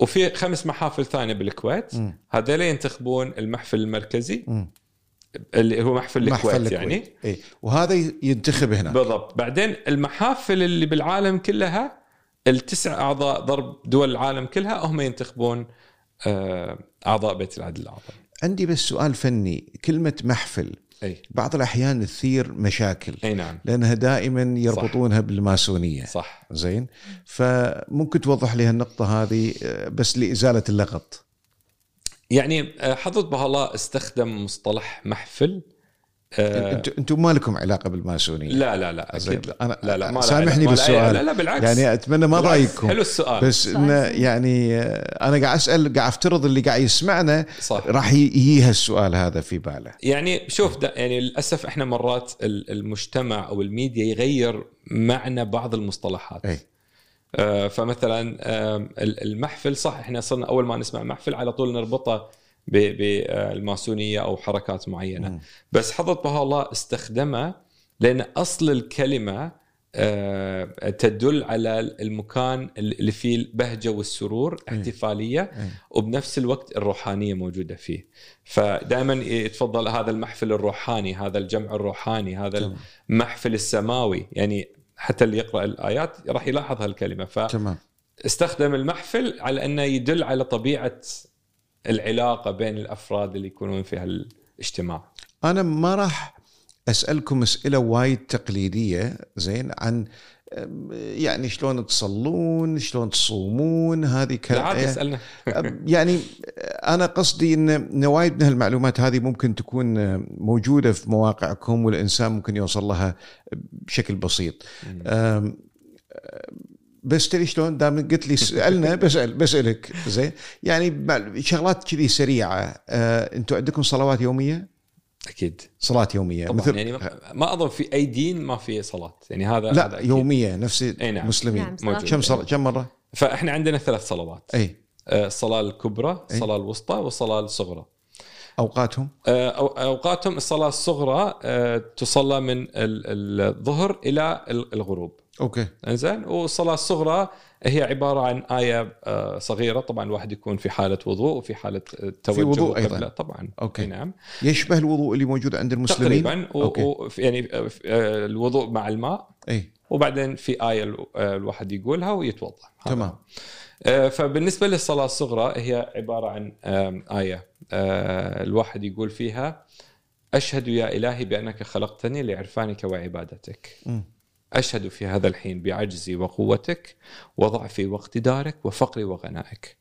وفي خمس محافل ثانية بالكويت. هذول ينتخبون المحفل المركزي مم. اللي هو محفل الكويت محفل يعني. الكويت. اي وهذا ينتخب هنا. بالضبط. بعدين المحافل اللي بالعالم كلها التسع أعضاء ضرب دول العالم كلها هم ينتخبون آه، أعضاء بيت العدل الأعظم. عندي بس سؤال فني. كلمة محفل أي. بعض الأحيان تثير مشاكل. أي نعم. لأنها دائما يربطونها بالماسونية. صح. زين؟ فممكن توضح لي النقطه هذه آه، بس لإزالة اللغط. يعني آه، حضرة بها الله استخدم مصطلح محفل آه، أنتم أنتم ما لكم علاقة بالماسونية. لا لا لا. أكيد. لا أنا لا لا ما سامحني ما بالسؤال. لا لا بالعكس. يعني أتمنى ما. ضايقكم. حلو السؤال. بس زين. يعني آه، أنا قاعد أسأل قاعد أفترض اللي قاعد يسمعنا صح. راح يجيها السؤال هذا في باله. يعني شوف ده يعني للأسف إحنا مرات ال- المجتمع أو الميديا يغير معنى بعض المصطلحات. اي آه، فمثلا آم، ال- المحفل صح إحنا صرنا أول ما نسمع محفل على طول نربطه بالماسونيه أو حركات معينة. بس حضرة بها الله استخدمه لأن أصل الكلمة آه، تدل على المكان اللي فيه البهجة والسرور احتفالية. وبنفس الوقت الروحانية موجودة فيه فدائما يتفضل هذا المحفل الروحاني هذا الجمع الروحاني هذا. المحفل السماوي يعني حتى اللي يقرأ الآيات راح يلاحظ هالكلمة. تمام. فاستخدم المحفل على أنه يدل على طبيعة العلاقة بين الأفراد اللي يكونون في هالاجتماع. أنا ما راح أسألكم أسئلة وايد تقليدية زين عن يعني شلون تصلون شلون تصومون هذه لا عادي كل أسألنا. أم، يعني أنا قصدي إن وايد من هالمعلومات هذه ممكن تكون موجودة في مواقعكم والإنسان ممكن يوصل لها بشكل بسيط. بس تدري شلون؟ دام قلت لي سألنا بسأل بسألك. زين؟ يعني شغلات كذي سريعة. أه، أنتم عندكم صلوات يومية؟ أكيد صلاة يومية طبعا مثل يعني ما- أظن في أي دين ما في صلاة يعني هذا لا هذا أكيد. يومية نفس أي نعم. المسلمين نعم، موجود. كم صلاة كم مرة؟ فإحنا عندنا ثلاث صلوات إي آه، الصلاه الكبرى أي. الصلاه الوسطى والصلاه الصغرى أوقاتهم آه، أو- أوقاتهم الصلاة الصغرى آه، تصلى من ال- الظهر إلى ال- الغروب أوكي إنزين والصلاة الصغرى هي عبارة عن آية آه، صغيرة طبعا الواحد يكون في حالة وضوء وفي حالة آه، توجه وضوء أيضاً. وقبلة طبعا okay. أي نعم يشبه الوضوء اللي موجود عند المسلمين تقريبا. okay. و... يعني آه، الوضوء مع الماء أي وبعدين في آية ال- الواحد يقولها ويتوضأ تمام. فبالنسبة للصلاة الصغرى هي عبارة عن آية الواحد يقول فيها أشهد يا إلهي بأنك خلقتني لعرفانك وعبادتك مم. أشهد في هذا الحين بعجزي وقوتك وضعفي واقتدارك وفقري وغنائك.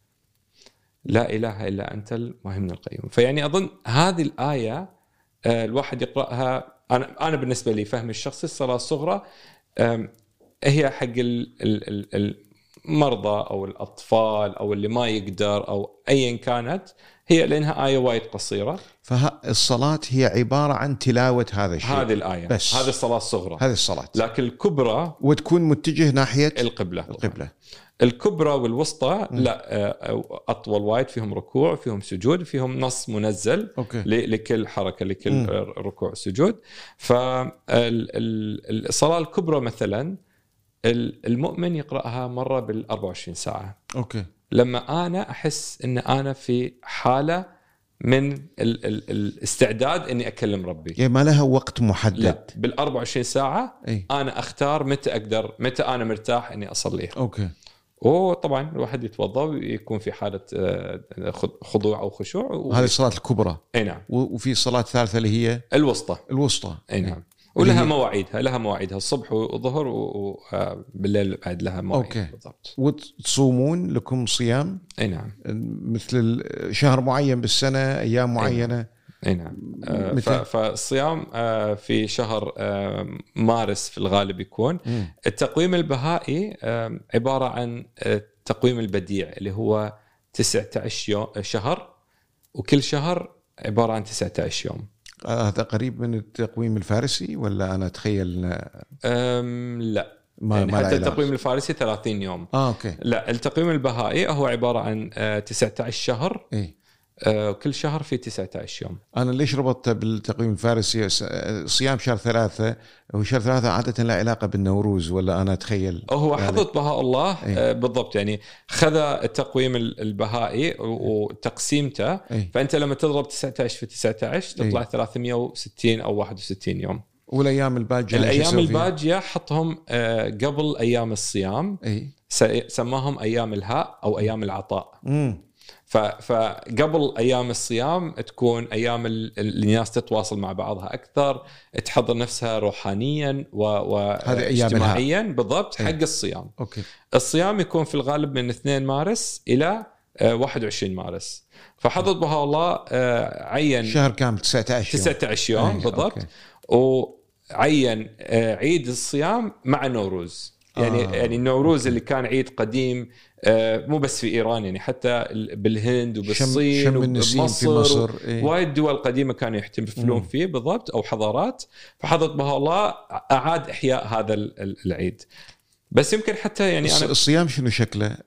لا إله إلا أنت المهيمن القيوم. فيعني أظن هذه الآية آه، الواحد يقرأها. أنا أنا بالنسبة لي فهمي الشخصي الصلاه الصغرى هي حق ال- ال- ال- المرضى أو الأطفال أو اللي ما يقدر أو ايا كانت هي لأنها آية وايد قصيرة. فالصلاة هي عبارة عن تلاوة هذا الشيء. هذه الآية. بس. هذه الصلاة الصغرى. هذه الصلاة. لكن الكبرى وتكون متجه ناحية القبلة. طبعاً. القبلة. الكبرى والوسطى لا آه، أطول وايد فيهم ركوع فيهم سجود فيهم نص منزل okay. ل- لكل حركة لكل مم. ركوع سجود. فالصلاه الكبرى مثلا المؤمن يقرأها مرة بال 24 ساعة. okay. لما أنا أحس إن أنا في حالة من ال ال الاستعداد إني أكلم ربي. يعني ما لها وقت لا محدد بال 24 ساعة إي. أنا أختار متى أقدر متى أنا مرتاح إني اصليها okay. وطبعا الواحد يتوضأ ويكون في حالة آه، خض- خضوع أو خشوع و... هذه الصلاة الكبرى. إي نعم. وفي صلاة ثالثة اللي هي الوسطى. الوسطى. إي نعم. ولها مواعيدها لها مواعيدها الصبح والظهر وبالليل بعد لها مواعيد okay. بالضبط. وتصومون لكم صيام؟ أي نعم. مثل شهر معين بالسنة أيام معينة؟ أي نعم. آه، متى؟ فالصيام آه، في شهر آه، مارس في الغالب يكون. التقويم البهائي آه، عبارة عن آه، التقويم البديع اللي هو 19 يوم شهر وكل شهر عبارة عن 19 يوم. هذا قريب من التقويم الفارسي ولا أنا أتخيل؟ أم لا. ما يعني ما حتى؟ التقويم الفارسي 30 يوم. آه أوكي. لا التقويم البهائي هو عبارة عن آه، 19 شهر. اي آه، كل شهر فيه 19 يوم. أنا ليش ربطته بالتقويم الفارسي؟ صيام شهر ثلاثة هو شهر ثلاثة عادة له علاقة بالنوروز ولا أنا أتخيل. هو يعني- حضرة بهاء الله إيه. آه، بالضبط. يعني خذ التقويم ال- البهائي و- وتقسيمته اي فأنت لما تضرب 19 في 19 تطلع إيه. 360 أو 61 يوم. والأيام الباجية أنا شو الأيام؟ الباجية حطهم آه، قبل أيام الصيام اي سماهم أيام الهاء أو أيام العطاء. امم فقبل أيام الصيام تكون أيام ال- ال- الناس تتواصل مع بعضها أكثر تحضر نفسها روحانيا واجتماعيا بالضبط إيه. حق الصيام. okay. الصيام يكون في الغالب من 2 مارس إلى آه، 21 مارس. فحضرة بهاء الله آه، عين شهر كامل 19 يوم. 19 يوم أي، بالضبط. okay. وعين آه، عيد الصيام مع نوروز. يعني آه. يعني النوروز اللي كان عيد قديم آه، مو بس في إيران يعني حتى ال- بالهند شم, وبالصين شم النسيم في مصر إيه. وايد دول قديمة كانوا يحتفلون. فيه بالضبط أو حضارات فحضرة بها الله أعاد إحياء هذا ال- ال- العيد بس يمكن حتى يعني أنا الصيام شنو شكله؟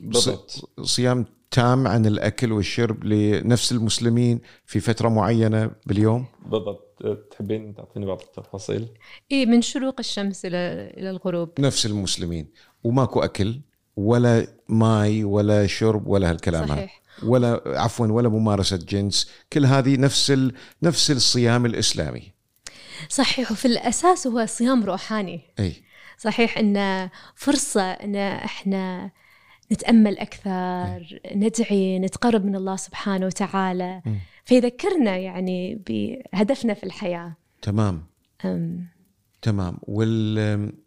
بالضبط. صيام تام عن الأكل والشرب لنفس المسلمين في فترة معينة باليوم؟ بالضبط. تحبين تعطيني بعض التفاصيل؟ اي من شروق الشمس إلى إلى الغروب. نفس المسلمين. وماكو أكل ولا ماي ولا شرب ولا هالكلام هذا. صحيح. ولا عفوا ولا ممارسة جنس. كل هذه نفس ال... نفس الصيام الإسلامي. صحيح. وفي الأساس هو صيام روحاني. إي. صحيح انه فرصة إن إحنا نتأمل أكثر ندعي نتقرب من الله سبحانه وتعالى. مم. فيذكرنا يعني بهدفنا في الحياة. تمام. أم، تمام.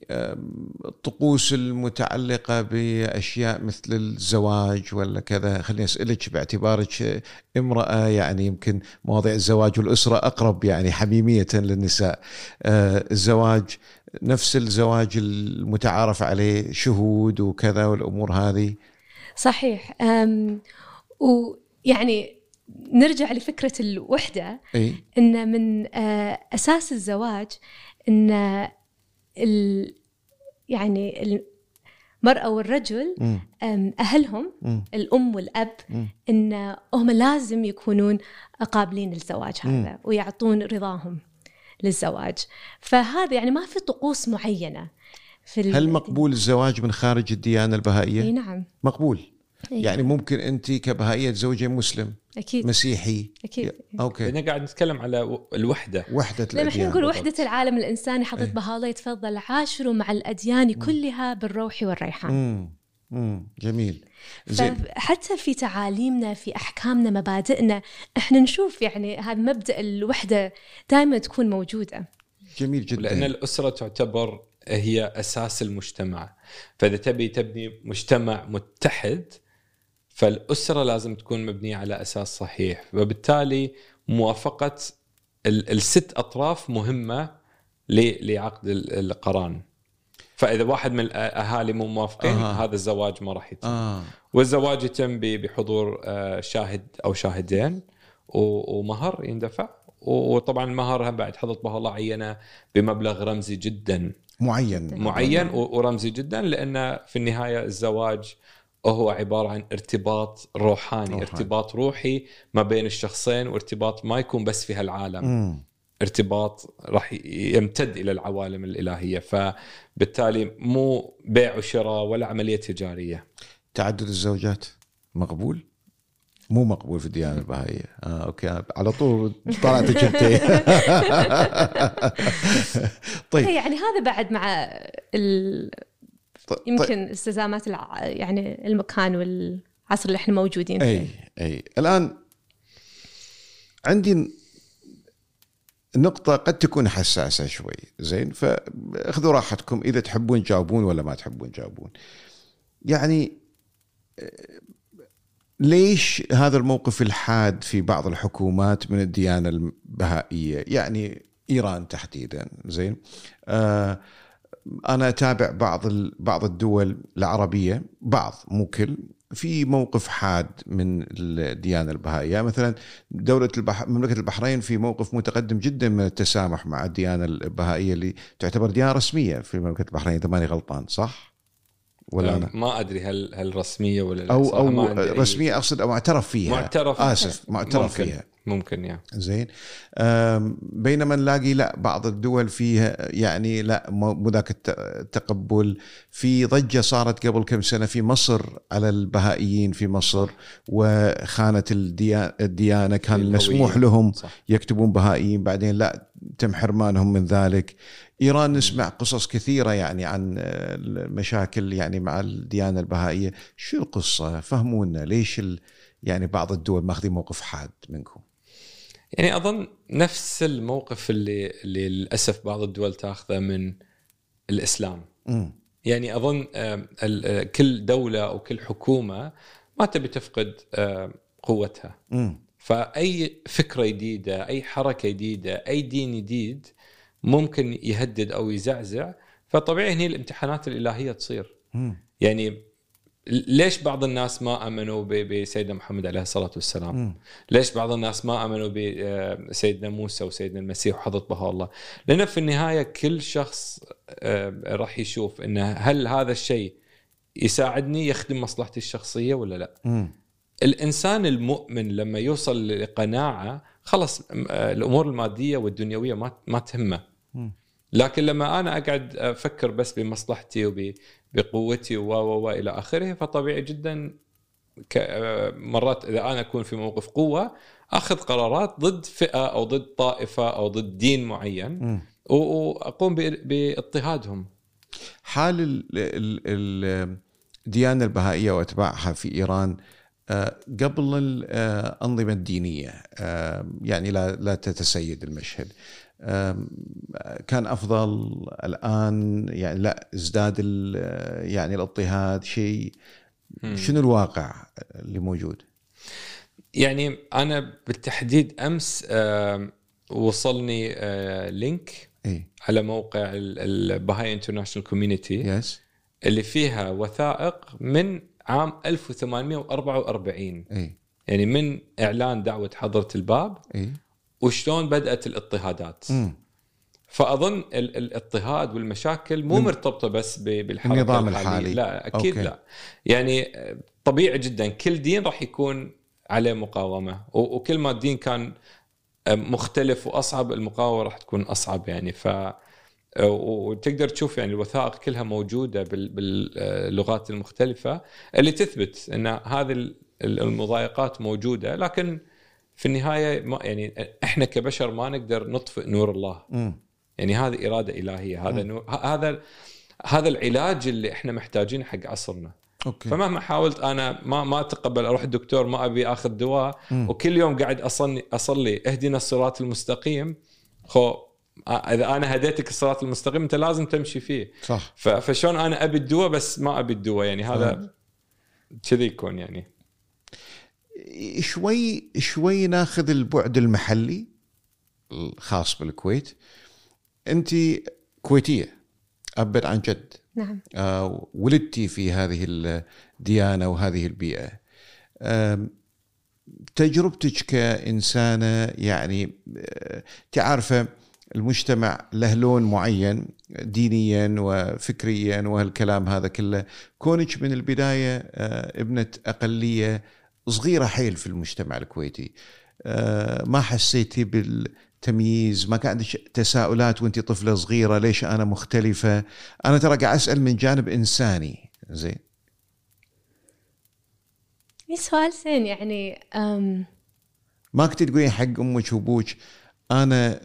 والطقوس المتعلقة بأشياء مثل الزواج ولا كذا خليني أسألك باعتبارك امرأة يعني يمكن مواضيع الزواج والأسرة أقرب يعني حميمية للنساء. آه، الزواج نفس الزواج المتعارف عليه شهود وكذا والأمور هذه؟ صحيح. ويعني نرجع لفكرة الوحدة أي. إن من آه، أساس الزواج إن ال يعني المرأة والرجل مم. أم، أهلهم مم. الأم والأب مم. إن هم لازم يكونون قابلين للزواج هذا ويعطون رضاهم للزواج فهذا يعني ما في طقوس معينة في هل مقبول الزواج من خارج الديانة البهائية؟ نعم مقبول إي. يعني ممكن أنت كبهائية تزوجين مسلم أكيد. مسيحي. أكيد. أوكي. لأن قاعد نتكلم على الوحدة. وحدة لما إحنا نقول. وحدة العالم الإنساني حضرت بها الله يتفضل عاشروا مع الأديان كلها بالروح والريحان. امم امم جميل. زين. فحتى في تعاليمنا في أحكامنا مبادئنا إحنا نشوف يعني هذا مبدأ الوحدة دائما تكون موجودة. جميل جدا. لأن الأسرة تعتبر هي أساس المجتمع. فإذا تبي تبني مجتمع متحد فالأسرة لازم تكون مبنية على أساس صحيح وبالتالي موافقة ال- الست أطراف مهمة ل- لعقد ال- القران. فإذا واحد من الاهالي مو موافقين أها. هذا الزواج ما راح يتم. آه. والزواج يتم ب- بحضور آه، شاهد أو شاهدين ومهر يندفع. وطبعا المهر هم بعد حضرت به الله عينه بمبلغ رمزي جدا. معين. معين ورمزي جدا لأن في النهاية الزواج هو عبارة عن ارتباط روحاني, روحاني. ارتباط روحي ما بين الشخصين وارتباط ما يكون بس في هالعالم. امم ارتباط راح يمتد إلى العوالم الإلهية فبالتالي مو بيع وشراء ولا عملية تجارية. تعدد الزوجات مقبول؟ مو مقبول في الديانة البهائية. آه أوكي. على طول طلعت انت طيب. يعني هذا بعد مع ال... طيب يمكن استلزامات الع... يعني المكان والعصر اللي إحنا موجودين فيه. أي. اي الآن عندي نقطة قد تكون حساسة شوي زين؟ فاخذوا راحتكم إذا تحبون تجاوبون ولا ما تحبون تجاوبون يعني ليش هذا الموقف الحاد في بعض الحكومات من الديانة البهائية؟ يعني إيران تحديدا زين؟ آه أنا أتابع بعض بعض الدول العربية بعض مو كل في موقف حاد من الديانة البهائية. مثلا دولة البح... مملكة البحرين في موقف متقدم جدا من التسامح مع الديانة البهائية اللي تعتبر ديانة رسمية في مملكة البحرين إذا ماني غلطان صح؟ ولا أنا؟ ما أدري هل هل رسمية ولا لا أو أو رسمية أقصد أو معترف فيها. معترف آسف معترف ممكن. فيها. ممكن يا زين. بينما نلاقي لا بعض الدول فيها يعني لا مو ذاك الت- التقبل. في ضجة صارت قبل كم سنة في مصر على البهائيين في مصر وخانة الديا- الديانة كان. مسموح لهم صح. يكتبون بهائيين. بعدين لا تم حرمانهم من ذلك. إيران نسمع قصص كثيرة يعني عن المشاكل يعني مع الديانة البهائية. شو القصة؟ فهمونا ليش ال يعني بعض الدول ماخذين موقف حاد منكم؟ يعني أظن نفس الموقف اللي اللي للأسف بعض الدول تاخذه من الإسلام. امم يعني أظن كل دولة أو كل حكومة ما تبي تفقد قوتها. امم فأي فكرة جديدة أي حركة جديدة أي دين جديد ممكن يهدد أو يزعزع. فطبيعي هني الامتحانات الإلهية تصير. امم يعني ليش بعض الناس ما آمنوا بسيدنا محمد عليه الصلاة والسلام؟ مم. ليش بعض الناس ما آمنوا بسيدنا موسى وسيدنا المسيح وحضرة بها الله؟ لأن في النهاية كل شخص آه، راح يشوف انه هل هذا الشيء يساعدني يخدم مصلحتي الشخصية ولا لا؟ امم الإنسان المؤمن لما يوصل لقناعة خلص م- آه، الأمور المادية والدنيوية ما ما تهمه. لكن لما أنا أقعد أفكر بس بمصلحتي وبقوتي و و و إلى آخره فطبيعي جدا آه، مرات إذا أنا أكون في موقف قوة أخذ قرارات ضد فئة أو ضد طائفة أو ضد دين معين. و- وأقوم باضطهادهم حال ال- ال- ال- الديانة البهائية وأتباعها في إيران آه، قبل الانظمه الدينيه آه، يعني لا لا تتسيد المشهد كان أفضل الآن يعني لا ازداد يعني الاضطهاد شيء. شنو الواقع اللي موجود؟ يعني أنا بالتحديد أمس وصلني آه، link إي. على موقع ال Bahá'í International Community yes اللي فيها وثائق من عام 1844 إي. يعني من إعلان دعوة حضرة الباب إي. وشلون بدأت الاضطهادات مم. فأظن ال- الاضطهاد والمشاكل مو مرتبطة بس بالحركة النظام الحالية. الحالي. لا أكيد أوكي. لا يعني طبيعي جدا كل دين راح يكون عليه مقاومة وكل ما الدين كان مختلف وأصعب المقاومة راح تكون أصعب يعني ف وتقدر تشوف يعني الوثائق كلها موجودة بال- باللغات المختلفة اللي تثبت إن هذه ال- المضايقات موجودة لكن في النهاية ما يعني إحنا كبشر ما نقدر نطفئ نور الله. مم. يعني هذه إرادة إلهية. هذا نور هذا هذا العلاج اللي إحنا محتاجينه حق عصرنا. أوكي. فمهما حاولت أنا ما ما أتقبل أروح الدكتور ما أبي آخذ دواء. مم. وكل يوم قاعد اصلي أصلي اهدنا الصراط المستقيم. خو إذا أنا هديتك الصراط المستقيم أنت لازم تمشي فيه. صح. فشلون أنا أبي الدواء بس ما أبي الدواء. يعني هذا كذي يكون يعني. شوي شوي ناخذ البعد المحلي الخاص بالكويت. انت كويتية ابا عن جد. نعم. آه، ولدتي في هذه الديانة وهذه البيئة. آم، تجربتك كإنسانة يعني آه، تعرفه المجتمع له لون معين دينيا وفكريا وهالكلام هذا كله. كونك من البداية آه، ابنة أقلية صغيرة حيل في المجتمع الكويتي. آه، ما حسيتي بالتمييز؟ ما كان عندك تساؤلات وانت طفلة صغيرة ليش أنا مختلفة؟ أنا ترى قاعد أسأل من جانب إنساني. زين. سؤال زين يعني أم ما كنت تقولين حق أمك وأبوك أنا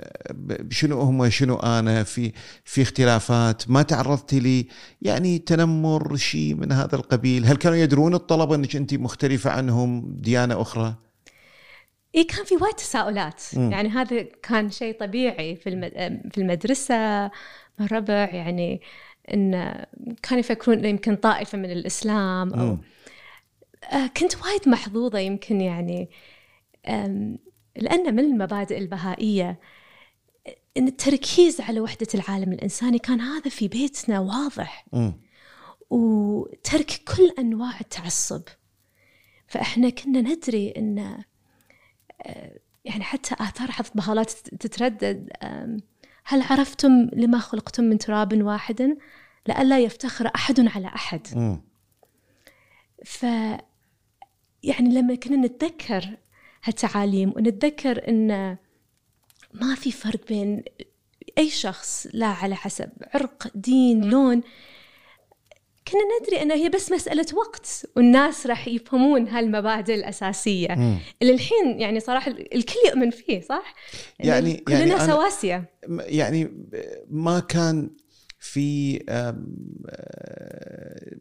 شنو هم شنو أنا في في اختلافات ما تعرضتي لي يعني تنمر شيء من هذا القبيل هل كانوا يدرون الطلبه أنك أنت مختلفة عنهم ديانة أخرى اي كان في وايد تساؤلات مم. يعني هذا كان شيء طبيعي في في المدرسة مع الربع يعني إن كانوا يفكرون يمكن طائفة من الإسلام أو. آه، كنت وايد محظوظة يمكن يعني لأن من المبادئ البهائية إن التركيز على وحدة العالم الإنساني كان هذا في بيتنا واضح مم. وترك كل أنواع التعصب فإحنا كنا ندري إن آه، يعني حتى آثار حذف بهالات تتردد هل عرفتم لما خلقتم من تراب واحد لئلا يفتخر أحد على أحد مم. ف يعني لما كنا نتذكر هالتعاليم ونتذكر إن ما في فرق بين أي شخص لا على حسب عرق دين لون. كنا ندري انها هي بس مسألة وقت والناس راح يفهمون هالمبادئ الأساسية. مم. اللي الحين يعني صراحة الكل يؤمن فيه صح؟ إن يعني- كلنا يعني أنا- سواسية. م- يعني ما كان في آم، آه،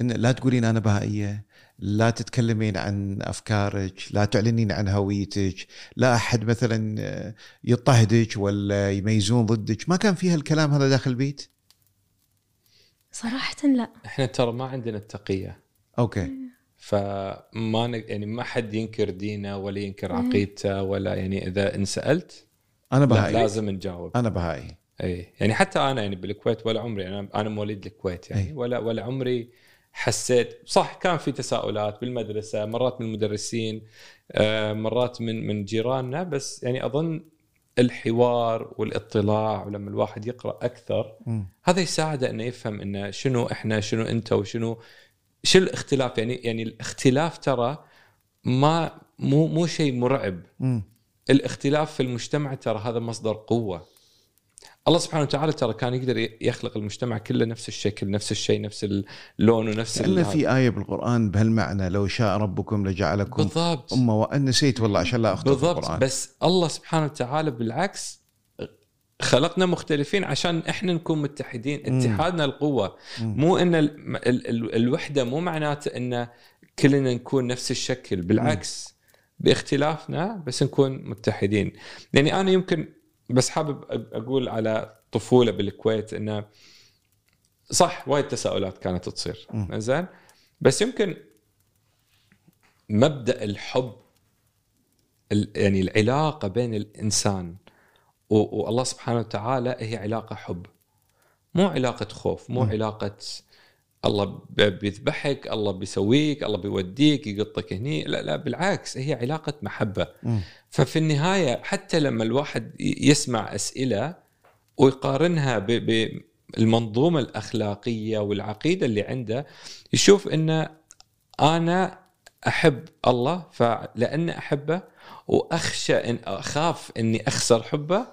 إن لا تقولين أنا بهائية. لا تتكلمين عن أفكارك لا تعلنين عن هويتك لا أحد مثلا آه، يضطهدك ولا يميزون ضدك. ما كان فيها الكلام هذا داخل البيت؟ صراحة لا. إحنا ترى ما عندنا التقية. أوكي. فما ن... يعني ما حد ينكر دينه ولا ينكر عقيدته ولا يعني إذا انسالت أنا بهائي لازم نجاوب. أنا بهائي اي يعني حتى أنا يعني بالكويت ولا عمري أنا أنا مواليد الكويت يعني. أي. ولا ولا عمري حسيت صح كان في تساؤلات بالمدرسة مرات من المدرسين آه، مرات من من جيراننا بس يعني أظن الحوار والاطلاع ولما الواحد يقرأ أكثر مم. هذا يساعده إنه يفهم إنه شنو إحنا شنو أنت وشنو شو الاختلاف يعني يعني الاختلاف ترى ما مو مو شيء مرعب مم. الاختلاف في المجتمع ترى هذا مصدر قوة الله سبحانه وتعالى ترى كان يقدر يخلق المجتمع كله نفس الشكل نفس الشيء نفس اللون ونفس ال- في آية بالقرآن بهالمعنى لو شاء ربكم لجعلكم بالضبط. أمة وان نسيت والله عشان لا في بالضبط. القرآن. بس الله سبحانه وتعالى بالعكس خلقنا مختلفين عشان إحنا نكون متحدين. اتحادنا القوة. مو إن ال ال ال الوحدة مو معناته إن كلنا نكون نفس الشكل بالعكس. باختلافنا بس نكون متحدين. يعني أنا يمكن بس حابب أقول على طفولة بالكويت إنه صح وايد تساؤلات كانت تصير. زين بس يمكن مبدأ الحب ال- يعني العلاقة بين الإنسان والله سبحانه وتعالى هي علاقة حب مو علاقة خوف مو مم. علاقة الله بيذبحك الله بيسويك الله بيوديك يقطك هني لا لا بالعكس هي علاقة محبة مم. ففي النهاية حتى لما الواحد يسمع أسئلة ويقارنها ب- بالمنظومه الأخلاقية والعقيدة اللي عنده يشوف إن أنا أحب الله فلان أحبه وأخشى ان أخاف إني أخسر حبه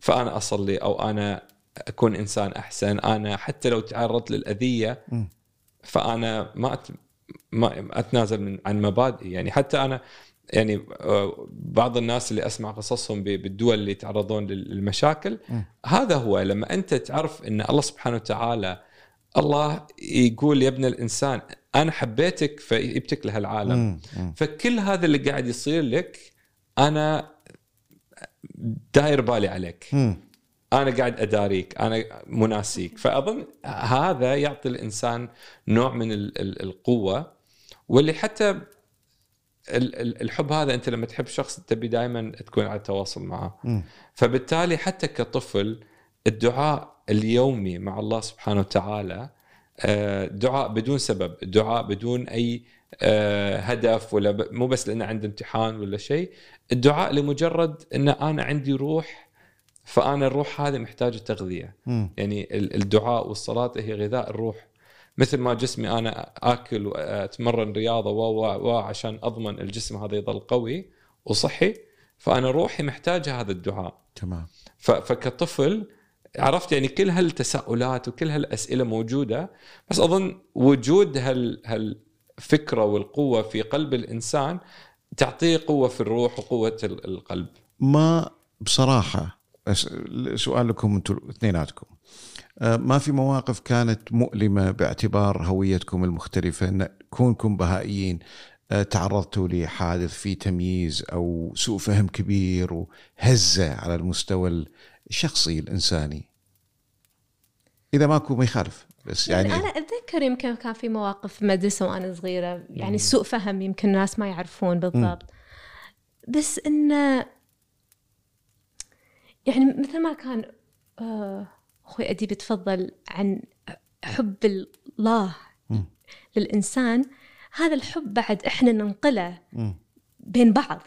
فأنا أصلي أو أنا أكون إنسان أحسن أنا حتى لو تعرضت للأذية. فأنا ما أت... ما أتنازل من عن مبادئي يعني حتى أنا يعني آه، بعض الناس اللي أسمع قصصهم بالدول اللي يتعرضون للمشاكل. هذا هو لما أنت تعرف إن الله سبحانه وتعالى الله يقول يا ابن الإنسان أنا حبيتك فجبتك لهالعالم. فكل هذا اللي قاعد يصير لك أنا داير بالي عليك. أنا قاعد أداريك أنا مناسيك فأظن هذا يعطي الإنسان نوع من ال- ال- القوة واللي حتى ال- ال- الحب هذا أنت لما تحب شخص تبي دائما تكون على تواصل معه. فبالتالي حتى كطفل الدعاء اليومي مع الله سبحانه وتعالى آه، دعاء بدون سبب دعاء بدون أي آه، هدف ولا مو بس لأنه عنده امتحان ولا شيء الدعاء لمجرد إن أنا عندي روح فأنا الروح هذه محتاجة تغذية. مم. يعني ال- الدعاء والصلاة هي غذاء الروح. مثل ما جسمي أنا آكل واتمرن رياضة و و و عشان أضمن الجسم هذا يظل قوي وصحي فأنا روحي محتاجة هذا الدعاء. تمام. فكطفل عرفت يعني كل هالتساؤلات وكل هالأسئلة موجودة بس أظن وجود هال هالفكرة والقوة في قلب الإنسان تعطيه قوة في الروح وقوة ال- القلب. ما بصراحة سؤال لكم أنتم اثنيناتكم. آه، ما في مواقف كانت مؤلمة باعتبار هويتكم المختلفة؟ إن كونكم بهائيين آه، تعرضتوا لحادث فيه تمييز أو سوء فهم كبير وهزة على المستوى الشخصي الإنساني؟ إذا ماكو ما يخالف بس يعني, أنا أتذكر يمكن كان في مواقف في مدرسة وأنا صغيرة يعني سوء فهم يمكن الناس ما يعرفون بالضبط. بس انه يعني مثل ما كان آه، أخوي أديب يتفضل عن حب الله. للإنسان هذا الحب بعد إحنا ننقله. بين بعض.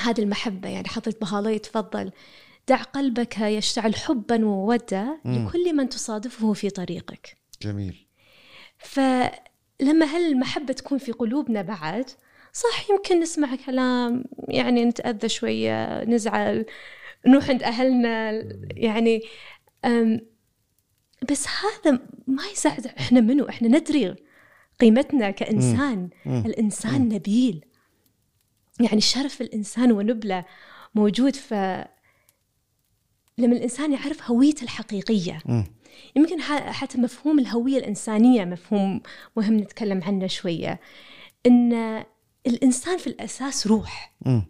هذه المحبة يعني حضرة بهالله يتفضل دع قلبك يشتعل حبا وودة مم. لكل من تصادفه في طريقك جميل فلما هالمحبة تكون في قلوبنا بعد صح يمكن نسمع كلام يعني نتأذى شوية نزعل نروح عند أهلنا يعني بس هذا ما يساعد إحنا منو؟ إحنا ندري قيمتنا كإنسان. مم. الإنسان نبيل. يعني شرف الإنسان ونبلة موجود ف لما الإنسان يعرف هويته الحقيقية. مم. يمكن حتى مفهوم الهوية الإنسانية مفهوم مهم نتكلم عنه شوية. إن الإنسان في الأساس روح. مم.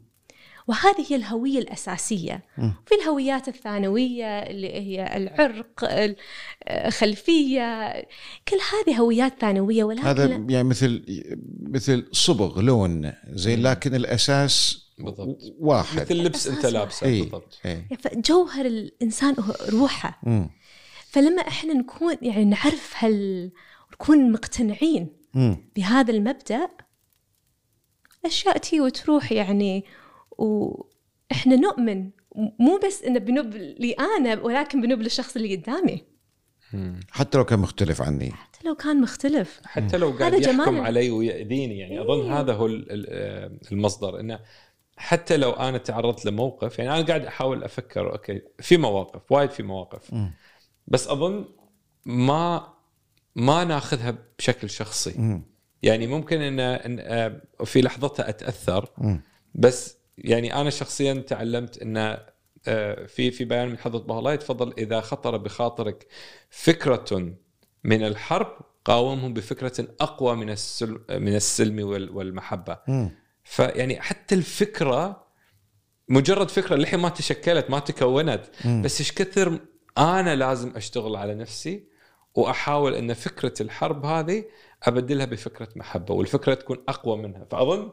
وهذه هي الهوية الأساسية. في الهويات الثانوية اللي هي العرق الخلفية كل هذه هويات ثانوية. ولكن هذا يعني مثل مثل صبغ لون زين لكن الأساس بالضبط. واحد. مثل لبس أساس لابسه اي بالضبط. اي جوهر الإنسان هو روحه. مم. فلما إحنا نكون يعني نعرف هال نكون مقتنعين مم. بهذا المبدأ أشياء تي وتروح يعني وإحنا نؤمن مو بس إنه بنب لي أنا ولكن بنب للشخص اللي قدامي. حتى لو كان مختلف عني حتى لو كان مختلف حتى لو قاعد يحكم جمال. علي ويأذيني يعني أظن إيه. هذا هو ال- ال- المصدر إنه حتى لو أنا تعرضت لموقف يعني أنا قاعد أحاول أفكر أوكي في مواقف وايد في مواقف مم. بس أظن ما ما ناخذها بشكل شخصي مم. يعني ممكن إن إن آه، في لحظتها أتأثر مم. بس يعني أنا شخصيا تعلمت إن آه، في في بيان من حضرة بها الله يتفضل إذا خطر بخاطرك فكرة من الحرب قاومهم بفكرة أقوى من السلم من السلم وال- والمحبة. فيعني حتى الفكرة مجرد فكرة للحين ما تشكلت ما تكونت. بس إيش كثر أنا لازم أشتغل على نفسي وأحاول إن فكرة الحرب هذه أبدلها بفكرة محبة والفكرة تكون أقوى منها فأظن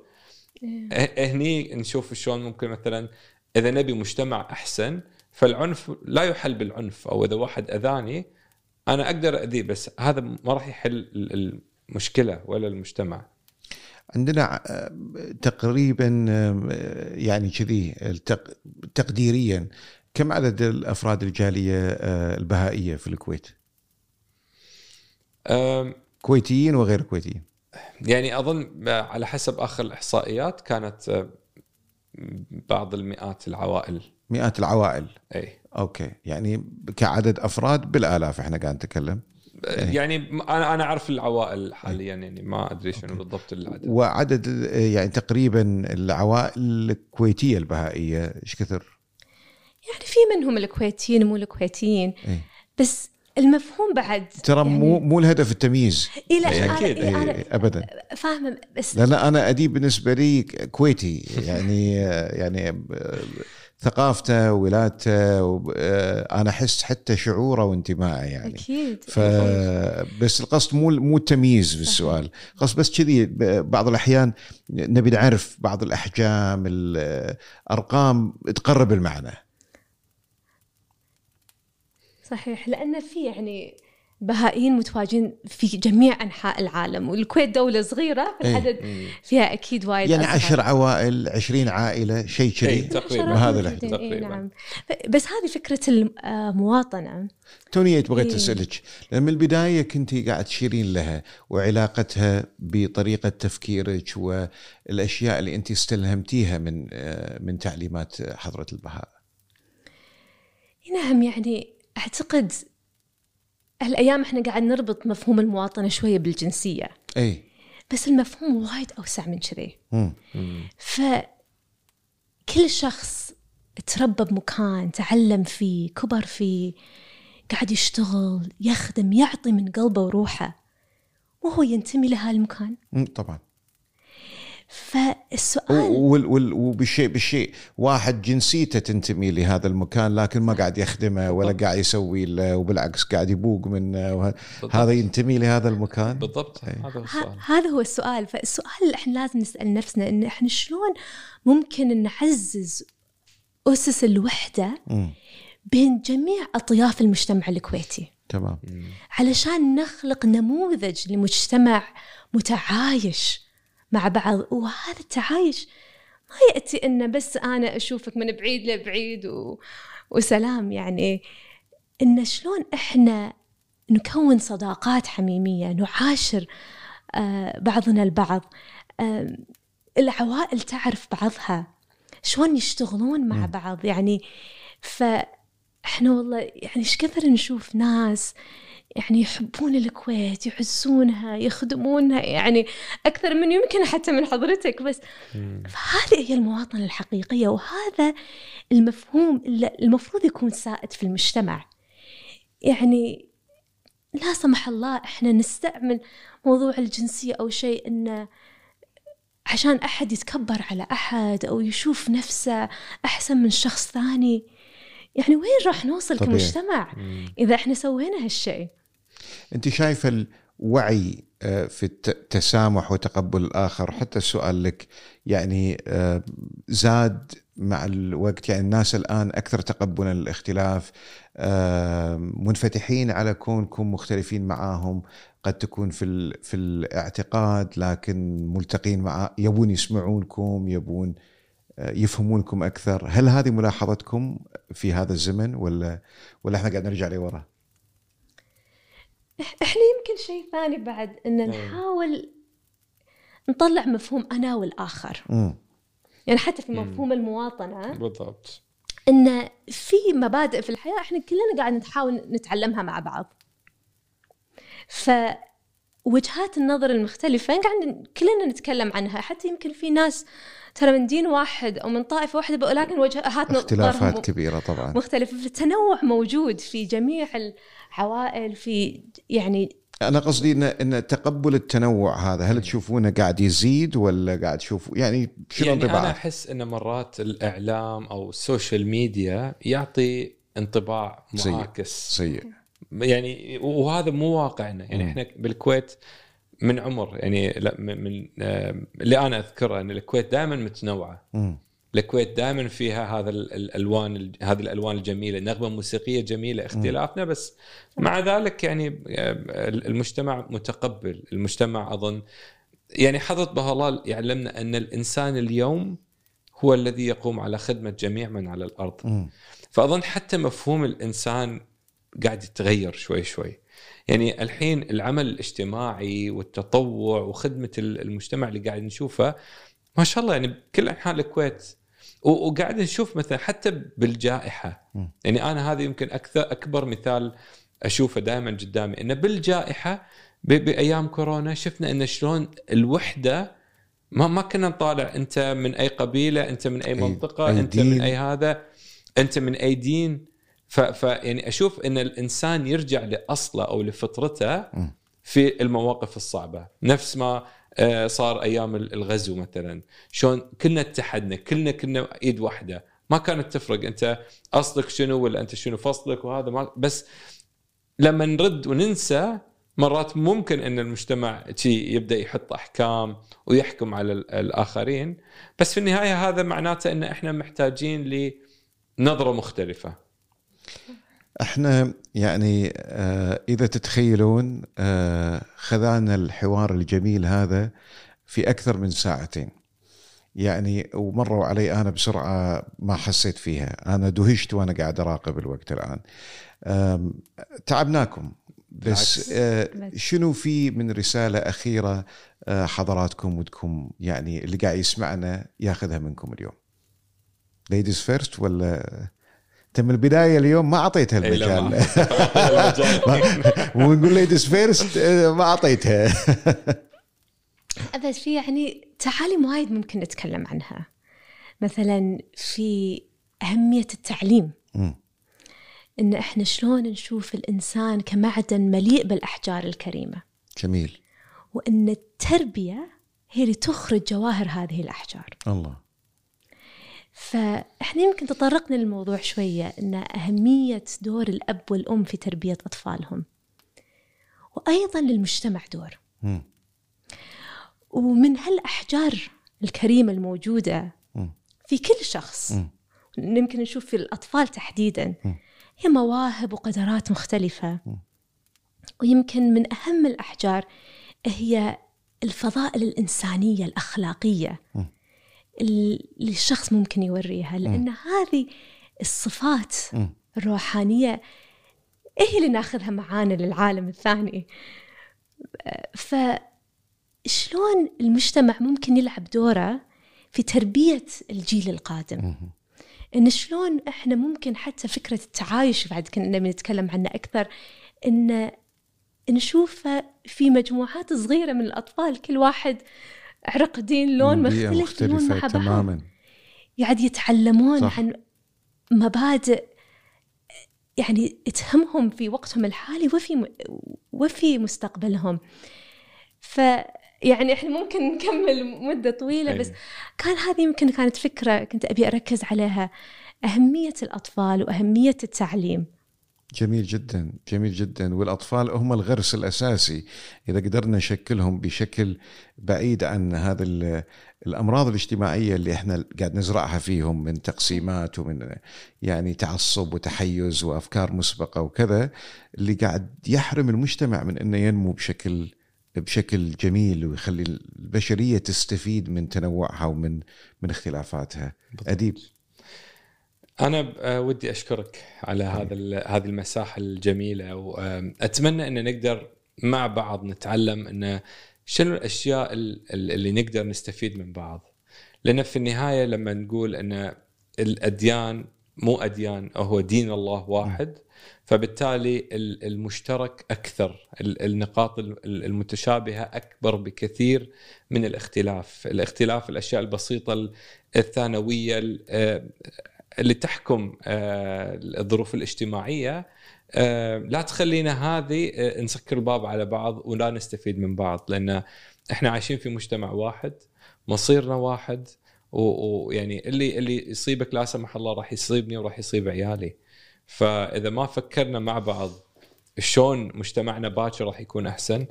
هني نشوف شلون ممكن مثلا إذا نبي مجتمع أحسن فالعنف لا يحل بالعنف أو إذا واحد أذاني أنا أقدر أذيه بس هذا ما راح يحل ال- المشكلة ولا المجتمع عندنا آه، تقريبا آه، يعني كذي تقديريا كم عدد الأفراد الجالية البهائية في الكويت؟ كويتيين وغير كويتيين. يعني أظن على حسب آخر الاحصائيات كانت أه، بعض المئات العوائل. مئات العوائل. إي. أوكي. يعني كعدد أفراد بالآلاف إحنا قاعد نتكلم. يعني أنا أنا أعرف العوائل حاليا يعني ما أدري شنو بالضبط العدد. وعدد آه، يعني تقريبا العوائل الكويتية البهائية إيش كثر؟ يعني في منهم الكويتيين مو الكويتيين. إيه. بس المفهوم بعد ترى يعني مو مو الهدف التمييز. إيه إيه، أنا- أكيد. إيه أنا إيه، ابدا. فاهمة بس لأن أنا أديب بالنسبة لي كويتي يعني يعني ثقافته ولادته أنا أحس حتى شعوره وانتمائه يعني. أكيد. ف بس القصد مو مو التمييز في السؤال. قصد بس كذي بعض الأحيان نبي نعرف بعض الأحجام الارقام تقرب المعنى. صحيح لأن في يعني بهائيين متواجدين في جميع أنحاء العالم والكويت دولة صغيرة فالعدد فيها أكيد وايد يعني أصغر. عشر عوائل عشرين عائلة شيء إيه، كذي تقريبا بهذا موجودين، الحدود. إيه تقريباً. نعم ف- بس هذه فكرة المواطنه توني بغيت إيه. أسألك لأن من البداية كنت قاعد تشيرين لها وعلاقتها بطريقة تفكيرك والأشياء اللي انت استلهمتيها من آه، من تعليمات حضرة البهاء. نعم يعني أعتقد هالأيام إحنا قاعد نربط مفهوم المواطنة شوية بالجنسية. أي. بس المفهوم وايد أوسع من كذي. فكل شخص تربى بمكان تعلم فيه كبر فيه قاعد يشتغل يخدم يعطي من قلبه وروحه وهو ينتمي لهالمكان. طبعا. فالسؤال وبالشيء بالشيء واحد جنسيته تنتمي لهذا المكان لكن ما قاعد يخدمه ولا قاعد يسوي له وبالعكس قاعد يبوق منه. هذا ينتمي لهذا المكان؟ بالضبط. إيه. هذا هو السؤال. هذا هو السؤال. فالسؤال اللي إحنا لازم نسأل نفسنا إن إحنا شلون ممكن نعزز أسس الوحدة مم. بين جميع أطياف المجتمع الكويتي؟ تمام. علشان نخلق نموذج لمجتمع متعايش مع بعض. وهذا التعايش ما يأتي إنه بس أنا أشوفك من بعيد لبعيد و... وسلام يعني. إن شلون إحنا نكون صداقات حميمية نعاشر آه، بعضنا البعض. آه، العوائل تعرف بعضها. شلون يشتغلون مع بعض يعني. فإحنا والله يعني إيش كثر نشوف ناس يعني يحبون الكويت يعزونها يخدمونها يعني أكثر من يمكن حتى من حضرتك بس. فهذه هي المواطنة الحقيقية وهذا المفهوم اللي المفروض يكون سائد في المجتمع. يعني لا سمح الله إحنا نستعمل موضوع الجنسية أو شيء انه عشان أحد يتكبر على أحد أو يشوف نفسه أحسن من شخص ثاني. يعني وين راح نوصل طبيعي. كمجتمع إذا إحنا سوينا هالشيء؟ أنت شايفة الوعي آه، في الت- التسامح وتقبل الآخر؟ حتى السؤال لك يعني آه، زاد مع الوقت؟ يعني الناس الآن أكثر تقبلا للاختلاف آه، منفتحين على كونكم مختلفين معاهم قد تكون في في الاعتقاد لكن ملتقين مع يبون يسمعونكم يبون يفهمونكم أكثر. هل هذه ملاحظتكم في هذا الزمن ولا ولا إحنا قاعد نرجع لورا؟ إحنا يمكن شيء ثاني بعد إن نحاول نطلع مفهوم أنا والآخر. امم يعني حتى في مفهوم المواطنة بالضبط. إن في مبادئ في الحياة إحنا كلنا قاعد نحاول نتعلمها مع بعض. فوجهات النظر المختلفة. قاعد كلنا نتكلم عنها. حتى يمكن في ناس ترى من دين واحد أو من طائفة واحدة ولكن وجهات اختلافات كبيرة طبعا. مختلفة. فالتنوع موجود في جميع العوائل في يعني أنا قصدي ان إن تقبل التنوع هذا هل تشوفونه قاعد يزيد ولا قاعد تشوفوا يعني شنو يعني أنا انطباعك؟ أحس إن مرات الإعلام أو ال social media يعطي انطباع سيء. معاكس. سيء. يعني وهذا مو واقعنا يعني. إحنا بالكويت من عمر يعني لا من آه، اللي أنا أذكره إن الكويت دائما متنوعة. الكويت دائما فيها هذا ال- الألوان ال- هذه الألوان الجميلة نغمة موسيقية جميلة اختلافنا بس مع ذلك يعني آه، المجتمع متقبل المجتمع أظن يعني حضرة بهلال يعلمنا أن الإنسان اليوم هو الذي يقوم على خدمة جميع من على الأرض. فأظن حتى مفهوم الإنسان قاعد يتغير شوي شوي. يعني الحين العمل الاجتماعي والتطوع وخدمة ال- المجتمع اللي قاعد نشوفه ما شاء الله يعني بكل أنحاء الكويت. وقاعد نشوف مثلا حتى بالجائحة. يعني أنا هذا يمكن أكثر أكبر مثال أشوفه دائما قدامي. إنه بالجائحة بأيام كورونا شفنا إن شلون الوحدة ما ما كنا نطالع أنت من أي قبيلة أنت من أي أي- منطقة أي أنت. من أي هذا أنت من أي دين. ف, ف يعني أشوف إن الإنسان يرجع لأصله أو لفطرته. في المواقف الصعبة. نفس ما آه، صار أيام الغزو مثلا. شلون كلنا اتحدنا كلنا كنا إيد واحدة. ما كانت تفرق أنت أصلك شنو ولا أنت شنو فصلك وهذا ما بس لما نرد وننسى مرات ممكن إن المجتمع يبدأ يحط أحكام ويحكم على ال- الآخرين. بس في النهاية هذا معناته إن إحنا محتاجين لنظرة مختلفة. إحنا يعني آه إذا تتخيلون آه خذانا الحوار الجميل هذا في أكثر من ساعتين. يعني ومروا علي أنا بسرعة ما حسيت فيها. أنا دهشت وأنا قاعد أراقب الوقت الآن. تعبناكم. بس. آه. شنو في من رسالة أخيرة حضراتكم ودكم يعني اللي قاعد يسمعنا ياخذها منكم اليوم؟ ladies first ولا أنت من البداية اليوم ما أعطيتها المجال. ونقول ladies first ما أعطيتها. بس في يعني تعاليم وايد ممكن نتكلم عنها. مثلا في أهمية التعليم. مم. إن إحنا شلون نشوف الإنسان كمعدن مليء بالأحجار الكريمة. جميل. وإن التربية هي اللي تخرج جواهر هذه الأحجار. الله. فإحنا يمكن تطرقنا للموضوع شوية إن أهمية دور الأب والأم في تربية أطفالهم وأيضا للمجتمع دور. ومن هالأحجار الكريمة الموجودة. في كل شخص. يمكن نشوف في الأطفال تحديدا. هي مواهب وقدرات مختلفة ويمكن من أهم الأحجار هي الفضائل الإنسانية الأخلاقية اللي الشخص ممكن يوريها لأن هذه الصفات الروحانية هي اللي ناخذها معانا للعالم الثاني. فشلون المجتمع ممكن يلعب دوره في تربية الجيل القادم؟ إن شلون إحنا ممكن حتى فكرة التعايش بعد كنا بنتكلم عنه أكثر إن نشوفه في مجموعات صغيرة من الأطفال كل واحد عرق دين لون مختلف مختلفة مع تماما. قاعد يتعلمون صح. عن مبادئ يعني تهمهم في وقتهم الحالي وفي وفي مستقبلهم. ف يعني إحنا ممكن نكمل مدة طويلة بس أي. كان هذه يمكن كانت فكرة كنت أبي أركز عليها. أهمية الأطفال وأهمية التعليم. جميل جدا جميل جدا. والأطفال هم الغرس الأساسي. إذا قدرنا نشكلهم بشكل بعيد عن هذا ال- الأمراض الاجتماعية اللي إحنا قاعد نزرعها فيهم من تقسيمات ومن يعني تعصب وتحيز وأفكار مسبقة وكذا اللي قاعد يحرم المجتمع من إنه ينمو بشكل بشكل جميل ويخلي البشرية تستفيد من تنوعها ومن من اختلافاتها. أديب. أنا آه، ودي أشكرك على هذا هذه المساحة الجميلة واتمنى إن نقدر مع بعض نتعلم إن شنو الأشياء ال- ال- اللي نقدر نستفيد من بعض. لأن في النهاية لما نقول إن الأديان مو أديان هو دين الله واحد فبالتالي ال- المشترك أكثر ال- النقاط ال- ال- المتشابهة أكبر بكثير من الاختلاف. الاختلاف الأشياء البسيطة ال- الثانوية ال- آه، اللي تحكم آه، الظروف الاجتماعية آه، لا تخلينا هذه آه، نسكر الباب على بعض ولا نستفيد من بعض لأن إحنا عايشين في مجتمع واحد مصيرنا واحد ويعني اللي اللي يصيبك لا سمح الله راح يصيبني وراح يصيب عيالي. فإذا ما فكرنا مع بعض شلون مجتمعنا باكر راح يكون أحسن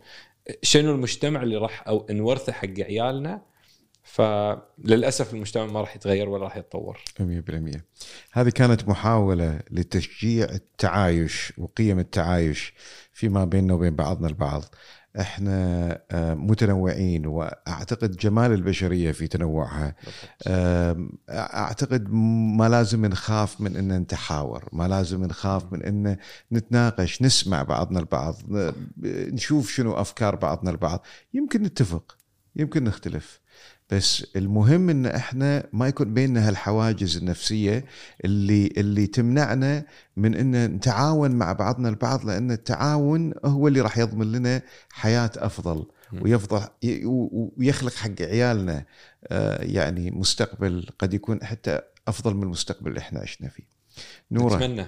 شنو المجتمع اللي راح نورثه حق عيالنا فللأسف المجتمع ما راح يتغير ولا راح يتطور. 100% هذه كانت محاولة لتشجيع التعايش وقيم التعايش فيما بيننا وبين بعضنا البعض. إحنا آه، متنوعين وأعتقد جمال البشرية في تنوعها. أعتقد ما لازم نخاف من ان نتحاور ما لازم نخاف من إن نتناقش نسمع بعضنا البعض نشوف شنو أفكار بعضنا البعض. يمكن نتفق يمكن نختلف. بس المهم إن إحنا ما يكون بيننا هالحواجز النفسية اللي اللي تمنعنا من إن نتعاون مع بعضنا البعض لأن التعاون هو اللي راح يضمن لنا حياة أفضل ويفضل ي- و- ويخلق حق عيالنا آه، يعني مستقبل قد يكون حتى أفضل من المستقبل اللي إحنا عشنا فيه. نوره. نتمنى.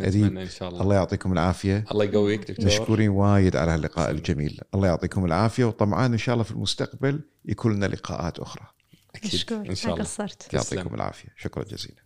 نتمنى إن شاء الله. الله يعطيكم العافية. الله يقويك دكتور. مشكورين وايد على هاللقاء الجميل. الله يعطيكم العافية. وطمعان إن شاء الله في المستقبل يكون لنا لقاءات أخرى. أكيد. مشكور إن شاء ما الله. قصرت. يعطيكم العافية. شكرا جزيلا.